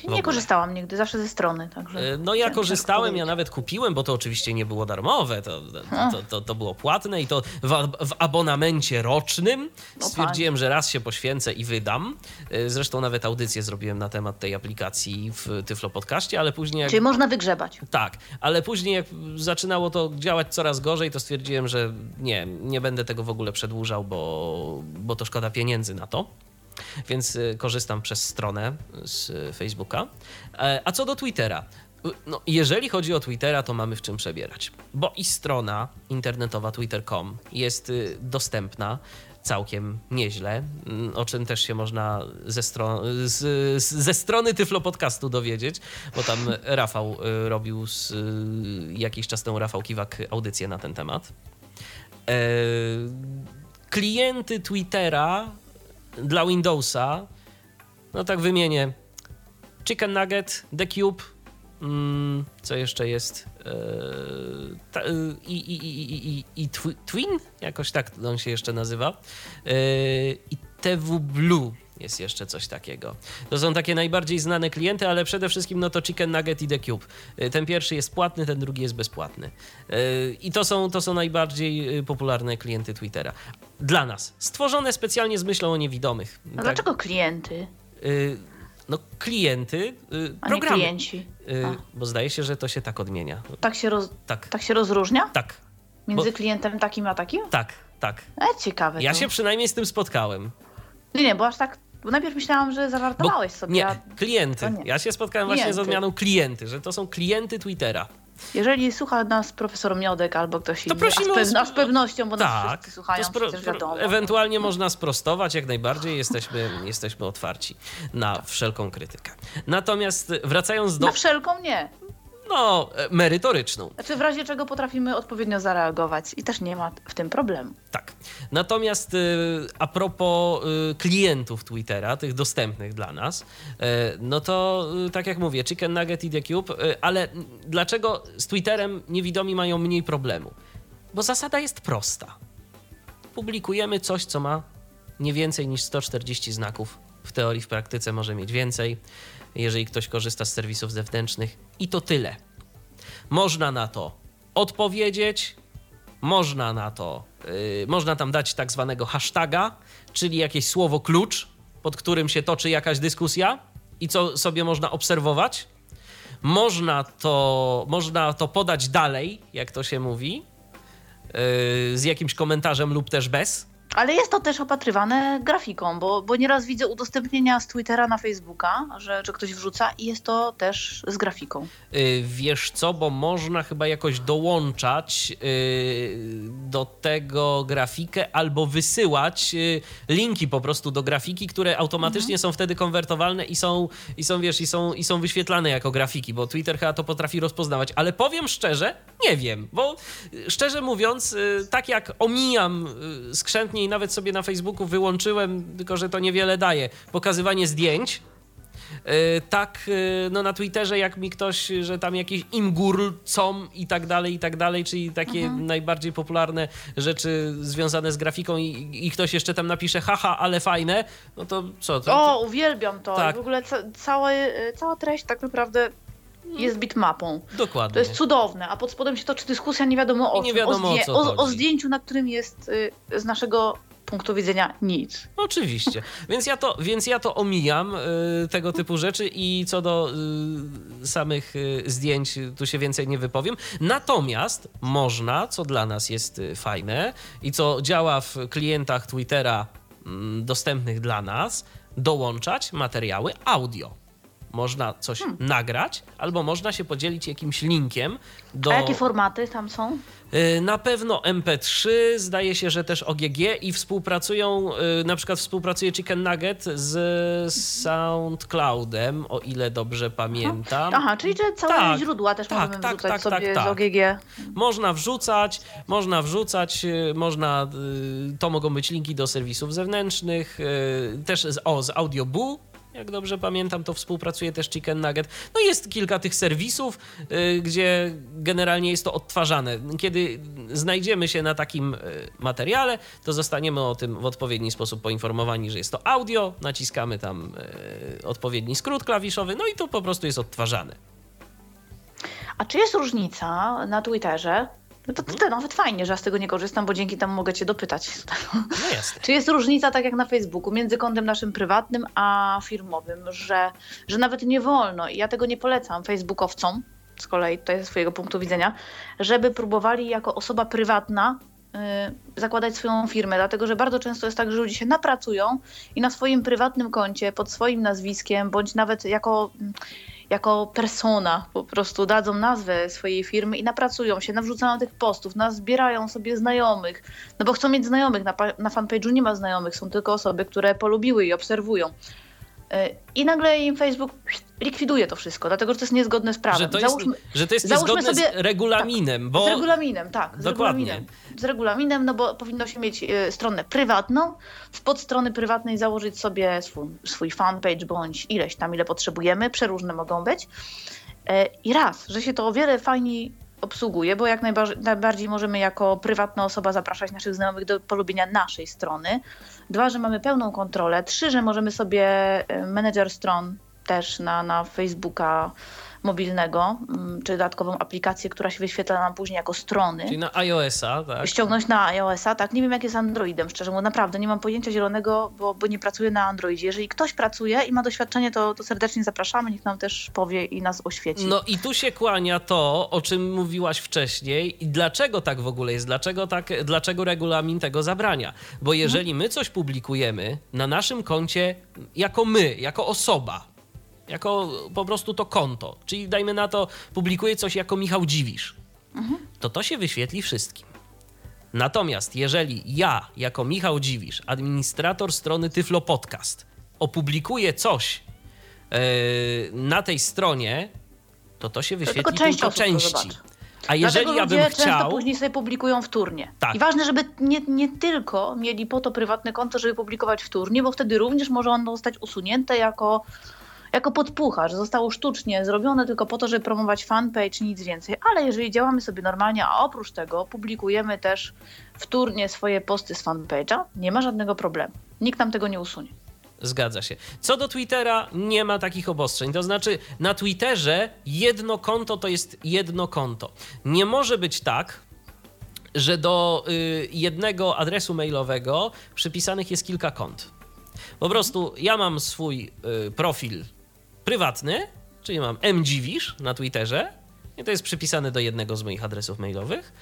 Nie korzystałam nigdy, zawsze ze strony, także... Y, No ja korzystałem, ja nawet kupiłem, bo to oczywiście nie było darmowe, to, to, to, to, było płatne i to w, w abonamencie rocznym stwierdziłem, że raz się poświęcę i wydam. Y, Zresztą nawet audycję zrobiłem na temat tej aplikacji w Tyflo Podcaście, ale później jak Czyli można wygrzebać. tak, ale później jak zaczynało to działać coraz gorzej, to stwierdziłem, że nie, nie będę tego w ogóle przedłużał, bo, bo to szkoda pieniędzy na to. Więc y, korzystam przez stronę z Facebooka. E, A co do Twittera? Y, No, jeżeli chodzi o Twittera, to mamy w czym przebierać, bo i strona internetowa twitter.com jest y, dostępna całkiem nieźle, mm, o czym też się można ze, z, z, ze strony Tyflo Podcastu dowiedzieć, bo tam Rafał robił z, jakiś czas temu Rafał Kiwak audycję na ten temat. E, klienty Twittera dla Windowsa, no tak wymienię, Chicken Nugget, The Cube, mm, co jeszcze jest? E, e, I, i, i, i, i, i Twi- Twin? Jakoś tak on się jeszcze nazywa. I TW Blue jest jeszcze coś takiego. To są takie najbardziej znane klienty, ale przede wszystkim no to Chicken Nugget i The Cube. E, Ten pierwszy jest płatny, ten drugi jest bezpłatny. E, I to są, to są najbardziej e, popularne klienty Twittera. Dla nas. Stworzone specjalnie z myślą o niewidomych. A dlaczego klienty, Y, no klienty, y, a nie programy. klienci? Y, A. bo zdaje się, że to się tak odmienia. Tak się, roz, Tak, tak się rozróżnia? tak, Między bo- klientem takim a takim? tak, tak. E, ciekawe Ja to. się przynajmniej z tym spotkałem. Nie, nie, bo aż tak... Bo najpierw myślałam, że Bo, zażartowałeś sobie. nie, a klienty. nie. Ja się spotkałem właśnie z Klienty. odmianą klienty, że to są klienty Twittera. Jeżeli słucha nas profesor Miodek albo ktoś To inny, prosimy a, z, pew- a z pewnością, bo nas Tak, wszyscy słuchają, to spro- wiadomo. ewentualnie można sprostować, jak najbardziej jesteśmy, jesteśmy otwarci na wszelką krytykę. Natomiast wracając do, Na wszelką nie. No, e, merytoryczną. Znaczy w razie czego potrafimy odpowiednio zareagować i też nie ma w tym problemu. Tak. Natomiast y, a propos y, klientów Twittera, tych dostępnych dla nas, y, no to y, tak jak mówię, Chicken Nugget i The Cube, ale dlaczego z Twitterem niewidomi mają mniej problemu? Bo zasada jest prosta. Publikujemy coś, co ma nie więcej niż 140 znaków. W teorii, w praktyce może mieć więcej, jeżeli ktoś korzysta z serwisów zewnętrznych. I to tyle. Można na to odpowiedzieć, można na to, yy, można tam dać tak zwanego hashtaga, czyli jakieś słowo klucz, pod którym się toczy jakaś dyskusja i co sobie można obserwować. Można to, można to podać dalej, jak to się mówi, yy, z jakimś komentarzem lub też bez. Ale jest to też opatrywane grafiką, bo, bo nieraz widzę udostępnienia z Twittera na Facebooka, że, że ktoś wrzuca i jest to też z grafiką. Yy, Wiesz co, bo można chyba jakoś dołączać yy, do tego grafikę albo wysyłać yy, linki po prostu do grafiki, które automatycznie są wtedy konwertowalne i są, i są, wiesz, i są, i są wyświetlane jako grafiki, bo Twitter chyba to potrafi rozpoznawać. Ale powiem szczerze, nie wiem, bo yy, szczerze mówiąc, yy, tak jak omijam yy, skrzętnie i nawet sobie na Facebooku wyłączyłem, tylko że to niewiele daje, pokazywanie zdjęć. E, tak, e, no na Twitterze, jak mi ktoś, że tam jakiś imgurl, com i tak dalej, i tak dalej, czyli takie Mhm. najbardziej popularne rzeczy związane z grafiką i, i ktoś jeszcze tam napisze, haha, ale fajne, no to co? To, O, uwielbiam to. Tak. I w ogóle ca y, cała treść tak naprawdę jest bitmapą. Dokładnie. To jest cudowne, a pod spodem się toczy dyskusja nie wiadomo o I nie czym. wiadomo, o o, o zdjęciu, na którym jest y, z naszego punktu widzenia nic. Oczywiście. Więc ja to, więc ja to omijam, y, tego typu rzeczy i co do y, samych y, zdjęć, tu się więcej nie wypowiem. Natomiast można, co dla nas jest y, fajne i co działa w klientach Twittera mm, dostępnych dla nas, dołączać materiały audio. Można coś Hmm. nagrać, albo można się podzielić jakimś linkiem do. A jakie formaty tam są? Y, Na pewno MP3, zdaje się, że też OGG i współpracują, y, na przykład współpracuje Chicken Nugget z SoundCloudem, o ile dobrze pamiętam. Aha, czyli że całe Tak, źródła też tak, możemy tak, wrzucać tak, sobie tak, z tak. OGG. Można wrzucać, można wrzucać, y, można, to mogą być linki do serwisów zewnętrznych, też z, o, z Audioboo, jak dobrze pamiętam, to współpracuje też Chicken Nugget. No jest kilka tych serwisów, y, gdzie generalnie jest to odtwarzane. Kiedy znajdziemy się na takim y, materiale, to zostaniemy o tym w odpowiedni sposób poinformowani, że jest to audio, naciskamy tam y, odpowiedni skrót klawiszowy, no i to po prostu jest odtwarzane. A czy jest różnica na Twitterze? No to, to, to nawet fajnie, że ja z tego nie korzystam, bo dzięki temu mogę cię dopytać. [LAUGHS] No jasne. Czy jest różnica, tak jak na Facebooku, między kontem naszym prywatnym a firmowym, że, że nawet nie wolno, i ja tego nie polecam facebookowcom, z kolei tutaj ze swojego punktu widzenia, żeby próbowali jako osoba prywatna y, zakładać swoją firmę, dlatego że bardzo często jest tak, że ludzie się napracują i na swoim prywatnym koncie, pod swoim nazwiskiem, bądź nawet jako, jako persona po prostu dadzą nazwę swojej firmy i napracują się, nawrzucają tych postów, nazbierają sobie znajomych, no bo chcą mieć znajomych, na, na fanpage'u nie ma znajomych, są tylko osoby, które polubiły i obserwują. Y, I nagle im Facebook likwiduje to wszystko, dlatego że to jest niezgodne z prawem. Że to jest, Załóżmy, że to jest załóżmy sobie- z regulaminem, bo... z regulaminem, tak. Z Dokładnie. regulaminem. Z regulaminem, no bo powinno się mieć e, stronę prywatną, w podstrony prywatnej założyć sobie swój, swój fanpage bądź ileś tam, ile potrzebujemy, przeróżne mogą być. E, I raz, że się to o wiele fajniej obsługuje, bo jak najbardziej, najbardziej możemy jako prywatna osoba zapraszać naszych znajomych do polubienia naszej strony. Dwa, że mamy pełną kontrolę. Trzy, że możemy sobie e, menedżer stron też na, na Facebooka mobilnego, mm, czy dodatkową aplikację, która się wyświetla nam później jako strony. Czyli na iOS-a, tak? Ściągnąć na iOS-a, tak. Nie wiem, jak jest z Androidem, szczerze mówiąc, naprawdę nie mam pojęcia zielonego, bo, bo nie pracuję na Androidzie. Jeżeli ktoś pracuje i ma doświadczenie, to, to serdecznie zapraszamy, niech nam też powie i nas oświeci. No i tu się kłania to, o czym mówiłaś wcześniej i dlaczego tak w ogóle jest, dlaczego, tak, dlaczego regulamin tego zabrania. Bo jeżeli my coś publikujemy na naszym koncie jako my, jako osoba, jako po prostu to konto, czyli dajmy na to, publikuję coś jako Michał Dziwisz, to to się wyświetli wszystkim. Natomiast jeżeli ja, jako Michał Dziwisz, administrator strony Tyflo Podcast, opublikuję coś e, na tej stronie, to to się To wyświetli tylko część tylko części. A jeżeli Dlatego ja ludzie bym często chciał. później sobie publikują wtórnie. Tak. I ważne, żeby nie, nie tylko mieli po to prywatne konto, żeby publikować wtórnie, bo wtedy również może ono zostać usunięte jako, jako podpucha, że zostało sztucznie zrobione tylko po to, żeby promować fanpage, nic więcej. Ale jeżeli działamy sobie normalnie, a oprócz tego publikujemy też wtórnie swoje posty z fanpage'a, nie ma żadnego problemu. Nikt nam tego nie usunie. Zgadza się. Co do Twittera, nie ma takich obostrzeń. To znaczy, na Twitterze jedno konto to jest jedno konto. Nie może być tak, że do y, jednego adresu mailowego przypisanych jest kilka kont. Po prostu ja mam swój y, profil prywatny, czyli mam mdziwisz na Twitterze i to jest przypisane do jednego z moich adresów mailowych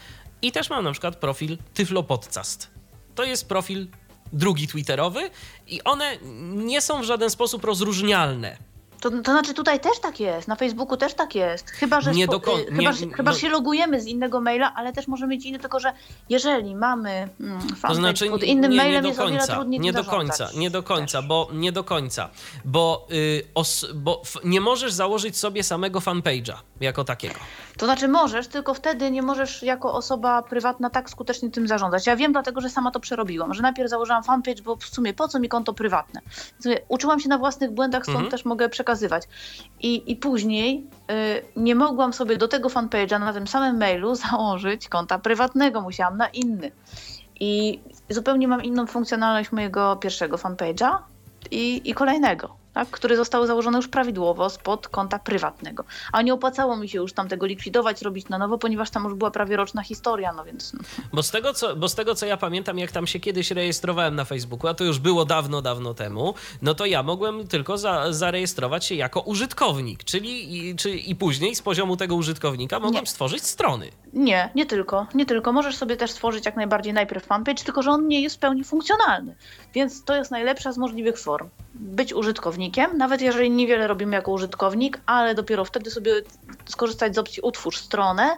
i też mam na przykład profil tyflopodcast. To jest profil drugi twitterowy i one nie są w żaden sposób rozróżnialne. To, to znaczy tutaj też tak jest, na Facebooku też tak jest. Chyba, że, Nie spo- do koń- y, chyba, nie- że, chyba, no- że się logujemy z innego maila, ale też może mieć inny, tylko że jeżeli mamy mm, fanpage To znaczy, pod innym nie, mailem nie jest do o wiele końca, trudniej nie do końca, zarządzać. nie do końca, Też. bo nie do końca, bo, y, os, bo f, nie możesz założyć sobie samego fanpage'a jako takiego. To znaczy możesz, tylko wtedy nie możesz jako osoba prywatna tak skutecznie tym zarządzać. Ja wiem dlatego, że sama to przerobiłam, że najpierw założyłam fanpage, bo w sumie po co mi konto prywatne? Uczyłam się na własnych błędach, stąd Mhm. też mogę przekazywać. I, i później y, nie mogłam sobie do tego fanpage'a na tym samym mailu [LAUGHS] założyć konta prywatnego, musiałam na inny. I zupełnie mam inną funkcjonalność mojego pierwszego fanpage'a i, i kolejnego, tak, które zostały założone już prawidłowo spod konta prywatnego. A nie opłacało mi się już tam tego likwidować, robić na nowo, ponieważ tam już była prawie roczna historia, no więc no. Bo z, tego, co, bo z tego, co ja pamiętam, jak tam się kiedyś rejestrowałem na Facebooku, a to już było dawno, dawno temu, no to ja mogłem tylko za, zarejestrować się jako użytkownik, czyli i, czy, i później z poziomu tego użytkownika mogłem Nie. stworzyć strony. Nie, nie tylko, nie tylko. Możesz sobie też stworzyć jak najbardziej najpierw fanpage, tylko że on nie jest w pełni funkcjonalny. Więc to jest najlepsza z możliwych form. Być użytkownikiem, nawet jeżeli niewiele robimy jako użytkownik, ale dopiero wtedy sobie skorzystać z opcji utwórz stronę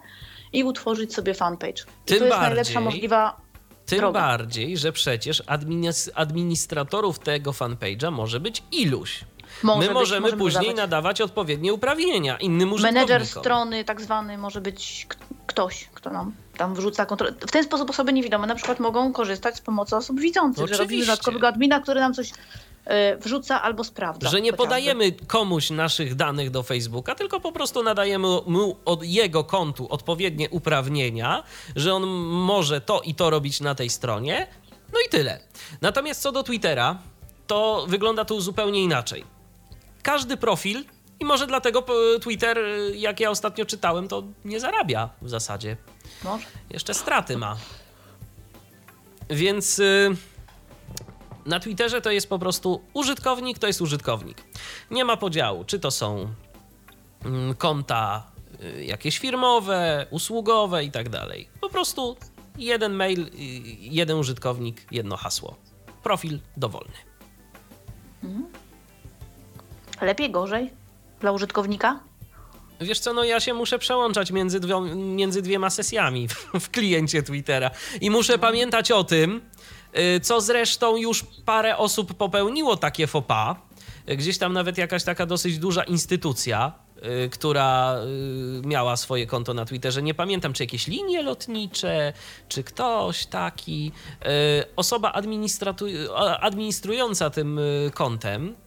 i utworzyć sobie fanpage. I Tym to jest bardziej- najlepsza możliwa Tym Droga. bardziej, że przecież administ- administratorów tego fanpage'a może być iluś. może My być, możemy możemy później dodawać. nadawać odpowiednie uprawnienia innym użytkownikom. Menedżer strony tak zwany może być ktoś, kto nam tam wrzuca kontrolę. W ten sposób osoby niewidome na przykład mogą korzystać z pomocy osób widzących, że robimy Oczywiście. dodatkowego admina, który nam coś wrzuca albo sprawdza. Że nie chociażby. podajemy komuś naszych danych do Facebooka, tylko po prostu nadajemy mu od jego kontu odpowiednie uprawnienia, że on może to i to robić na tej stronie. No i tyle. Natomiast co do Twittera, to wygląda tu zupełnie inaczej. Każdy profil, i może dlatego p- Twitter, y, jak ja ostatnio czytałem, to nie zarabia w zasadzie. Może. Jeszcze straty ma. Więc na Twitterze to jest po prostu użytkownik, to jest użytkownik. Nie ma podziału, czy to są mm, konta y, jakieś firmowe, usługowe i tak dalej. Po prostu jeden mail, y, jeden użytkownik, jedno hasło. Profil dowolny. Lepiej, gorzej dla użytkownika? Wiesz co, no ja się muszę przełączać między, między dwiema sesjami w, w kliencie Twittera i muszę pamiętać o tym, co zresztą już parę osób popełniło takie faux pas. Y, Gdzieś tam nawet jakaś taka dosyć duża instytucja, y, która y, miała swoje konto na Twitterze. Nie pamiętam, czy jakieś linie lotnicze, czy ktoś taki. Y, Osoba administrująca tym y, kontem y,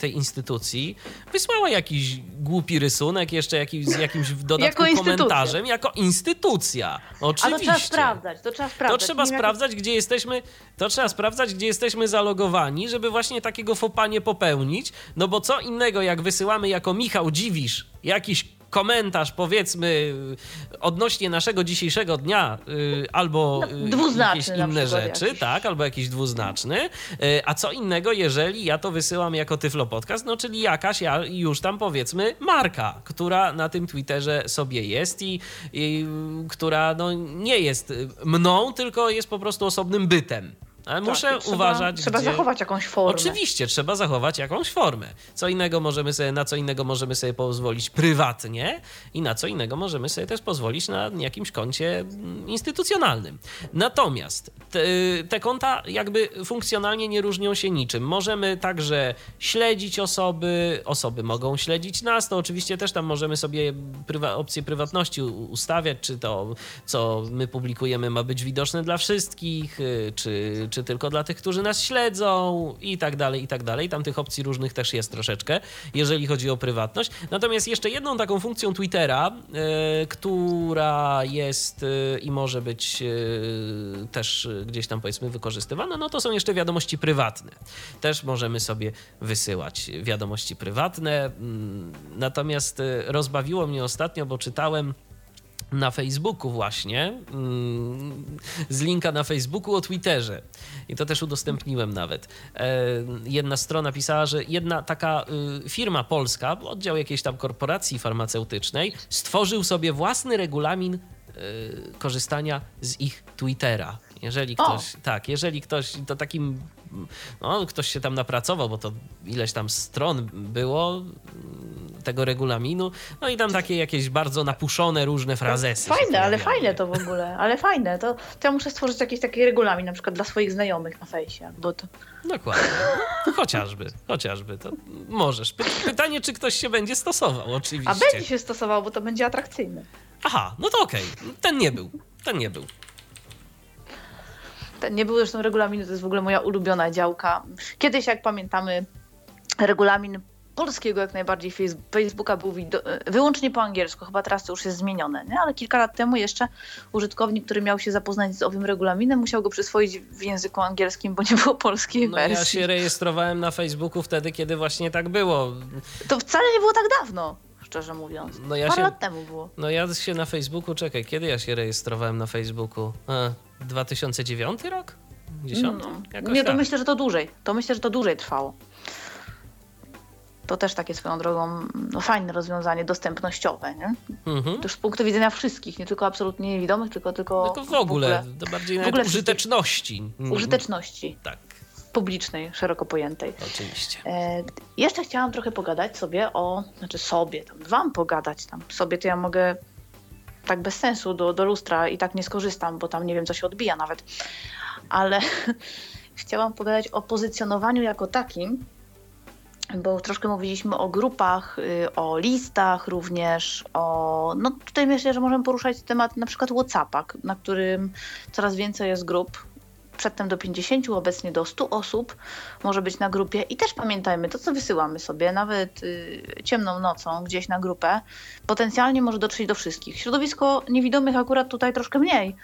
tej instytucji wysłała jakiś głupi rysunek jeszcze jakiś, z jakimś w dodatku Jako komentarzem jako instytucja. A Oczywiście. to trzeba sprawdzać, to trzeba To sprawdzać. trzeba wiem, jak- sprawdzać, gdzie jesteśmy, to trzeba sprawdzać, gdzie jesteśmy zalogowani, żeby właśnie takiego fopa nie popełnić, no bo co innego, jak wysyłamy jako Michał Dziwisz jakiś komentarz, powiedzmy, odnośnie naszego dzisiejszego dnia, y, albo No, y, jakieś inne rzeczy, jakiś. tak, albo jakiś dwuznaczny, y, a co innego, jeżeli ja to wysyłam jako Tyflo Podcast, no czyli jakaś ja już tam powiedzmy marka, która na tym Twitterze sobie jest i, i która no, nie jest mną, tylko jest po prostu osobnym bytem. Ale muszę Tak, trzeba- uważać, Trzeba gdzie... zachować jakąś formę. Oczywiście, trzeba zachować jakąś formę. Co innego możemy sobie, na co innego możemy sobie pozwolić prywatnie i na co innego możemy sobie też pozwolić na jakimś koncie mm, instytucjonalnym. Natomiast te, te konta jakby funkcjonalnie nie różnią się niczym. Możemy także śledzić osoby, osoby mogą śledzić nas, to oczywiście też tam możemy sobie prywa, opcje prywatności ustawiać, czy to, co my publikujemy ma być widoczne dla wszystkich, y, czy, tylko dla tych, którzy nas śledzą i tak dalej, i tak dalej. Tam tych opcji różnych też jest troszeczkę, jeżeli chodzi o prywatność. Natomiast jeszcze jedną taką funkcją Twittera, y, która jest y, i może być y, też gdzieś tam powiedzmy wykorzystywana, no to są jeszcze wiadomości prywatne. Też możemy sobie wysyłać wiadomości prywatne. Mm, Natomiast rozbawiło mnie ostatnio, bo czytałem na Facebooku właśnie, mm, z linka na Facebooku o Twitterze. I to też udostępniłem nawet. E, Jedna strona pisała, że jedna taka y, firma polska, oddział jakiejś tam korporacji farmaceutycznej, stworzył sobie własny regulamin y, korzystania z ich Twittera. Jeżeli O! ktoś, tak, jeżeli ktoś, to takim no, ktoś się tam napracował, bo to ileś tam stron było mm, tego regulaminu, no i tam takie jakieś bardzo napuszone różne frazesy. Fajne, ale fajne to w ogóle, ale fajne. To, to ja muszę stworzyć jakiś taki regulamin, na przykład dla swoich znajomych na fejsie, bo to... Dokładnie. Chociażby, chociażby. To możesz. Py pytanie, czy ktoś się będzie stosował, oczywiście. A będzie się stosował, bo to będzie atrakcyjne. Aha, no to okej. Ten nie był. Ten nie był. Nie był zresztą regulaminu, to jest w ogóle moja ulubiona działka. Kiedyś, jak pamiętamy, regulamin polskiego jak najbardziej Face- Facebooka był wyłącznie po angielsku, chyba teraz to już jest zmienione, nie? ale kilka lat temu jeszcze użytkownik, który miał się zapoznać z owym regulaminem, musiał go przyswoić w języku angielskim, bo nie było polskiej No ja wersji. się rejestrowałem na Facebooku wtedy, kiedy właśnie tak było. To wcale nie było tak dawno, szczerze mówiąc. No ja Parę się- lat temu było. No ja się na Facebooku, czekaj, kiedy ja się rejestrowałem na Facebooku? A, 2009 rok? 10? No. Jakoś Nie, to tak. myślę, że to dłużej. To myślę, że to dłużej trwało. To też takie swoją drogą no, fajne rozwiązanie dostępnościowe, nie? Mhm. Też z punktu widzenia wszystkich, nie tylko absolutnie niewidomych, tylko, tylko, Tylko w ogóle, to bardziej w ogóle użyteczności. Użyteczności Tak, publicznej, szeroko pojętej. oczywiście. E, jeszcze chciałam trochę pogadać sobie o, znaczy sobie, tam wam pogadać tam. Sobie to ja mogę tak bez sensu do, do lustra i tak nie skorzystam, bo tam nie wiem, co się odbija nawet. Ale [LAUGHS] chciałam pogadać o pozycjonowaniu jako takim, bo troszkę mówiliśmy o grupach, y, o listach również, o... No tutaj myślę, że możemy poruszać temat na przykład Whatsappa, na którym coraz więcej jest grup, przedtem do 50, obecnie do 100 osób może być na grupie. I też pamiętajmy, to co wysyłamy sobie, nawet y, ciemną nocą gdzieś na grupę, potencjalnie może dotrzeć do wszystkich. Środowisko niewidomych akurat tutaj troszkę mniej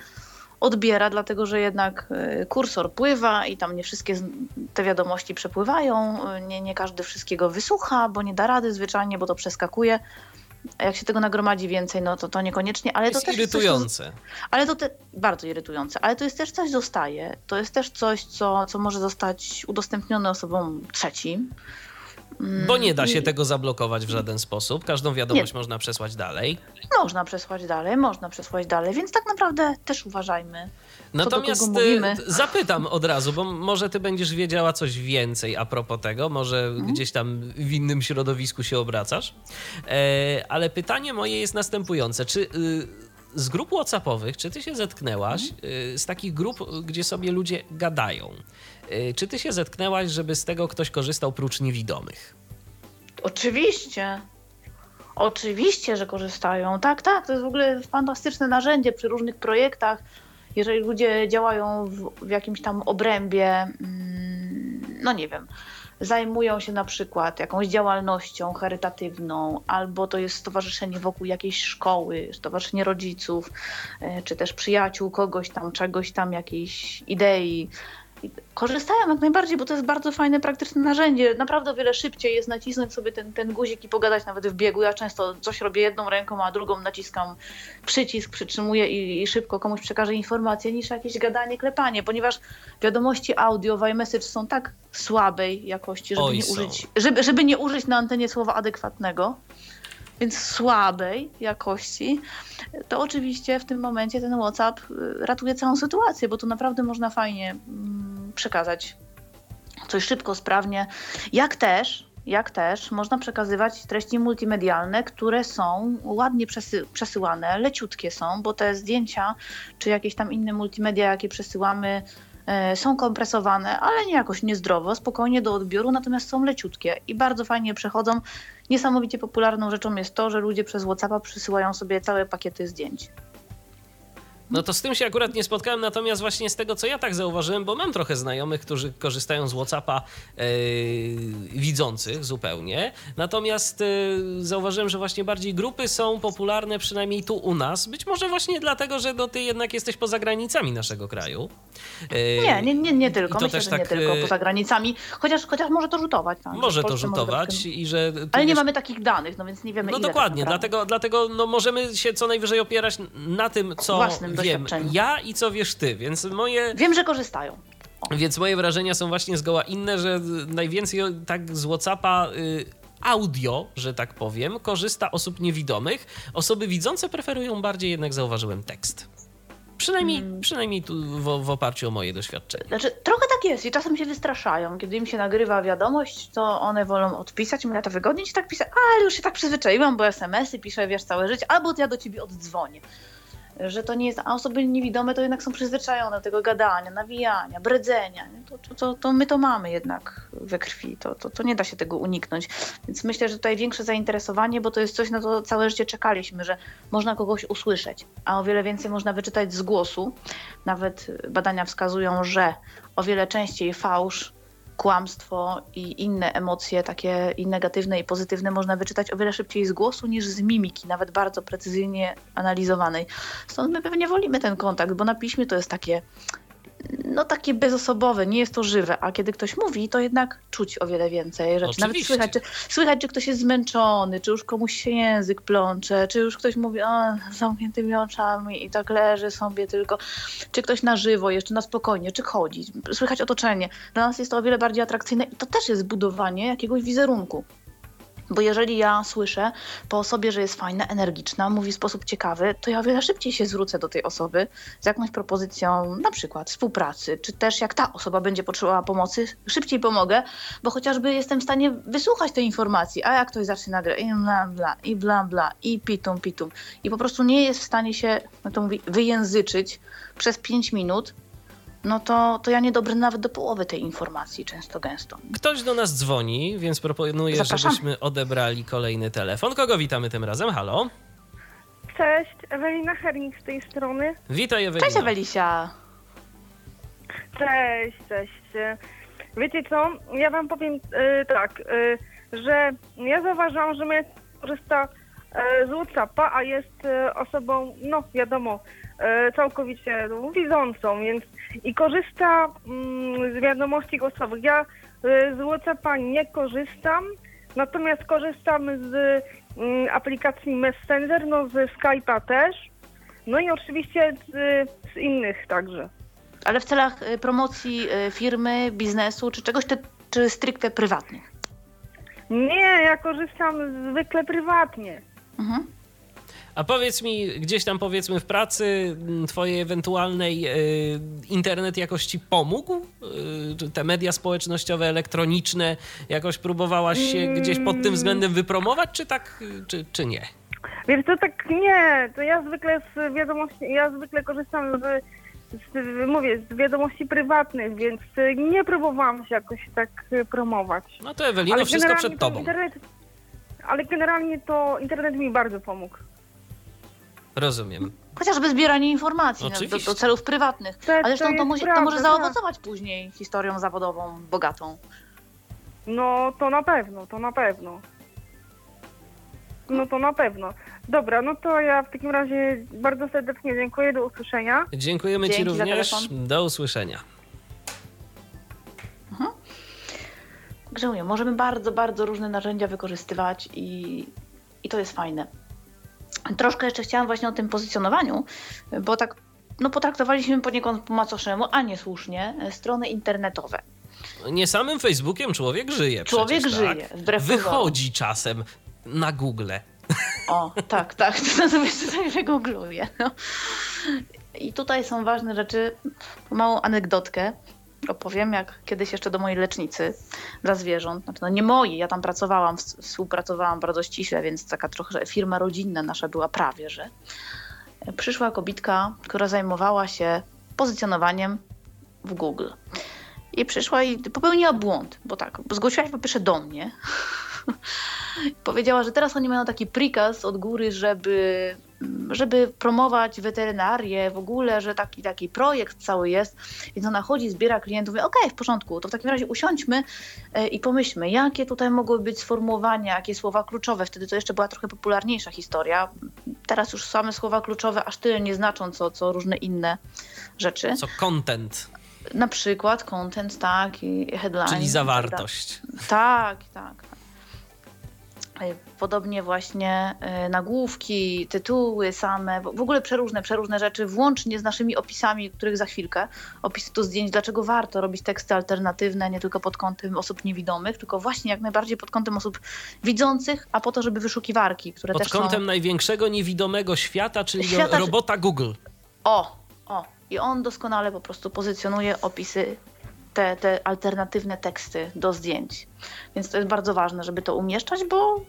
odbiera, dlatego że jednak y, kursor pływa i tam nie wszystkie te wiadomości przepływają, y, nie, nie każdy wszystkiego wysłucha, bo nie da rady zwyczajnie, bo to przeskakuje. A jak się tego nagromadzi więcej, no to to niekoniecznie, ale to jest też jest coś, co- irytujące. ale to te, bardzo irytujące, ale to jest też coś zostaje. To jest też coś, co, co może zostać udostępnione osobom trzecim. Mm, Bo nie da się i tego zablokować w żaden sposób. Każdą wiadomość można przesłać dalej. Można przesłać dalej, można przesłać dalej, więc tak naprawdę też uważajmy. Do Natomiast e, zapytam od razu, bo może ty będziesz wiedziała coś więcej a propos tego, może Mhm. gdzieś tam w innym środowisku się obracasz. E, ale pytanie moje jest następujące. Czy y, z grup WhatsAppowych, czy ty się zetknęłaś y, z takich grup, gdzie sobie ludzie gadają? Y, Czy ty się zetknęłaś, żeby z tego ktoś korzystał prócz niewidomych? Oczywiście. Oczywiście, że korzystają. Tak, tak, to jest w ogóle fantastyczne narzędzie przy różnych projektach. Jeżeli ludzie działają w, w jakimś tam obrębie, mm, no nie wiem, zajmują się na przykład jakąś działalnością charytatywną, albo to jest stowarzyszenie wokół jakiejś szkoły, stowarzyszenie rodziców, e, czy też przyjaciół kogoś tam, czegoś tam, jakiejś idei. Korzystają jak najbardziej, bo to jest bardzo fajne, praktyczne narzędzie. Naprawdę o wiele szybciej jest nacisnąć sobie ten, ten guzik i pogadać nawet w biegu. Ja często coś robię jedną ręką, a drugą naciskam przycisk, przytrzymuję i, i szybko komuś przekażę informację, niż jakieś gadanie, klepanie, ponieważ wiadomości audio w iMessage są tak słabej jakości, żeby, Oj, nie użyć, żeby, żeby nie użyć na antenie słowa adekwatnego, więc słabej jakości, to oczywiście w tym momencie ten WhatsApp y, ratuje całą sytuację, bo tu naprawdę można fajnie mm, przekazać coś szybko, sprawnie. Jak też, jak też można przekazywać treści multimedialne, które są ładnie przesy przesyłane, leciutkie są, bo te zdjęcia czy jakieś tam inne multimedia, jakie przesyłamy, e, są kompresowane, ale nie jakoś niezdrowo, spokojnie do odbioru, natomiast są leciutkie i bardzo fajnie przechodzą. Niesamowicie popularną rzeczą jest to, że ludzie przez WhatsAppa przysyłają sobie całe pakiety zdjęć. No to z tym się akurat nie spotkałem, natomiast właśnie z tego, co ja tak zauważyłem, bo mam trochę znajomych, którzy korzystają z WhatsAppa e, widzących zupełnie. Natomiast e, zauważyłem, że właśnie bardziej grupy są popularne, przynajmniej tu u nas. Być może właśnie dlatego, że no, ty jednak jesteś poza granicami naszego kraju. E, Nie, nie, nie, nie tylko. i to Myślę, też że tak, nie tylko poza granicami, chociaż, chociaż może to rzutować. Tak, Może to rzutować troszkę- i że... Ale nie wiesz- mamy takich danych, no więc nie wiemy No dokładnie, tak dlatego, dlatego no, możemy się co najwyżej opierać na tym, co Własnym wiem doświadczeniu. ja i co wiesz ty, więc moje... Wiem, że korzystają. Więc moje wrażenia są właśnie zgoła inne, że najwięcej tak z WhatsAppa y, audio, że tak powiem, korzysta osób niewidomych. Osoby widzące preferują bardziej, jednak zauważyłem tekst. Przynajmniej, Mm. przynajmniej tu w, w oparciu o moje doświadczenie. Znaczy, trochę tak jest i czasem się wystraszają. Kiedy im się nagrywa wiadomość, to one wolą odpisać. Mówię, to wygodnie ci tak pisać, ale już się tak przyzwyczaiłam, bo SMS-y piszę, wiesz, całe życie, albo ja do ciebie oddzwonię. Że to nie jest, a osoby niewidome to jednak są przyzwyczajone do tego gadania, nawijania, bredzenia. to, to, to my to mamy jednak we krwi, to, to, to nie da się tego uniknąć. Więc myślę, że tutaj większe zainteresowanie, bo to jest coś, na co całe życie czekaliśmy, że można kogoś usłyszeć, a o wiele więcej można wyczytać z głosu. Nawet badania wskazują, że o wiele częściej fałsz, kłamstwo i inne emocje, takie i negatywne, i pozytywne, można wyczytać o wiele szybciej z głosu niż z mimiki, nawet bardzo precyzyjnie analizowanej. Stąd my pewnie wolimy ten kontakt, bo na piśmie to jest takie, no takie bezosobowe, nie jest to żywe, a kiedy ktoś mówi, to jednak czuć o wiele więcej rzeczy. Nawet Oczywiście. słychać czy, słychać, czy ktoś jest zmęczony, czy już komuś się język plącze, czy już ktoś mówi o, z zamkniętymi oczami i tak leży sobie tylko, czy ktoś na żywo, jeszcze na spokojnie, czy chodzi. Słychać otoczenie. Dla nas jest to o wiele bardziej atrakcyjne i to też jest budowanie jakiegoś wizerunku. Bo jeżeli ja słyszę po osobie, że jest fajna, energiczna, mówi w sposób ciekawy, to ja o wiele szybciej się zwrócę do tej osoby z jakąś propozycją na przykład współpracy, czy też jak ta osoba będzie potrzebowała pomocy, szybciej pomogę, bo chociażby jestem w stanie wysłuchać tej informacji, a jak ktoś zacznie nagle i bla bla, i bla bla, i pitum pitum. I po prostu nie jest w stanie się, no to mówi, wyjęzyczyć przez 5 minut, no to, to ja nie dobrę nawet do połowy tej informacji często gęsto. Ktoś do nas dzwoni, więc proponuję, Zapraszam. żebyśmy odebrali kolejny telefon. Kogo witamy tym razem? Halo? Cześć, Ewelina Hernik z tej strony. Witaj Ewelino. Cześć Ewelisia! Cześć, cześć. Wiecie co, ja wam powiem e, tak, e, że ja zauważyłam, że mnie korzysta e, z Whatsappa, a jest e, osobą, no wiadomo, całkowicie no, widzącą, więc i korzysta mm, z wiadomości głosowych. Ja e, z Whatsappa nie korzystam, natomiast korzystam z mm, aplikacji Messenger, no ze Skype'a też, no i oczywiście z, z innych także. Ale w celach y, promocji y, firmy, biznesu, czy czegoś, czy, czy stricte prywatnych? Nie, ja korzystam zwykle prywatnie. Mhm. A powiedz mi, gdzieś tam powiedzmy w pracy twojej ewentualnej y, internet jakoś ci pomógł? Y, czy te media społecznościowe, elektroniczne, jakoś próbowałaś się gdzieś pod tym względem wypromować, czy tak, czy, czy nie? Wiesz, to tak nie, to ja zwykle z wiadomości, ja zwykle korzystam z, z mówię, z wiadomości prywatnych, więc nie próbowałam się jakoś tak promować. No to Ewelino, wszystko generalnie przed to tobą. Internet, ale generalnie to internet mi bardzo pomógł. Rozumiem. Chociażby zbieranie informacji no, do, do celów prywatnych. To- Ale to zresztą to, jest może, to prawda, może tak. zaowocować później historią zawodową bogatą. No to na pewno, to na pewno. No to na pewno. Dobra, no to ja w takim razie bardzo serdecznie dziękuję, do usłyszenia. Dziękujemy ci Dzięki za również. Do usłyszenia. Grzełnie, możemy bardzo, bardzo różne narzędzia wykorzystywać i, i to jest fajne. Troszkę jeszcze chciałam właśnie o tym pozycjonowaniu, bo tak no, potraktowaliśmy poniekąd po macoszemu, a niesłusznie, strony internetowe. Nie samym Facebookiem człowiek żyje. Człowiek przecież, żyje, Tak? wbrew. Wychodzi czasem na Google. O, tak, tak, to sobie tutaj wygoogluję. No. I tutaj są ważne rzeczy. Małą anegdotkę opowiem, jak kiedyś jeszcze do mojej lecznicy dla zwierząt, znaczy no nie mojej, ja tam pracowałam, ws- współpracowałam bardzo ściśle, więc taka trochę firma rodzinna nasza była prawie, że przyszła kobitka, która zajmowała się pozycjonowaniem w Google. I przyszła i popełniła błąd, bo tak, zgłosiła się po pierwsze do mnie. [LAUGHS] Powiedziała, że teraz oni mają taki prikaz od góry, żeby, żeby promować weterynarię w ogóle, że taki, taki projekt cały jest. Więc ona chodzi, zbiera klientów. Mówię, okej, w porządku, to w takim razie usiądźmy e, i pomyślmy, jakie tutaj mogły być sformułowania, jakie słowa kluczowe. Wtedy to jeszcze była trochę popularniejsza historia. Teraz już same słowa kluczowe aż tyle nie znaczą, co, co różne inne rzeczy. Co content, Na przykład content, tak, i headline. czyli tak zawartość. tak, tak. tak. E, Podobnie właśnie e, nagłówki, tytuły same, w ogóle przeróżne, przeróżne rzeczy, włącznie z naszymi opisami, których za chwilkę, opisy do zdjęć, dlaczego warto robić teksty alternatywne, nie tylko pod kątem osób niewidomych, tylko właśnie jak najbardziej pod kątem osób widzących, a po to, żeby wyszukiwarki, które Pod też kątem są... największego niewidomego świata, czyli Świata- robota Google. O, o, i on doskonale po prostu pozycjonuje opisy, te, te alternatywne teksty do zdjęć. Więc to jest bardzo ważne, żeby to umieszczać, bo,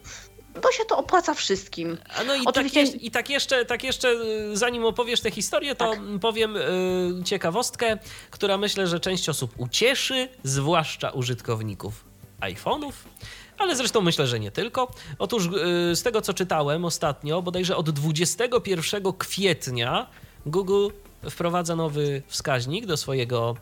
bo się to opłaca wszystkim. A no i, Oczywiście- tak, i tak, jeszcze, tak jeszcze, y, zanim opowiesz tę historię, to Tak. powiem y, ciekawostkę, która myślę, że część osób ucieszy, zwłaszcza użytkowników iPhone'ów. Ale zresztą myślę, że nie tylko. Otóż y, z tego, co czytałem ostatnio, bodajże od 21 kwietnia Google wprowadza nowy wskaźnik do swojego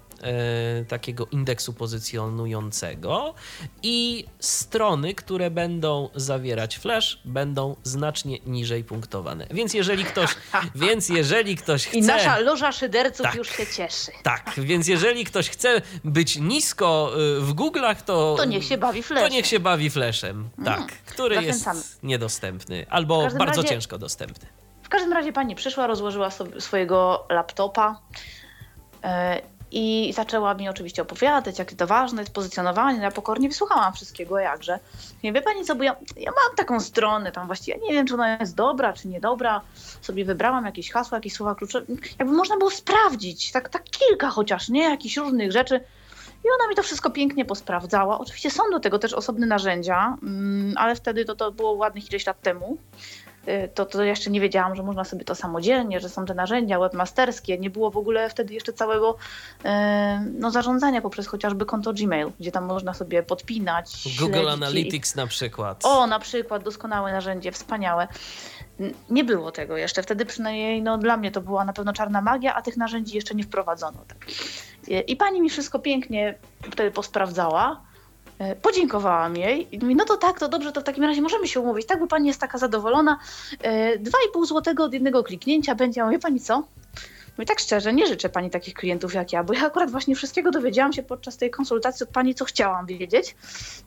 takiego indeksu pozycjonującego i strony, które będą zawierać flash, będą znacznie niżej punktowane. Więc jeżeli ktoś, [LAUGHS] więc jeżeli ktoś chce... I nasza loża szyderców Tak. już się cieszy. Tak, więc jeżeli ktoś chce być nisko y, w Google'ach, to... To niech się bawi To flashem. niech się bawi flashem, tak, który zachęcamy. jest niedostępny albo bardzo razie- ciężko dostępny. W każdym razie pani przyszła, rozłożyła sobie swojego laptopa e, i zaczęła mi oczywiście opowiadać, jakie to ważne jest pozycjonowanie. Ja pokornie wysłuchałam wszystkiego, jakże. Nie wie pani co, bo ja, ja mam taką stronę tam właściwie, ja nie wiem, czy ona jest dobra, czy niedobra. Sobie wybrałam jakieś hasła, jakieś słowa kluczowe. Jakby można było sprawdzić, tak, tak kilka chociaż, nie? Jakichś różnych rzeczy. I ona mi to wszystko pięknie posprawdzała. Oczywiście są do tego też osobne narzędzia, mm, ale wtedy to, to było ładnych ileś lat temu. Y, To, to jeszcze nie wiedziałam, że można sobie to samodzielnie, że są te narzędzia webmasterskie. Nie było w ogóle wtedy jeszcze całego e, no, zarządzania poprzez chociażby konto Gmail, gdzie tam można sobie podpinać. Google śledzić i- Analytics na przykład. o, na przykład, doskonałe narzędzie, wspaniałe. Nie było tego jeszcze. Wtedy przynajmniej no, dla mnie to była na pewno czarna magia, a tych narzędzi jeszcze nie wprowadzono. Tak. I- I pani mi wszystko pięknie wtedy posprawdzała. E, Podziękowałam jej i mówi, no to tak, to dobrze, to w takim razie możemy się umówić. Tak, bo pani jest taka zadowolona. E, 2,5 złotego od jednego kliknięcia będzie. Ja mówię, pani co? Mówię, tak szczerze, nie życzę pani takich klientów jak ja, bo ja akurat właśnie wszystkiego dowiedziałam się podczas tej konsultacji od pani, co chciałam wiedzieć.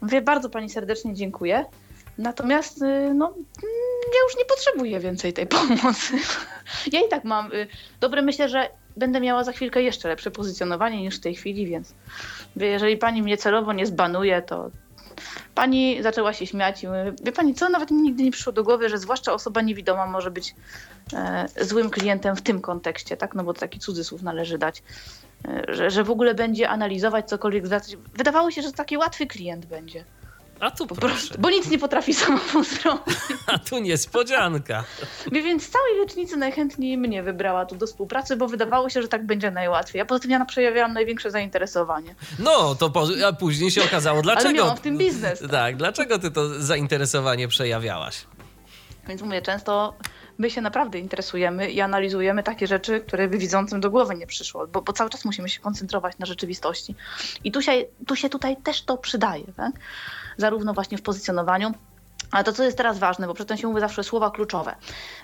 Mówię, bardzo pani serdecznie dziękuję. Natomiast y, no, mm, ja już nie potrzebuję więcej tej pomocy. [LAUGHS] Ja i tak mam y, dobre, myślę, że będę miała za chwilkę jeszcze lepsze pozycjonowanie niż w tej chwili, więc jeżeli pani mnie celowo nie zbanuje, to pani zaczęła się śmiać i mówi, wie pani co, nawet mi nigdy nie przyszło do głowy, że zwłaszcza osoba niewidoma może być e, złym klientem w tym kontekście, tak? No bo taki cudzysłów należy dać. E, że, że w ogóle będzie analizować cokolwiek. Wydawało się, że taki łatwy klient będzie. A tu Po proszę, prostu, bo nic nie potrafi samemu zrobić. [LAUGHS] a tu niespodzianka. Więc z całej lecznicy najchętniej mnie wybrała tu do współpracy, bo wydawało się, że tak będzie najłatwiej. A poza tym ja przejawiałam największe zainteresowanie. No, to po, a później się okazało, dlaczego... miałam w tym biznes. Tak, dlaczego ty to zainteresowanie przejawiałaś? Więc mówię, często my się naprawdę interesujemy i analizujemy takie rzeczy, które by widzącym do głowy nie przyszło, bo, bo cały czas musimy się koncentrować na rzeczywistości. I tu się, tu się tutaj też to przydaje, tak? Zarówno właśnie w pozycjonowaniu, ale to, co jest teraz ważne, bo przedtem się mówi zawsze słowa kluczowe.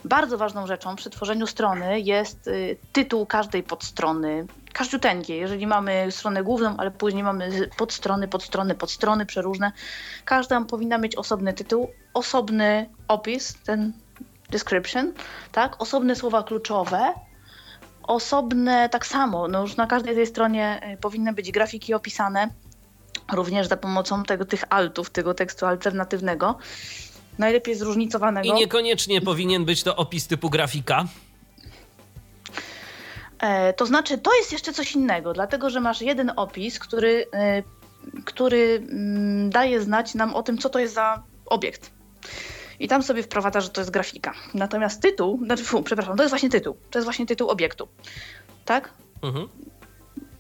Bardzo ważną rzeczą przy tworzeniu strony jest y, tytuł każdej podstrony, każdziuteńkiej. Jeżeli mamy stronę główną, ale później mamy podstrony, podstrony, podstrony przeróżne, każda powinna mieć osobny tytuł, osobny opis, ten description, tak? Osobne słowa kluczowe, osobne tak samo, no już na każdej tej stronie y, powinny być grafiki opisane, również za pomocą tego, tych altów, tego tekstu alternatywnego, najlepiej zróżnicowanego. I niekoniecznie powinien być to opis typu grafika. E, to znaczy, to jest jeszcze coś innego, dlatego że masz jeden opis, który, e, który mm, daje znać nam o tym, co to jest za obiekt. I tam sobie wprowadza, że to jest grafika. Natomiast tytuł, znaczy, fu, przepraszam, to jest właśnie tytuł. To jest właśnie tytuł obiektu. Tak? Mhm.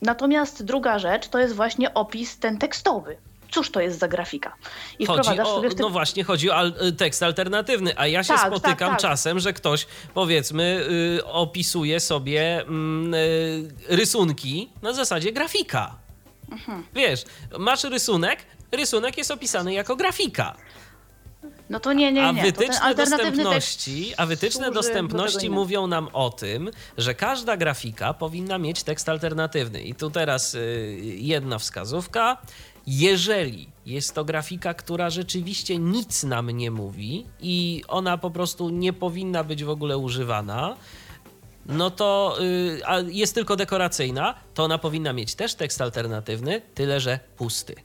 Natomiast druga rzecz to jest właśnie opis ten tekstowy. Cóż to jest za grafika? I Chodzi o, sobie w tym... no właśnie, chodzi o al- tekst alternatywny, a ja się Tak, tak, spotykam tak. czasem, że ktoś, powiedzmy, y, opisuje sobie mm, y, rysunki na zasadzie grafika. Mhm. Wiesz, masz rysunek, rysunek jest opisany jako grafika. No to nie, nie, A nie. ten wytyczne dostępności, a wytyczne do dostępności tego mówią nam o tym, że każda grafika powinna mieć tekst alternatywny. I tu teraz y, jedna wskazówka. Jeżeli jest to grafika, która rzeczywiście nic nam nie mówi i ona po prostu nie powinna być w ogóle używana, no to y, a jest tylko dekoracyjna, to ona powinna mieć też tekst alternatywny, tyle że pusty.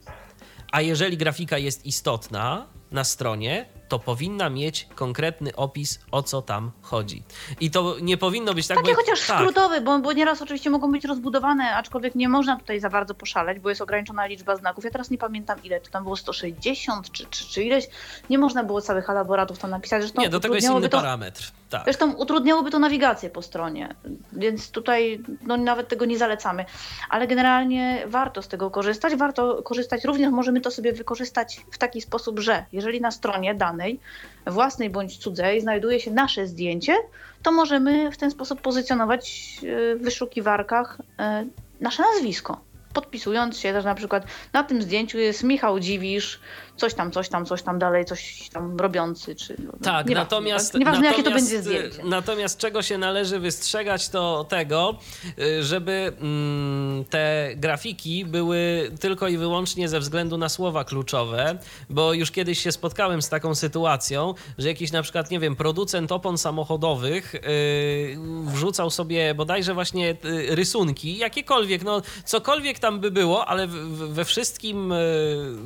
A jeżeli grafika jest istotna na stronie, to powinna mieć konkretny opis, o co tam chodzi. I to nie powinno być tak... Taki bo- chociaż tak, skrótowy, bo, bo nieraz oczywiście mogą być rozbudowane, aczkolwiek nie można tutaj za bardzo poszaleć, bo jest ograniczona liczba znaków. Ja teraz nie pamiętam ile, czy tam było 160 czy, czy, czy ileś. Nie można było całych elaboratów tam napisać. Zresztą Nie, do tego jest inny to, parametr. Tak. Zresztą utrudniałoby to nawigację po stronie, więc tutaj no, nawet tego nie zalecamy. Ale generalnie warto z tego korzystać. Warto korzystać, również możemy to sobie wykorzystać w taki sposób, że jeżeli na stronie danej, własnej bądź cudzej, znajduje się nasze zdjęcie, to możemy w ten sposób pozycjonować e, w wyszukiwarkach e, nasze nazwisko. Podpisując się też na przykład na tym zdjęciu jest Michał Dziwisz, coś tam, coś tam, coś tam dalej, coś tam robiący. Czy, no, Tak, nieważne, natomiast, tak? Nieważne jakie to natomiast, będzie y, zdjęcie. Natomiast czego się należy wystrzegać, to tego, y, żeby mm, te grafiki były tylko i wyłącznie ze względu na słowa kluczowe, bo już kiedyś się spotkałem z taką sytuacją, że jakiś na przykład, nie wiem, producent opon samochodowych y, wrzucał sobie bodajże właśnie y, rysunki, jakiekolwiek, no cokolwiek tam by było, ale w, w, we wszystkim y,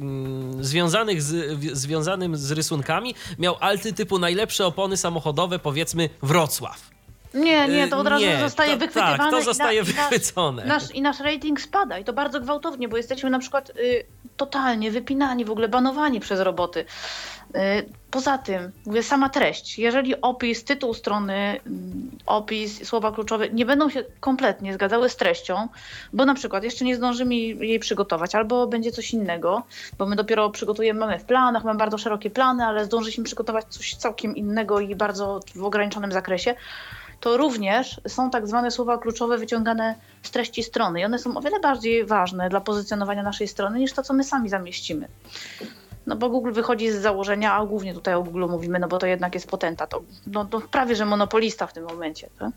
mm, związanych z, w- związanym z rysunkami miał alty typu najlepsze opony samochodowe, powiedzmy Wrocław. Nie, nie, to od razu nie, zostaje to- wychwytywane. Tak, to i na- zostaje i nasz- wychwycone. Nasz, I nasz rating spada i to bardzo gwałtownie, bo jesteśmy na przykład y, totalnie wypinani, w ogóle banowani przez roboty. Y, poza tym, mówię, sama treść. Jeżeli opis, tytuł strony, mm, opis, słowa kluczowe nie będą się kompletnie zgadzały z treścią, bo na przykład jeszcze nie zdążymy jej przygotować, albo będzie coś innego, bo my dopiero przygotujemy, mamy w planach, mamy bardzo szerokie plany, ale zdążyliśmy przygotować coś całkiem innego i bardzo w ograniczonym zakresie, to również są tak zwane słowa kluczowe wyciągane z treści strony i one są o wiele bardziej ważne dla pozycjonowania naszej strony niż to, co my sami zamieścimy. No bo Google wychodzi z założenia, a głównie tutaj o Google mówimy, no bo to jednak jest potentat, to, no, to prawie że monopolista w tym momencie. Tak?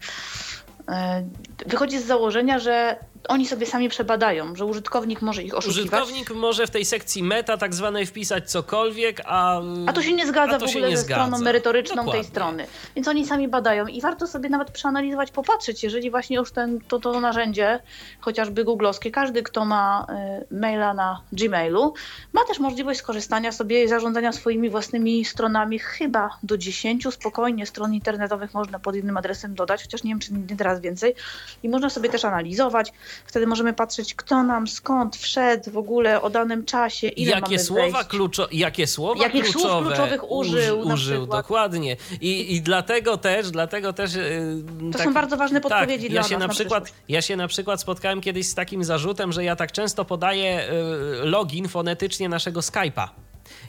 E, Wychodzi z założenia, że oni sobie sami przebadają, że użytkownik może ich oszukiwać. Użytkownik może w tej sekcji meta tak zwanej wpisać cokolwiek, a... A to się nie zgadza w ogóle ze stroną zgadza. merytoryczną Dokładnie. tej strony. Więc oni sami badają i warto sobie nawet przeanalizować, popatrzeć, jeżeli właśnie już ten, to, to narzędzie, chociażby googlowskie, każdy, kto ma y, maila na Gmailu, ma też możliwość skorzystania sobie i zarządzania swoimi własnymi stronami. Chyba do 10 spokojnie stron internetowych można pod innym adresem dodać, chociaż nie wiem, czy nie teraz więcej. I można sobie też analizować. Wtedy możemy patrzeć, kto nam skąd wszedł w ogóle o danym czasie, ile jakie mamy słowa, wejść. kluczo, jakie słowa Jakich słów kluczowe kluczowych użył na użył dokładnie. I, I dlatego też, dlatego też... yy, To tak- są bardzo ważne tak, podpowiedzi ja dla się nas na na przykład, przyszłość. Ja się na przykład spotkałem kiedyś z takim zarzutem, że ja tak często podaję y, login fonetycznie naszego Skype'a.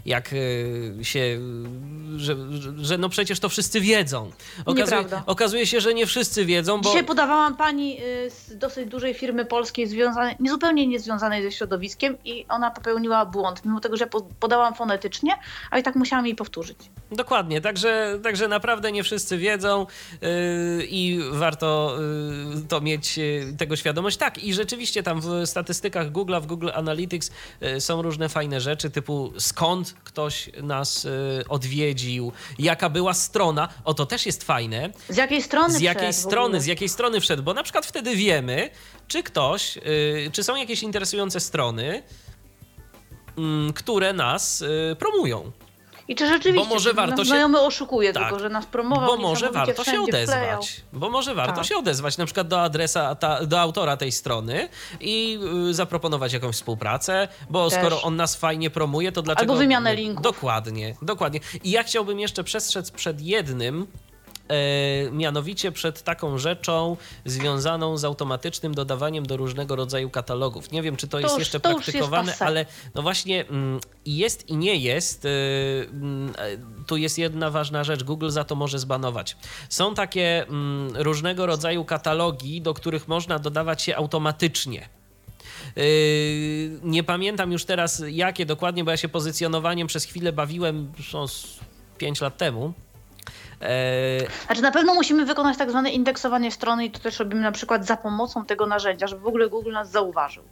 Jak y, się, y, że, że, no przecież to wszyscy wiedzą. Okazuje, okazuje się, że nie wszyscy wiedzą, bo Dzisiaj podawałam pani y, z dosyć dużej firmy polskiej, związanej, nie zupełnie niezwiązanej ze środowiskiem i ona popełniła błąd, mimo tego, że po- podałam fonetycznie, a i tak musiałam jej powtórzyć. Dokładnie, także, także naprawdę nie wszyscy wiedzą yy, i warto yy, to mieć yy, tego świadomość. Tak, i rzeczywiście tam w statystykach Google, w Google Analytics yy, są różne fajne rzeczy, typu skąd ktoś nas yy, odwiedził, jaka była strona. O, to też jest fajne. Z jakiej strony Z jakiej wszedł strony, z jakiej strony wszedł, bo na przykład wtedy wiemy, czy ktoś, yy, czy są jakieś interesujące strony, mm, które nas yy, promują. I czy rzeczywiście Bo może warto się- znajomy oszukuje, Tak. tylko że nas promował Bo może warto się wklejał. odezwać. Bo może warto Tak. się odezwać na przykład do adresa, ta, do autora tej strony i y, zaproponować jakąś współpracę, bo Też. skoro on nas fajnie promuje, to dlaczego... Albo wymianę linków. Dokładnie, dokładnie. I ja chciałbym jeszcze przestrzec przed jednym, mianowicie przed taką rzeczą związaną z automatycznym dodawaniem do różnego rodzaju katalogów. Nie wiem, czy to, To jest już- jeszcze to jest praktykowane, passé. ale no właśnie mm, jest i nie jest. y, mm, e, Tu jest jedna ważna rzecz. Google za to może zbanować. Są takie mm, różnego rodzaju katalogi, do których można dodawać się automatycznie. Nie pamiętam już teraz jakie dokładnie, bo ja się pozycjonowaniem przez chwilę bawiłem no, z 5 lat temu. E, Znaczy na pewno musimy wykonać tak zwane indeksowanie strony i to też robimy na przykład za pomocą tego narzędzia, żeby w ogóle Google nas zauważył.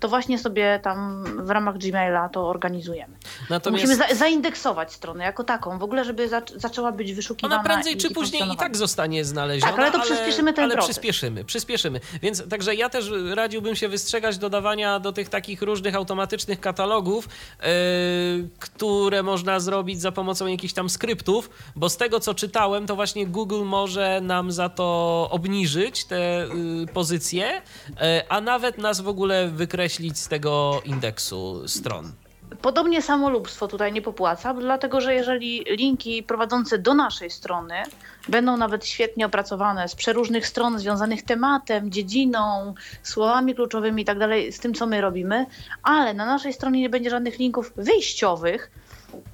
To właśnie sobie tam w ramach Gmaila to organizujemy. natomiast Musimy za zaindeksować stronę jako taką, w ogóle żeby zac zaczęła być wyszukiwana ona prędzej i, czy i później i tak zostanie znaleziona. Tak, ale to przyspieszymy ten ale proces. przyspieszymy, przyspieszymy. Więc także ja też radziłbym się wystrzegać dodawania do tych takich różnych automatycznych katalogów, yy, które można zrobić za pomocą jakichś tam skryptów, bo z tego co czytałem, to właśnie Google może nam za to obniżyć te yy, pozycje, yy, a nawet nas w ogóle wykreślić z tego indeksu stron. Podobnie samolubstwo tutaj nie popłaca, dlatego że jeżeli linki prowadzące do naszej strony będą nawet świetnie opracowane z przeróżnych stron związanych tematem, dziedziną, słowami kluczowymi i tak dalej, z tym co my robimy, ale na naszej stronie nie będzie żadnych linków wyjściowych,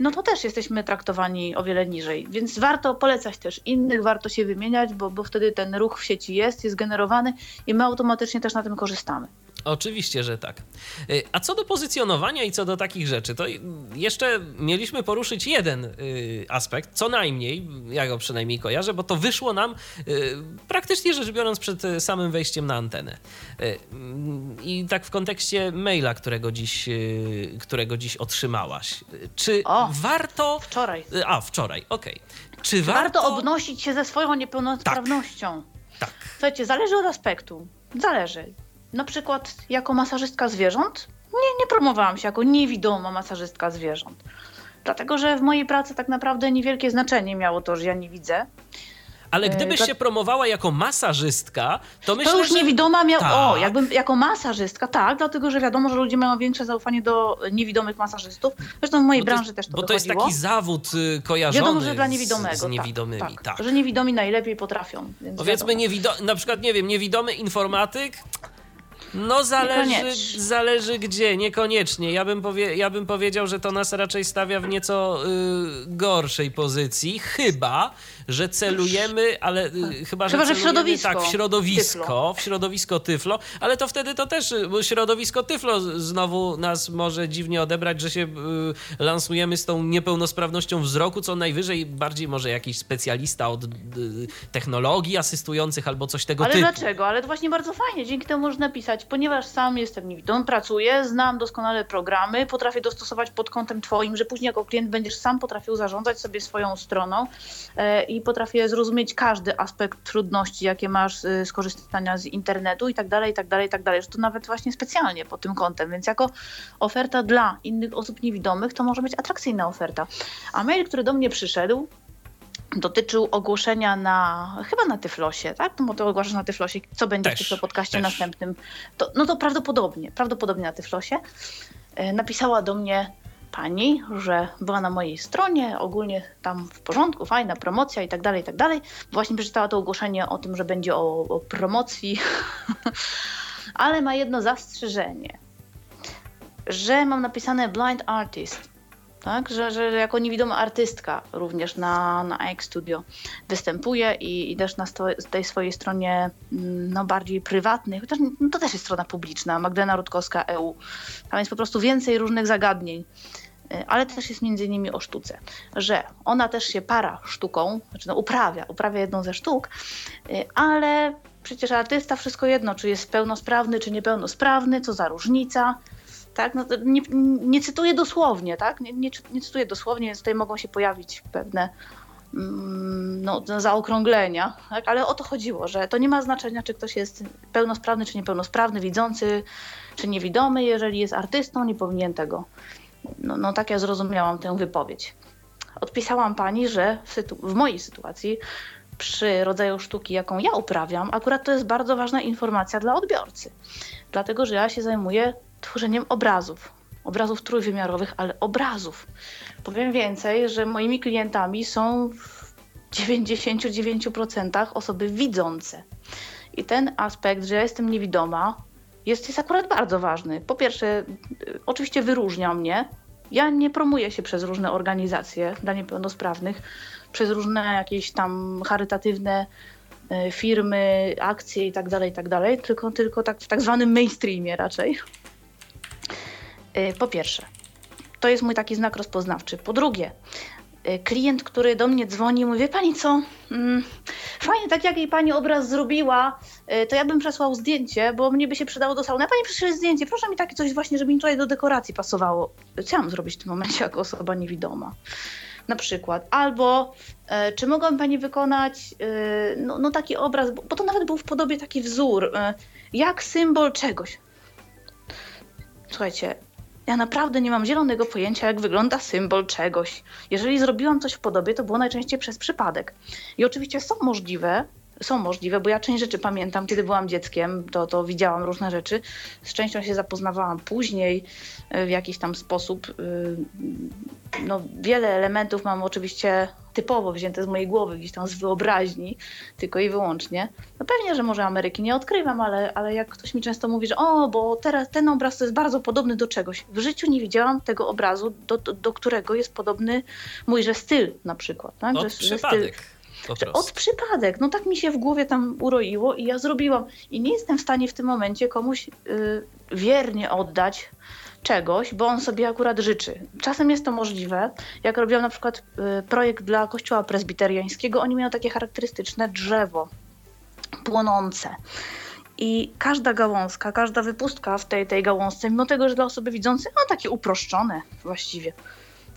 no to też jesteśmy traktowani o wiele niżej. Więc warto polecać też innych, warto się wymieniać, bo, bo wtedy ten ruch w sieci jest, jest generowany i my automatycznie też na tym korzystamy. Oczywiście, że tak. Y, A co do pozycjonowania i co do takich rzeczy, to jeszcze mieliśmy poruszyć jeden y, aspekt, co najmniej, ja go przynajmniej kojarzę, bo to wyszło nam y, praktycznie rzecz biorąc przed samym wejściem na antenę. Mm, I tak w kontekście maila, którego dziś, którego dziś otrzymałaś. Czy O! warto. Wczoraj. A, wczoraj, okej. Czy Warto warto. obnosić się ze swoją niepełnosprawnością. Tak. Słuchajcie, zależy od aspektu. Zależy. Na przykład jako masażystka zwierząt nie, nie promowałam się jako niewidoma masażystka zwierząt. Dlatego, że w mojej pracy tak naprawdę niewielkie znaczenie miało to, że ja nie widzę. Ale E, gdybyś się promowała jako masażystka, to myślę, to już że... niewidoma miał. Tak. O, jakbym jako masażystka, tak, dlatego że wiadomo, że ludzie mają większe zaufanie do niewidomych masażystów. Zresztą w mojej Bo to branży jest, też to Bo to jest taki zawód y, kojarzony Wiadomo, że dla niewidomego. z niewidomymi. tak, Tak, tak, Że niewidomi najlepiej potrafią. Powiedzmy, niewido- na przykład, nie wiem, niewidomy informatyk. No zależy, zależy gdzie, niekoniecznie. Ja bym, powie- ja bym powiedział, że to nas raczej stawia w nieco y, gorszej pozycji, chyba, że celujemy, ale y, chyba, że Chyba, że celujemy, środowisko tak, w środowisko, tyflo. w środowisko tyflo, ale to wtedy to też, środowisko tyflo znowu nas może dziwnie odebrać, że się y, lansujemy z tą niepełnosprawnością wzroku, co najwyżej bardziej może jakiś specjalista od y, technologii asystujących albo coś tego Ale typu. dlaczego? Ale to właśnie bardzo fajnie. Dzięki temu można pisać, ponieważ sam jestem niewidomą, pracuję, znam doskonale programy, potrafię dostosować pod kątem twoim, że później jako klient będziesz sam potrafił zarządzać sobie swoją stroną e, i potrafię zrozumieć każdy aspekt trudności, jakie masz z korzystania z internetu i tak dalej, i tak dalej, i tak dalej. Że to nawet właśnie specjalnie pod tym kątem, więc jako oferta dla innych osób niewidomych to może być atrakcyjna oferta. A mail, który do mnie przyszedł, dotyczył ogłoszenia na, chyba na Tyflosie, tak? No bo to ogłaszasz na Tyflosie, co będzie Też, w Tyflo podcaście też. następnym. To, no to prawdopodobnie, prawdopodobnie na Tyflosie. E, Napisała do mnie pani, że była na mojej stronie, ogólnie tam w porządku, fajna promocja i tak dalej, i tak dalej. Właśnie przeczytała to ogłoszenie o tym, że będzie o, o promocji, [LAUGHS] ale ma jedno zastrzeżenie, że mam napisane blind artist, tak? Że, że jako niewidoma artystka również na, na AX Studio występuje i, i też na sto, tej swojej stronie mm, no, bardziej prywatnej, chociaż no, to też jest strona publiczna, Magdalena Rutkowska EU. Tam jest po prostu więcej różnych zagadnień, ale też jest między innymi o sztuce, że ona też się para sztuką, znaczy no, uprawia, uprawia jedną ze sztuk, y, ale przecież artysta wszystko jedno, czy jest pełnosprawny, czy niepełnosprawny, co za różnica. Tak, no nie, nie cytuję dosłownie, tak? Nie, nie, nie cytuję dosłownie, więc tutaj mogą się pojawić pewne mm, no, zaokrąglenia, tak? ale o to chodziło, że to nie ma znaczenia, czy ktoś jest pełnosprawny, czy niepełnosprawny, widzący, czy niewidomy. Jeżeli jest artystą, nie powinien tego. No, no tak ja zrozumiałam tę wypowiedź. Odpisałam pani, że w, w mojej sytuacji, przy rodzaju sztuki, jaką ja uprawiam, akurat to jest bardzo ważna informacja dla odbiorcy. Dlatego, że ja się zajmuję tworzeniem obrazów. Obrazów trójwymiarowych, ale obrazów. Powiem więcej, że moimi klientami są w 99% osoby widzące. I ten aspekt, że ja jestem niewidoma, jest, jest akurat bardzo ważny. Po pierwsze, y, oczywiście wyróżnia mnie. Ja nie promuję się przez różne organizacje dla niepełnosprawnych, przez różne jakieś tam charytatywne y, firmy, akcje i tak dalej, tak dalej, tylko, tylko tak w tak zwanym mainstreamie raczej. Y, Po pierwsze, to jest mój taki znak rozpoznawczy. Po drugie, klient, który do mnie dzwoni, mówi, pani co, mm, fajnie, tak jak jej pani obraz zrobiła, y, to ja bym przesłał zdjęcie, bo mnie by się przydało do salonu. A pani przyszły zdjęcie, proszę mi takie coś właśnie, żeby mi tutaj do dekoracji pasowało. Co ja mam zrobić w tym momencie jako osoba niewidoma? Na przykład. Albo e, czy mogłaby pani wykonać e, no, no taki obraz, bo, bo to nawet był w podobie taki wzór, e, jak symbol czegoś. Słuchajcie, ja naprawdę nie mam zielonego pojęcia, jak wygląda symbol czegoś. Jeżeli zrobiłam coś w podobie, to było najczęściej przez przypadek. I oczywiście są możliwe, są możliwe, bo ja część rzeczy pamiętam, kiedy byłam dzieckiem, to, to widziałam różne rzeczy. Z częścią się zapoznawałam później e, w jakiś tam sposób. e, No, wiele elementów mam oczywiście typowo wzięte z mojej głowy, gdzieś tam z wyobraźni, tylko i wyłącznie. No pewnie, że może Ameryki nie odkrywam, ale, ale jak ktoś mi często mówi, że o, bo teraz ten obraz to jest bardzo podobny do czegoś. W życiu nie widziałam tego obrazu, do, do, do którego jest podobny mójże styl na przykład. Tak? Od Że- styl- przypadek. Że prostu. od przypadek. No tak mi się w głowie tam uroiło i ja zrobiłam. I nie jestem w stanie w tym momencie komuś y, wiernie oddać czegoś, bo on sobie akurat życzy. Czasem jest to możliwe. Jak robiłam na przykład y, projekt dla kościoła prezbiteriańskiego, oni mają takie charakterystyczne drzewo płonące. I każda gałązka, każda wypustka w tej, tej gałązce, mimo tego, że dla osoby widzącej, no takie uproszczone właściwie.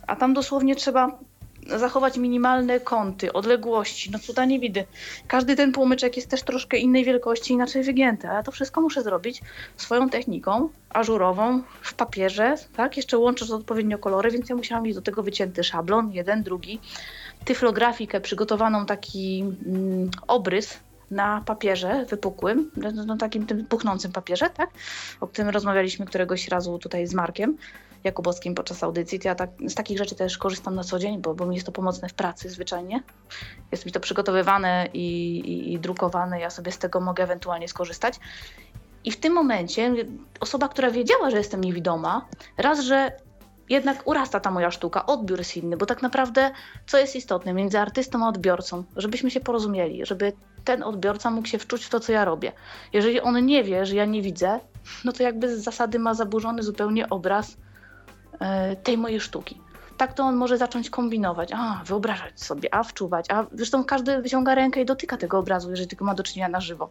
A tam dosłownie trzeba zachować minimalne kąty, odległości, no cuda nie widy. Każdy ten płomyczek jest też troszkę innej wielkości, inaczej wygięty, a ja to wszystko muszę zrobić swoją techniką, ażurową, w papierze, tak? Jeszcze łącząc odpowiednio kolory, więc ja musiałam mieć do tego wycięty szablon, jeden, drugi, tyflografikę przygotowaną, taki mm, obrys na papierze wypukłym, no, no takim tym puchnącym papierze, tak? O którym rozmawialiśmy któregoś razu tutaj z Markiem. Jakubowskim podczas audycji. Ja tak, z takich rzeczy też korzystam na co dzień, bo, bo mi jest to pomocne w pracy zwyczajnie. Jest mi to przygotowywane i, i, i drukowane, ja sobie z tego mogę ewentualnie skorzystać. I w tym momencie osoba, która wiedziała, że jestem niewidoma, raz, że jednak urasta ta moja sztuka, odbiór jest inny, bo tak naprawdę co jest istotne między artystą a odbiorcą, żebyśmy się porozumieli, żeby ten odbiorca mógł się wczuć w to, co ja robię. Jeżeli on nie wie, że ja nie widzę, no to jakby z zasady ma zaburzony zupełnie obraz tej mojej sztuki. Tak to on może zacząć kombinować, a wyobrażać sobie, a wczuwać, a zresztą każdy wyciąga rękę i dotyka tego obrazu, jeżeli tylko ma do czynienia na żywo.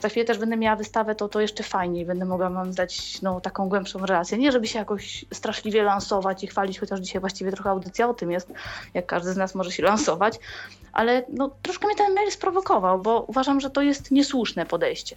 Za chwilę też będę miała wystawę, to, to jeszcze fajniej, będę mogła wam dać no, taką głębszą relację. Nie, żeby się jakoś straszliwie lansować i chwalić, chociaż dzisiaj właściwie trochę audycja o tym jest, jak każdy z nas może się lansować, ale no, troszkę mnie ten mail sprowokował, bo uważam, że to jest niesłuszne podejście.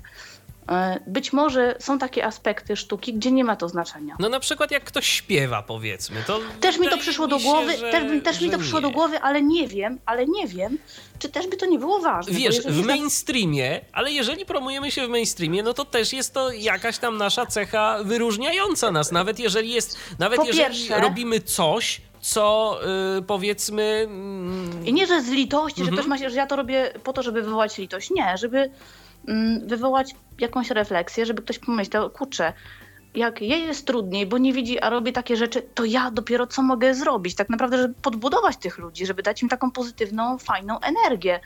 E, Być może są takie aspekty sztuki, gdzie nie ma to znaczenia. No na przykład jak ktoś śpiewa, powiedzmy, to Też mi to przyszło do się, głowy, że- też, też mi że to przyszło do nie. głowy, ale nie wiem, ale nie wiem, czy też by to nie było ważne. Wiesz, w na- mainstreamie, ale jeżeli promujemy się w mainstreamie, no to też jest to jakaś tam nasza cecha wyróżniająca nas, nawet jeżeli jest, nawet Po jeżeli pierwsze- robimy coś, co y, powiedzmy... mm, I nie, że z litości, że Mhm. ktoś ma się, że ja to robię po to, żeby wywołać litość. Nie, żeby mm, wywołać jakąś refleksję, żeby ktoś pomyślał, kurczę, jak jej jest trudniej, bo nie widzi, a robi takie rzeczy, to ja dopiero co mogę zrobić? Tak naprawdę, żeby podbudować tych ludzi, żeby dać im taką pozytywną, fajną energię.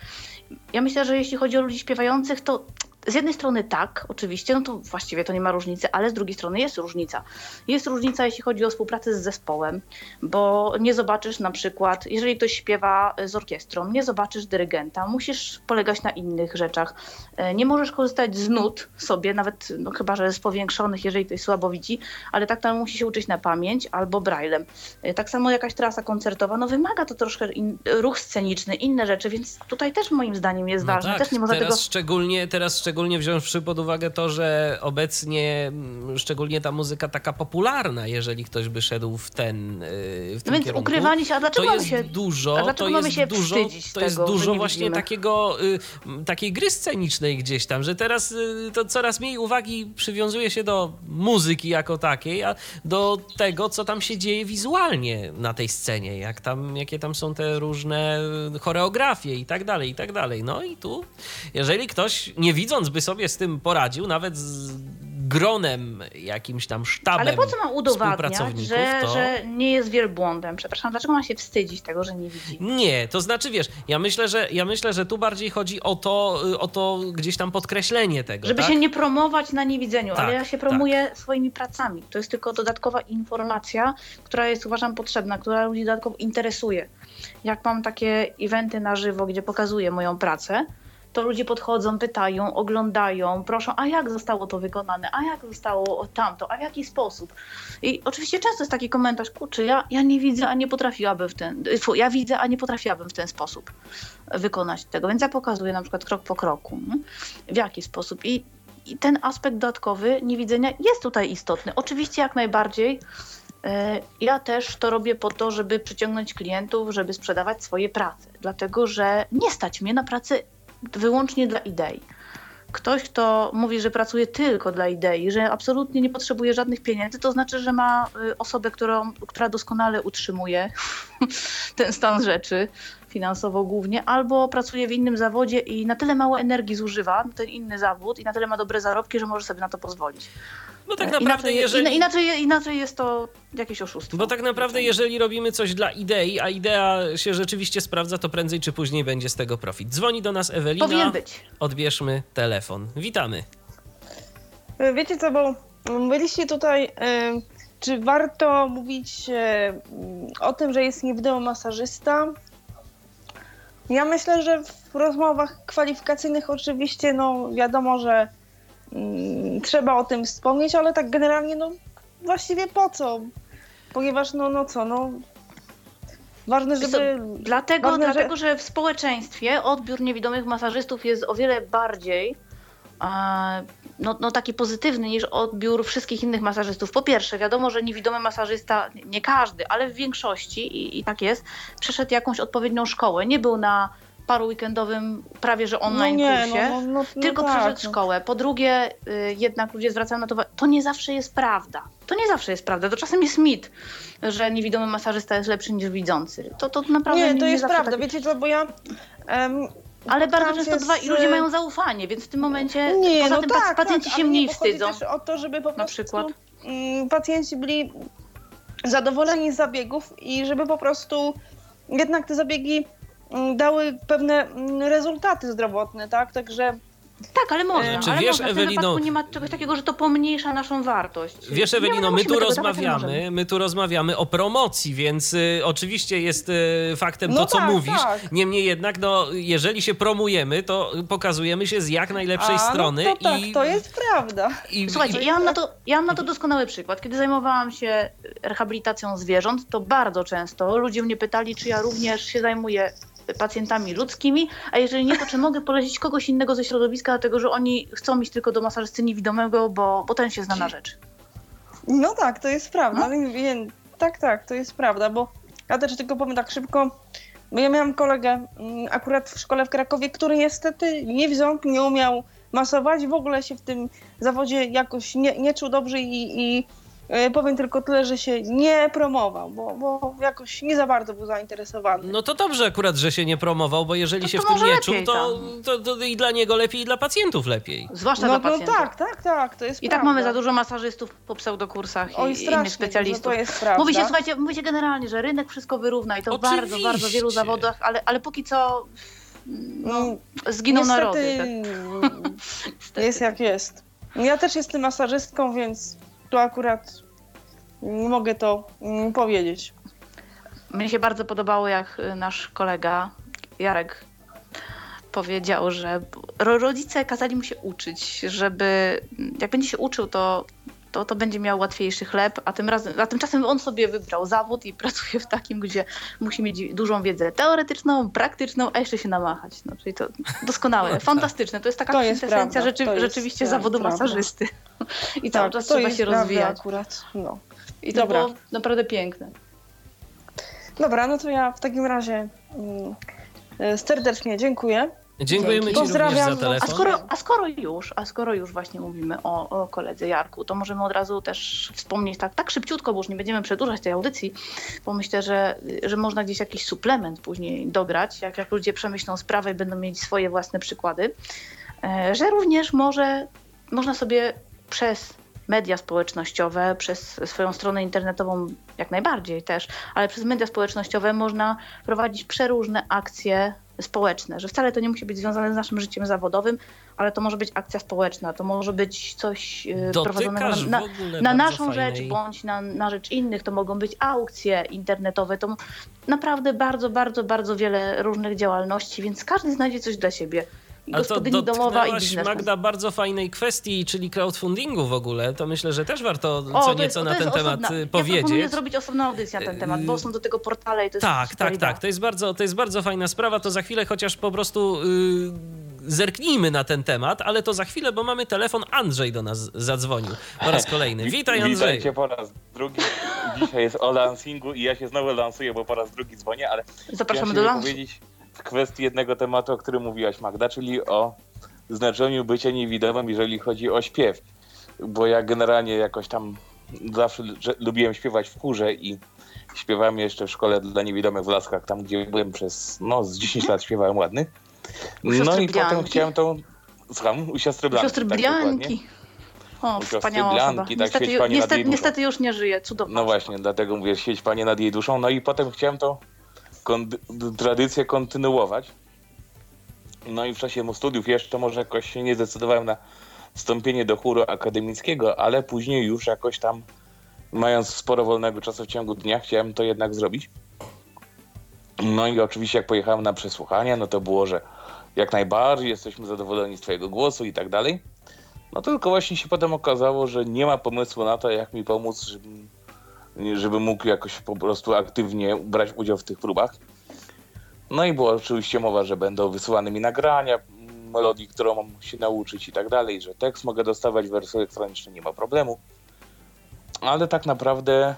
Ja myślę, że jeśli chodzi o ludzi śpiewających, to z jednej strony tak, oczywiście, no to właściwie to nie ma różnicy, ale z drugiej strony jest różnica. Jest różnica, jeśli chodzi o współpracę z zespołem, bo nie zobaczysz na przykład, jeżeli ktoś śpiewa z orkiestrą, nie zobaczysz dyrygenta, musisz polegać na innych rzeczach. E, Nie możesz korzystać z nut sobie, nawet no chyba, że z powiększonych, jeżeli ktoś słabo widzi, ale tak tam musi się uczyć na pamięć albo braillem. E, Tak samo jakaś trasa koncertowa, no wymaga to troszkę in, ruch sceniczny, inne rzeczy, więc tutaj też moim zdaniem jest No ważne. tak, też nie można teraz, tego szczególnie, teraz szczególnie wziąwszy pod uwagę to, że obecnie mm, szczególnie ta muzyka taka popularna, jeżeli ktoś by szedł w ten, y, w tym Więc kierunku, ukrywanie się, a dlaczego to jest się... dużo, dlaczego to mamy się dużo, wstydzić to jest tego, dużo nie właśnie widzimy? takiego, y, takiej gry scenicznej gdzieś tam, że teraz y, to coraz mniej uwagi przywiązuje się do muzyki jako takiej, a do tego, co tam się dzieje wizualnie na tej scenie, jak tam, jakie tam są te różne choreografie i tak dalej, i tak dalej. No i tu, jeżeli ktoś nie widząc by sobie z tym poradził, nawet z gronem, jakimś tam sztabem Ale po co ma udowadniać, że, to... że nie jest wielbłądem? Przepraszam, dlaczego ma się wstydzić tego, że nie widzi? Nie, to znaczy wiesz, ja myślę, że ja myślę, że tu bardziej chodzi o to, o to gdzieś tam podkreślenie tego. Żeby tak? się nie promować na niewidzeniu, Tak, ale ja się promuję swoimi pracami. To jest tylko dodatkowa informacja, która jest uważam potrzebna, która ludzi dodatkowo interesuje. Jak mam takie eventy na żywo, gdzie pokazuję moją pracę, to ludzie podchodzą, pytają, oglądają, proszą, a jak zostało to wykonane, a jak zostało tamto, a w jaki sposób. I oczywiście często jest taki komentarz, kurczę, ja, ja nie widzę, a nie potrafiłabym w ten, fu, ja widzę, a nie potrafiłabym w ten sposób wykonać tego. Więc ja pokazuję na przykład krok po kroku, w jaki sposób. I, I ten aspekt dodatkowy niewidzenia jest tutaj istotny. Oczywiście jak najbardziej. e, Ja też to robię po to, żeby przyciągnąć klientów, żeby sprzedawać swoje prace, dlatego że nie stać mnie na pracę wyłącznie dla idei. Ktoś, kto mówi, że pracuje tylko dla idei, że absolutnie nie potrzebuje żadnych pieniędzy, to znaczy, że ma y, osobę, którą, która doskonale utrzymuje [LAUGHS] ten stan rzeczy, finansowo głównie, albo pracuje w innym zawodzie i na tyle mało energii zużywa ten inny zawód i na tyle ma dobre zarobki, że może sobie na to pozwolić. Bo tak E, naprawdę, inaczej, jeżeli... inaczej, inaczej jest to jakieś oszustwo. Bo tak naprawdę, jeżeli robimy coś dla idei, a idea się rzeczywiście sprawdza, to prędzej czy później będzie z tego profit. Dzwoni do nas Ewelina. Powinien być. Odbierzmy telefon. Witamy. E, Wiecie co, bo mówiliście tutaj, e, czy warto mówić o tym, że jest masażysta? Ja myślę, że w rozmowach kwalifikacyjnych oczywiście, no wiadomo, że trzeba o tym wspomnieć, ale tak generalnie, no właściwie po co? Ponieważ, no, no co, no ważne, żeby... Dlatego, ważne, że- dlatego że... w społeczeństwie odbiór niewidomych masażystów jest o wiele bardziej e, no, no, taki pozytywny niż odbiór wszystkich innych masażystów. Po pierwsze, wiadomo, że niewidomy masażysta, nie każdy, ale w większości, i, i tak jest, przeszedł jakąś odpowiednią szkołę. Nie był na paru weekendowym prawie że online no nie, kursie. no, no, no, no Tylko tak, przeszedł no. szkołę. Po drugie, y, jednak ludzie zwracają na to uwagę, to nie zawsze jest prawda. To nie zawsze jest prawda. To czasem jest mit, że niewidomy masażysta jest lepszy niż widzący. To, to naprawdę Nie, nie, to nie jest zawsze prawda. tak- Wiecie co, bo ja... em, Ale bardzo często się dwa i ludzie mają zaufanie, więc w tym momencie Nie, poza no tym tak, pac- pacjenci tak, się mniej nie chodzi wstydzą. też o to, żeby po Na prostu przykład. mm, pacjenci byli zadowoleni z zabiegów i żeby po prostu jednak te zabiegi dały pewne mm, rezultaty zdrowotne, tak? Także Tak, ale można. E, czy ale wiesz, można. W tym Ewelino- nie ma czegoś takiego, że to pomniejsza naszą wartość. Wiesz, Ewelino, my tu rozmawiamy, my tu rozmawiamy o promocji, więc y, oczywiście jest y, faktem No to, co tak, mówisz. tak. Niemniej jednak, no, jeżeli się promujemy, to pokazujemy się z jak najlepszej a, strony no to tak, i, to jest prawda. i, Słuchajcie, i ja mam, na to, [LAUGHS] ja mam na to doskonały przykład. Kiedy zajmowałam się rehabilitacją zwierząt, to bardzo często ludzie mnie pytali, czy ja również się zajmuję pacjentami ludzkimi, a jeżeli nie, to czy mogę polecić kogoś innego ze środowiska, dlatego że oni chcą iść tylko do masażysty niewidomego, bo, bo ten się zna na rzecz. No tak, to jest prawda. Ale nie- Tak, tak, to jest prawda, bo ja też tylko powiem tak szybko, bo ja miałam kolegę mm, akurat w szkole w Krakowie, który niestety nie wziął, nie umiał masować, w ogóle się w tym zawodzie jakoś nie, nie czuł dobrze i, i powiem tylko tyle, że się nie promował, bo, bo jakoś nie za bardzo był zainteresowany. No to dobrze akurat, że się nie promował, bo jeżeli To- się to w tym nie czuł, to, to, to i dla niego lepiej, i dla pacjentów lepiej. Zwłaszcza No, dla no pacjentów. tak, tak, tak, to jest I prawda. tak mamy za dużo masażystów po pseudokursach Oj, i strasznie, innych specjalistów. No to jest prawda. Mówi się, słuchajcie, mówi się generalnie, że rynek wszystko wyrówna i to w bardzo, bardzo wielu zawodach, ale, ale póki co no, Mm, zginą Niestety, narody. Tak. [LAUGHS] Jest jak jest. Ja też jestem masażystką, więc tu akurat mogę to mm, powiedzieć. Mnie się bardzo podobało, jak y, nasz kolega Jarek powiedział, że ro- rodzice kazali mu się uczyć, żeby jak będzie się uczył, to, to, to będzie miał łatwiejszy chleb, a, tym razem, a tymczasem on sobie wybrał zawód i [LAUGHS] pracuje w takim, gdzie musi mieć dużą wiedzę teoretyczną, praktyczną, a jeszcze się namachać. No, czyli to doskonałe, fantastyczne. To jest taka To jest kwintesencja rzeczy, jest rzeczywiście tak, zawodu prawda. masażysty. [LAUGHS] I cały czas to trzeba jest się rozwijać. akurat. No. I to Dobra. było naprawdę piękne. Dobra, no to ja w takim razie mm, e, serdecznie dziękuję. Dziękujemy Dzięki. Ci Pozdrawiam za was. A telefon. skoro, a skoro już, a skoro już właśnie mówimy o, o koledze Jarku, to możemy od razu też wspomnieć tak, tak szybciutko, bo już nie będziemy przedłużać tej audycji, bo myślę, że, że można gdzieś jakiś suplement później dograć, jak, jak ludzie przemyślą sprawę i będą mieć swoje własne przykłady, e, że również może można sobie przez media społecznościowe, przez swoją stronę internetową jak najbardziej też, ale przez media społecznościowe można prowadzić przeróżne akcje społeczne, że wcale to nie musi być związane z naszym życiem zawodowym, ale to może być akcja społeczna, to może być coś e, prowadzonego Dotykasz na, na bardzo naszą fajnej- rzecz bądź na, na rzecz innych, to mogą być aukcje internetowe, to naprawdę bardzo, bardzo, bardzo wiele różnych działalności, więc każdy znajdzie coś dla siebie. I A to gospodyni domowa i biznes. Magda, bardzo fajnej kwestii, czyli crowdfundingu w ogóle. To myślę, że też warto O, co to nieco jest- na ten temat osobna- y, Ja proponuję powiedzieć. zrobić osobną audycję na ten temat, bo są do tego portale i to jest Tak, tak, idea. tak. To jest bardzo, to jest bardzo fajna sprawa. To za chwilę chociaż po prostu yy, zerknijmy na ten temat, ale to za chwilę, bo mamy telefon. Andrzej do nas zadzwonił po raz [LAUGHS] kolejny. Witaj, Andrzej. Witajcie po raz drugi. Dzisiaj jest o lancingu i ja się znowu lansuję, bo po raz drugi dzwonię, ale Zapraszamy ja do lansu. powiedzieć w kwestii jednego tematu, o którym mówiłaś Magda, czyli o znaczeniu bycia niewidomym, jeżeli chodzi o śpiew. Bo ja generalnie jakoś tam zawsze lubiłem śpiewać w chórze i śpiewałem jeszcze w szkole dla niewidomych w Laskach, tam gdzie byłem przez, no z 10 lat śpiewałem. U siostry No i potem Blanki? chciałem tą, słucham, u siostry Blanki. Siostry tak, dokładnie. Blianki. O, U siostry wspaniała Blanki, osoba. tak, Niestety, niestety, niestety już nie żyje. Cudowna No właśnie, dlatego mówię, sieć Panie nad jej duszą. No i potem chciałem tą tradycję kontynuować. No i w czasie mu studiów jeszcze może jakoś się nie zdecydowałem na wstąpienie do chóru akademickiego, ale później już jakoś tam, mając sporo wolnego czasu w ciągu dnia, chciałem to jednak zrobić. No i oczywiście jak pojechałem na przesłuchanie, no to było, że jak najbardziej jesteśmy zadowoleni z twojego głosu i tak dalej. No tylko właśnie się potem okazało, że nie ma pomysłu na to, jak mi pomóc, żebym żeby mógł jakoś po prostu aktywnie brać udział w tych próbach. No i była oczywiście mowa, że będą wysyłane mi nagrania, melodii, którą mam się nauczyć i tak dalej, że tekst mogę dostawać w wersji elektronicznej, nie ma problemu. Ale tak naprawdę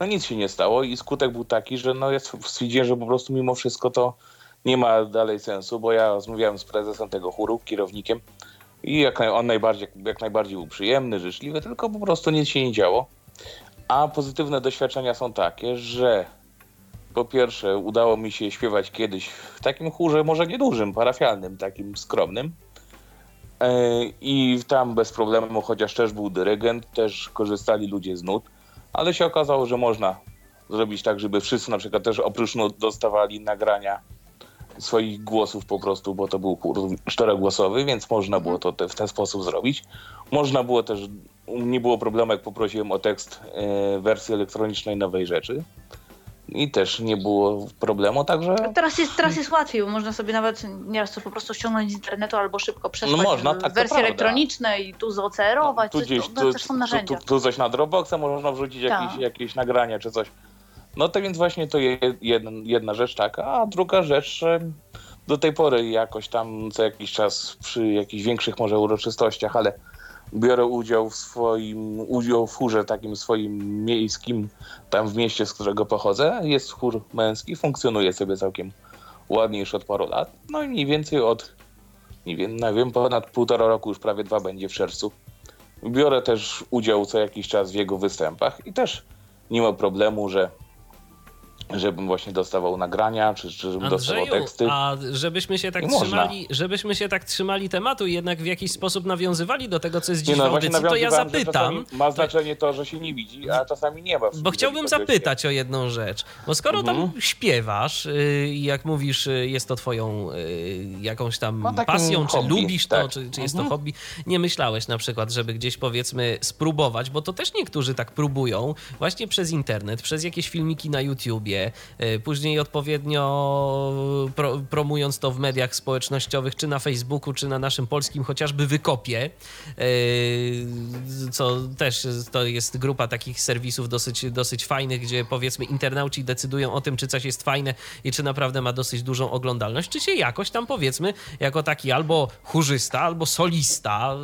no nic się nie stało i skutek był taki, że no ja stwierdziłem, że po prostu mimo wszystko to nie ma dalej sensu, bo ja rozmawiałem z prezesem tego chóru, kierownikiem i jak on najbardziej, jak najbardziej był przyjemny, życzliwy, tylko po prostu nic się nie działo. A pozytywne doświadczenia są takie, że po pierwsze udało mi się śpiewać kiedyś w takim chórze, może niedużym, parafialnym, takim skromnym. E, I tam bez problemu, chociaż też był dyrygent, też korzystali ludzie z nut, ale się okazało, że można zrobić tak, żeby wszyscy na przykład też oprócz nut dostawali nagrania swoich głosów po prostu, bo to był chór czterogłosowy, więc można było to te, w ten sposób zrobić. Można było też, nie było problemu, jak poprosiłem o tekst e, wersji elektronicznej nowej rzeczy. I też nie było problemu, także Teraz jest, teraz jest łatwiej, bo można sobie nawet nieraz to po prostu ściągnąć z internetu albo szybko przesłać No można, tak, wersje elektroniczne i tu zocerować. tu coś, gdzieś, to, tu, to też są tu, narzędzia. tu, tu coś na Dropboxa można wrzucić, jakieś, Tak. jakieś nagrania czy coś. No to więc właśnie to je- jedna, jedna rzecz taka, a druga rzecz, do tej pory jakoś tam co jakiś czas przy jakichś większych może uroczystościach, ale biorę udział w swoim, udział w chórze takim swoim miejskim, tam w mieście, z którego pochodzę. Jest chór męski, funkcjonuje sobie całkiem ładnie już od paru lat. No i mniej więcej od, nie wiem, nie wiem, ponad półtora roku, już prawie dwa będzie w czerwcu. Biorę też udział co jakiś czas w jego występach i też nie ma problemu, że żebym właśnie dostawał nagrania, czy, czy żebym dostawał Andrzeju, teksty. a żebyśmy się tak można. trzymali, żebyśmy się tak trzymali tematu i jednak w jakiś sposób nawiązywali do tego, co jest dziś Nie no, w audycji, to ja zapytam. Ma znaczenie to, że się nie widzi, a czasami nie ma. Bo chciałbym zapytać o jedną rzecz. Bo skoro tam Mhm. śpiewasz y, i jak mówisz, y, jest to twoją y, jakąś tam No, pasją, czy hobby, lubisz to, tak. czy, czy jest to Mhm. hobby, nie myślałeś na przykład, żeby gdzieś powiedzmy spróbować, bo to też niektórzy tak próbują, właśnie przez internet, przez jakieś filmiki na YouTubie, y, później odpowiednio pro, promując to w mediach społecznościowych, czy na Facebooku, czy na naszym polskim chociażby Wykopie, y, co też to jest grupa takich serwisów dosyć, dosyć fajnych, gdzie powiedzmy internauci decydują o tym, czy coś jest fajne i czy naprawdę ma dosyć dużą oglądalność, czy się jakoś tam powiedzmy jako taki albo chórzysta, albo solista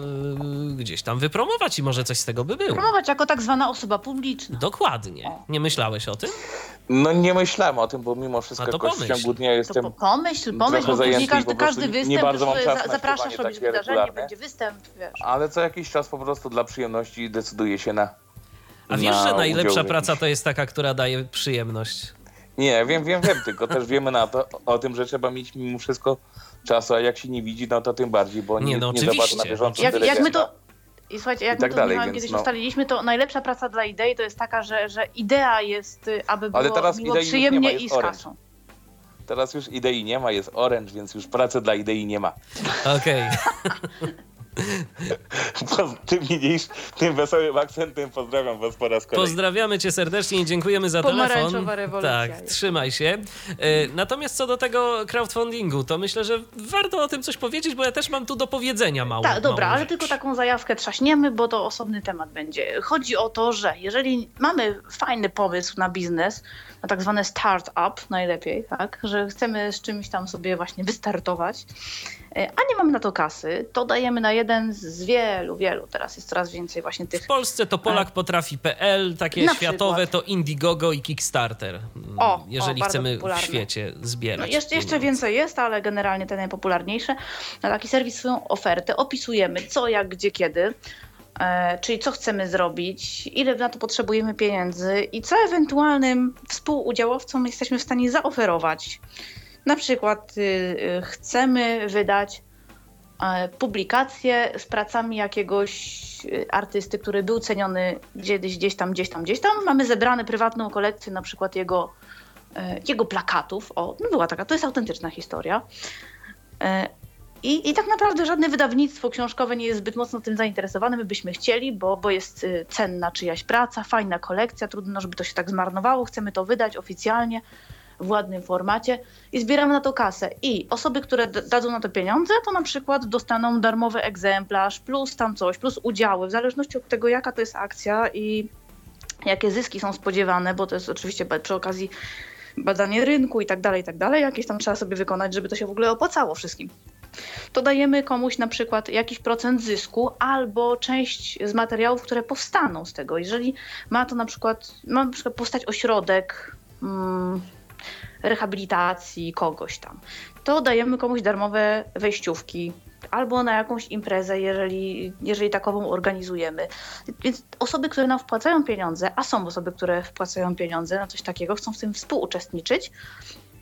y, gdzieś tam wypromować i może coś z tego by było. Promować jako tak zwana osoba publiczna. Dokładnie. Nie myślałeś o tym? No nie myślałem o tym, bo mimo wszystko to jakoś w ciągu dnia To jestem... po, pomyśl, pomyśl, bo później każdy, każdy nie występ, bardzo mam czas za, zapraszasz, robisz wydarzenie, regularne. będzie występ, wiesz. Ale co jakiś czas po prostu dla przyjemności decyduję się na. A wiesz, na że najlepsza praca to jest taka, która daje przyjemność. Nie, wiem, wiem, wiem, tylko też wiemy na to, o tym, że trzeba mieć mimo wszystko czasu, a jak się nie widzi, no to tym bardziej, bo Nie, nie, no nie na oczywiście. bieżąco Jak, jak my to... I słuchajcie, jak I tak my to dalej, kiedyś no. ustaliliśmy, to najlepsza praca dla idei to jest taka, że, że idea jest, y, aby było Ale teraz miło, przyjemnie ma, i z Orange. kasą. Teraz już idei nie ma, jest Orange, więc już pracy dla idei nie ma. Okej. Bo [LAUGHS] [LAUGHS] tym niniejszym, tym wesołym akcentem pozdrawiam was po raz kolejny. Pozdrawiamy cię serdecznie i dziękujemy za Pomarańczowa telefon. rewolucja Tak, trzymaj się. E, Natomiast co do tego crowdfundingu, to myślę, że warto o tym coś powiedzieć, bo ja też mam tu do powiedzenia mało. Tak, dobra, ale tylko taką zajawkę trzaśniemy, bo to osobny temat będzie. Chodzi o to, że jeżeli mamy fajny pomysł na biznes, na tak zwane start-up najlepiej, tak, że chcemy z czymś tam sobie właśnie wystartować, a nie mamy na to kasy, to dajemy na jeden z wielu, wielu, teraz jest coraz więcej właśnie tych W Polsce to polakpotrafi.pl, takie Na światowe przykład. to Indiegogo i Kickstarter. mm, O, jeżeli o, chcemy popularne. w świecie zbierać. No jeszcze, jeszcze więcej jest, ale generalnie te najpopularniejsze. Na taki serwis swoją ofertę opisujemy co, jak, gdzie, kiedy. E, czyli co chcemy zrobić, ile na to potrzebujemy pieniędzy i co ewentualnym współudziałowcom jesteśmy w stanie zaoferować. Na przykład y, y, chcemy wydać e, publikację z pracami jakiegoś y, artysty, który był ceniony kiedyś gdzieś tam, gdzieś tam, gdzieś tam. Mamy zebrane prywatną kolekcję na przykład jego e, jego plakatów. O, no była taka, to jest autentyczna historia. E, I, I tak naprawdę żadne wydawnictwo książkowe nie jest zbyt mocno tym zainteresowane. My byśmy chcieli, bo, bo jest cenna czyjaś praca, fajna kolekcja, trudno, żeby to się tak zmarnowało. Chcemy to wydać oficjalnie w ładnym formacie i zbieramy na to kasę. I osoby, które dadzą na to pieniądze, to na przykład dostaną darmowy egzemplarz, plus tam coś, plus udziały, w zależności od tego, jaka to jest akcja i jakie zyski są spodziewane, bo to jest oczywiście przy okazji badanie rynku i tak dalej, i tak dalej. Jakieś tam trzeba sobie wykonać, żeby to się w ogóle opłacało wszystkim. To dajemy komuś na przykład jakiś procent zysku albo część z materiałów, które powstaną z tego. Jeżeli ma to na przykład, ma na przykład powstać ośrodek mm, rehabilitacji kogoś tam, to dajemy komuś darmowe wejściówki albo na jakąś imprezę, jeżeli, jeżeli takową organizujemy. Więc osoby, które nam wpłacają pieniądze, a są osoby, które wpłacają pieniądze na coś takiego, chcą w tym współuczestniczyć,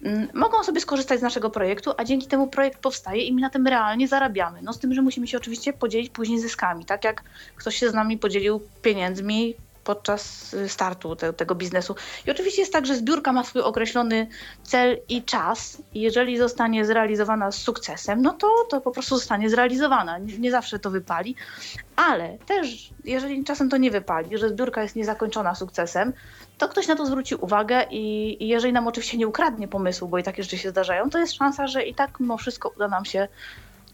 mm, mogą sobie skorzystać z naszego projektu, a dzięki temu projekt powstaje i my na tym realnie zarabiamy. No z tym, że musimy się oczywiście podzielić później zyskami, tak jak ktoś się z nami podzielił pieniędzmi podczas y, startu te, tego biznesu. I oczywiście jest tak, że zbiórka ma swój określony cel i czas i jeżeli zostanie zrealizowana z sukcesem, no to, to po prostu zostanie zrealizowana. Nie, nie zawsze to wypali, ale też jeżeli czasem to nie wypali, że zbiórka jest niezakończona sukcesem, to ktoś na to zwróci uwagę i, i jeżeli nam oczywiście nie ukradnie pomysłu, bo i takie rzeczy się zdarzają, to jest szansa, że i tak mimo wszystko uda nam się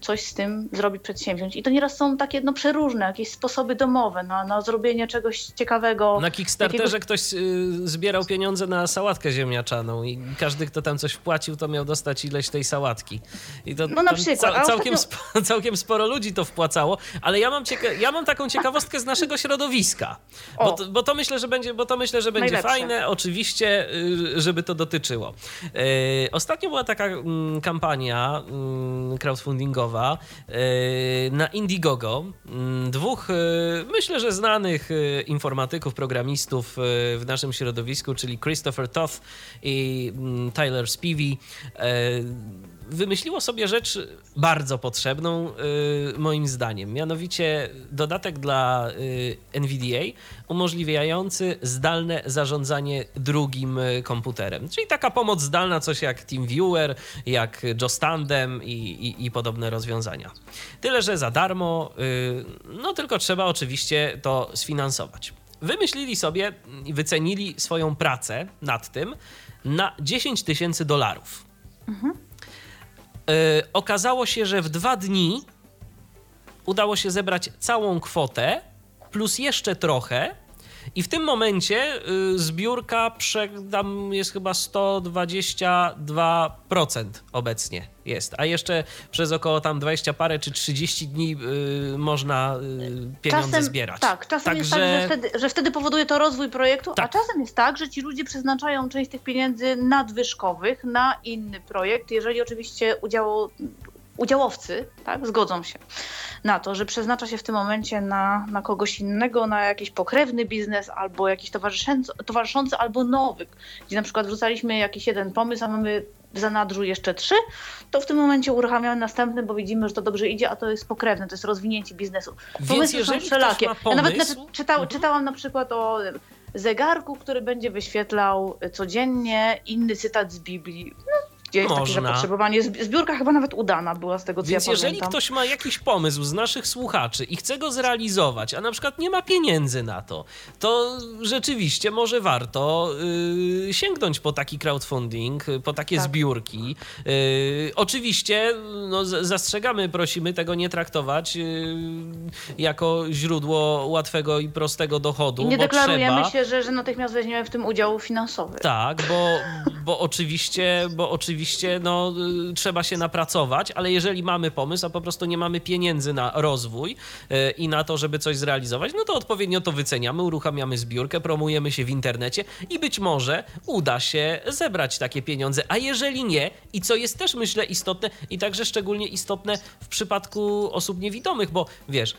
coś z tym zrobić, przedsięwziąć. I to nieraz są takie no, przeróżne, jakieś sposoby domowe na, na zrobienie czegoś ciekawego. Na Kickstarterze jakiegoś- ktoś y, zbierał pieniądze na sałatkę ziemniaczaną i każdy, kto tam coś wpłacił, to miał dostać ileś tej sałatki. I to No na przykład, całkiem, ostatnio- [LAUGHS] całkiem sporo ludzi to wpłacało, ale ja mam, cieka- ja mam taką ciekawostkę z naszego środowiska, bo to, bo to myślę, że będzie, bo to myślę, że będzie Najlepsze. fajne, oczywiście, y, żeby to dotyczyło. Y, Ostatnio była taka mm, kampania mm, crowdfundingowa y, na Indiegogo. Mm, Dwóch, y, myślę, że znanych y, informatyków, programistów w naszym środowisku, czyli Christopher Toth i mm, Tyler Spivey, wymyśliło sobie rzecz bardzo potrzebną, y, moim zdaniem. Mianowicie dodatek dla y, NVDA umożliwiający zdalne zarządzanie drugim y, komputerem. Czyli taka pomoc zdalna, coś jak TeamViewer, jak JoStandem i, i, i podobne rozwiązania. Tyle, że za darmo, no tylko trzeba oczywiście to sfinansować. Wymyślili sobie i wycenili swoją pracę nad tym na 10 tysięcy dolarów. Y, okazało się, że w dwa dni udało się zebrać całą kwotę plus jeszcze trochę. I w tym momencie y, zbiórka prze, tam jest chyba 122% obecnie jest, a jeszcze przez około tam 20 parę czy 30 dni y, można y, pieniądze zbierać. Tak, czasem jest tak, że wtedy, że wtedy powoduje to rozwój projektu, a Tak. czasem jest tak, że ci ludzie przeznaczają część tych pieniędzy nadwyżkowych na inny projekt, jeżeli oczywiście udział, udziałowcy tak, zgodzą się na to, że przeznacza się w tym momencie na, na kogoś innego, na jakiś pokrewny biznes albo jakiś towarzyszący, towarzyszący albo nowy, gdzie na przykład wrzucaliśmy jakiś jeden pomysł, a mamy w zanadrzu jeszcze trzy, to w tym momencie uruchamiamy następny, bo widzimy, że to dobrze idzie, a to jest pokrewne, to jest rozwinięcie biznesu. Pomysły są wszelakie. ma Ja nawet pomysł- czytał, Mhm. czytałam na przykład o zegarku, który będzie wyświetlał codziennie inny cytat z Biblii. No, gdzie jest takie Można. zapotrzebowanie. Zbi- Zbiórka chyba nawet udana była z tego, co Więc ja jeżeli pamiętam. ktoś ma jakiś pomysł z naszych słuchaczy i chce go zrealizować, a na przykład nie ma pieniędzy na to, to rzeczywiście może warto y, sięgnąć po taki crowdfunding, y, po takie Tak. zbiórki. Y, oczywiście no, zastrzegamy, prosimy tego nie traktować y, jako źródło łatwego i prostego dochodu. I nie deklarujemy trzeba, się, że, że natychmiast weźmiemy w tym udział finansowy. tak, bo, bo oczywiście, bo oczywiście no, y, trzeba się napracować, ale jeżeli mamy pomysł, a po prostu nie mamy pieniędzy na rozwój y, i na to, żeby coś zrealizować, no to odpowiednio to wyceniamy, uruchamiamy zbiórkę, promujemy się w internecie i być może uda się zebrać takie pieniądze. A jeżeli nie, i co jest też myślę istotne i także szczególnie istotne w przypadku osób niewidomych, bo wiesz,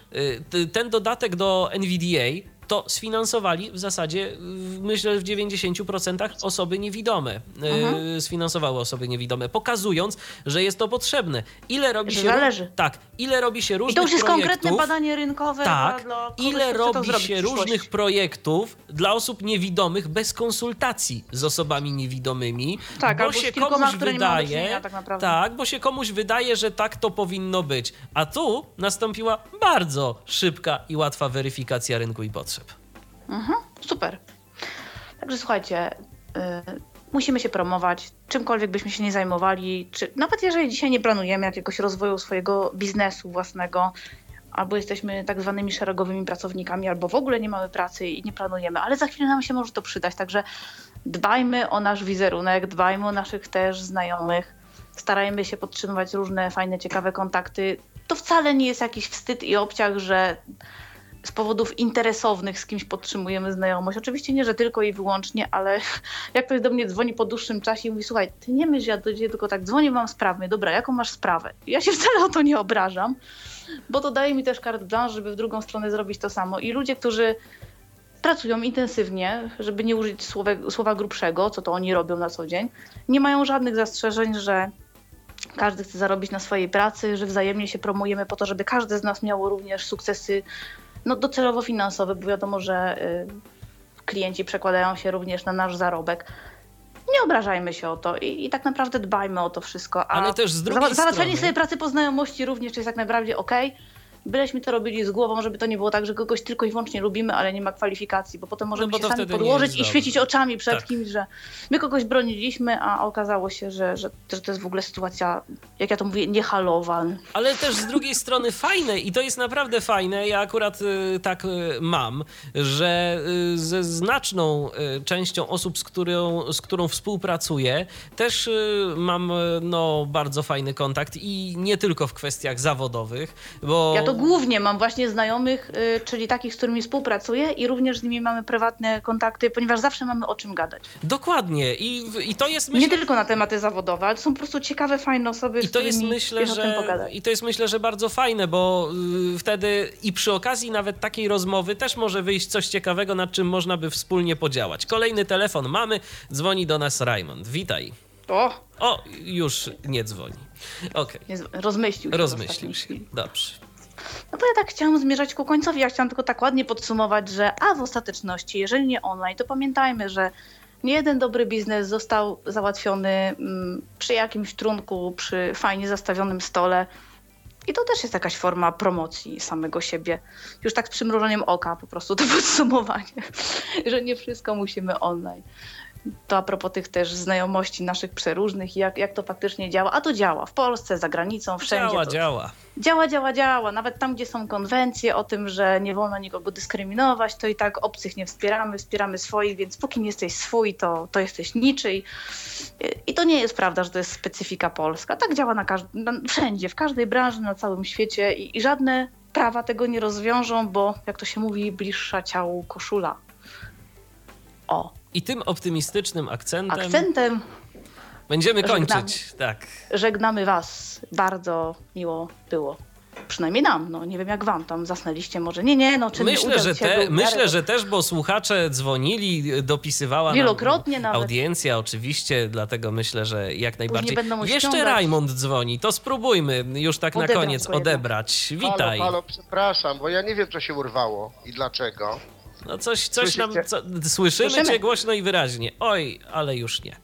y, ten dodatek do NVDA to sfinansowali w zasadzie, y, myślę, w 90% osoby niewidome. y, Sfinansowały osoby niewidome, pokazując, że jest to potrzebne. Ile robi Że się. zależy. Tak, ile robi się różnych I to już jest projektów. konkretne badanie rynkowe Tak, dla, dla kogoś, ile robi się różnych projektów dla osób niewidomych bez konsultacji z osobami niewidomymi, Tak, bo się komuś wydaje, tak tak, bo się komuś wydaje, że tak to powinno być. A tu nastąpiła bardzo szybka i łatwa weryfikacja rynku i potrzeb. Super. Także słuchajcie, y, musimy się promować, czymkolwiek byśmy się nie zajmowali, czy nawet jeżeli dzisiaj nie planujemy jakiegoś rozwoju swojego biznesu własnego, albo jesteśmy tak zwanymi szeregowymi pracownikami, albo w ogóle nie mamy pracy i nie planujemy, ale za chwilę nam się może to przydać, także dbajmy o nasz wizerunek, dbajmy o naszych też znajomych, starajmy się podtrzymywać różne fajne, ciekawe kontakty. To wcale nie jest jakiś wstyd i obciach, że z powodów interesownych z kimś podtrzymujemy znajomość. Oczywiście nie, że tylko i wyłącznie, ale [LAUGHS] jak ktoś do mnie dzwoni po dłuższym czasie i mówi, słuchaj, ty nie myśl, ja do ciebie tylko tak dzwonię, mam sprawę. Dobra, jaką masz sprawę? Ja się wcale o to nie obrażam, bo to daje mi też carte blanche, żeby w drugą stronę zrobić to samo. I ludzie, którzy pracują intensywnie, żeby nie użyć słowa, słowa grubszego, co to oni robią na co dzień, nie mają żadnych zastrzeżeń, że każdy chce zarobić na swojej pracy, że wzajemnie się promujemy po to, żeby każdy z nas miało również sukcesy no, docelowo finansowe, bo wiadomo, że y, klienci przekładają się również na nasz zarobek. Nie obrażajmy się o to i, i tak naprawdę dbajmy o to wszystko. A Ale też z drugiej za- Załatwianie strony- sobie pracy po znajomości również jest jak najbardziej okej. Byleśmy to robili z głową, żeby to nie było tak, że kogoś tylko i wyłącznie lubimy, ale nie ma kwalifikacji, bo potem możemy bo się sami podłożyć i świecić oczami przed Tak. kimś, że my kogoś broniliśmy, a okazało się, że, że, że to jest w ogóle sytuacja, jak ja to mówię, niehalowa. Ale też z drugiej strony fajne i to jest naprawdę fajne. Ja akurat y, tak y, mam, że y, ze znaczną częścią osób, z którą, z którą współpracuję, też mam no, bardzo fajny kontakt i nie tylko w kwestiach zawodowych, bo Ja to głównie mam właśnie znajomych, y, czyli takich, z którymi współpracuję i również z nimi mamy prywatne kontakty, ponieważ zawsze mamy o czym gadać. dokładnie i, i to jest myślę, Nie tylko na tematy zawodowe, ale to są po prostu ciekawe, fajne osoby, I z to jest myślę, jest tym że pogadać. i to jest myślę, że bardzo fajne, bo y, wtedy i przy okazji nawet takiej rozmowy też może wyjść coś ciekawego, nad czym można by wspólnie podziałać. Kolejny telefon mamy, dzwoni do nas Raymond. Witaj. O, O, już nie dzwoni. Jest, rozmyślił się. Rozmyślił się. Dobrze. No to ja tak chciałam zmierzać ku końcowi. Ja chciałam tylko tak ładnie podsumować, że a w ostateczności, jeżeli nie online, to pamiętajmy, że nie jeden dobry biznes został załatwiony mm, przy jakimś trunku, przy fajnie zastawionym stole. I to też jest jakaś forma promocji samego siebie. Już tak z przymrużeniem oka po prostu to [LAUGHS] podsumowanie, że nie wszystko musimy online. To a propos tych też znajomości naszych przeróżnych jak, jak to faktycznie działa. A to działa w Polsce, za granicą, wszędzie. Działa, to, działa. Działa, działa, działa. Nawet tam, gdzie są konwencje o tym, że nie wolno nikogo dyskryminować, to i tak obcych nie wspieramy, wspieramy swoich, więc póki nie jesteś swój, to, to jesteś niczyj. I to nie jest prawda, że to jest specyfika polska. Tak działa na każd- na, wszędzie, w każdej branży, na całym świecie i, i żadne prawa tego nie rozwiążą, bo jak to się mówi, bliższa ciału koszula. O, I tym optymistycznym akcentem akcentem Będziemy Żegnamy. kończyć, tak. Żegnamy Was. Bardzo miło było. Przynajmniej nam, no nie wiem jak wam tam zasnęliście, może nie, nie, no czy Myślę, że, te, myślę, że też, bo słuchacze dzwonili, dopisywała nam Wielokrotnie nawet. audiencja oczywiście, dlatego myślę, że jak najbardziej. będą Jeszcze ściągać. Rajmond dzwoni, to spróbujmy już tak na koniec odebrać. Witaj. Halo, halo, przepraszam, bo ja nie wiem, co się urwało i dlaczego. No coś, coś nam. Co, słyszymy, Słyszymy. cię głośno i wyraźnie. Oj, ale już nie.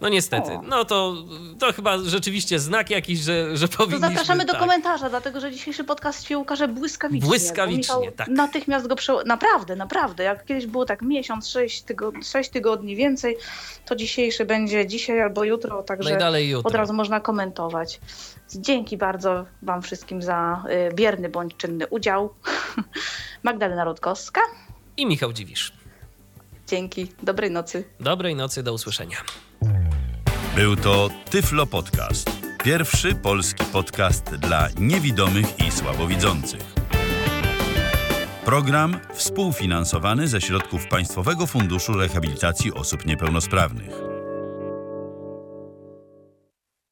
No niestety. O. No to, to chyba rzeczywiście znak jakiś, że, że To powinniśmy... zapraszamy do tak. komentarza, dlatego że dzisiejszy podcast się ukaże błyskawicznie. Błyskawicznie, tak. Natychmiast go przeł... Naprawdę, naprawdę. Jak kiedyś było tak miesiąc, sześć, tygo... sześć tygodni więcej, to dzisiejszy będzie dzisiaj albo jutro, także Najdalej jutro. od razu można komentować. Dzięki bardzo Wam wszystkim za y, bierny bądź czynny udział. [LAUGHS] Magdalena Rutkowska. I Michał Dziwisz. Dzięki. Dobrej nocy. Dobrej nocy, do usłyszenia. Był to Tyflo Podcast. Pierwszy polski podcast dla niewidomych i słabowidzących. Program współfinansowany ze środków Państwowego Funduszu Rehabilitacji Osób Niepełnosprawnych.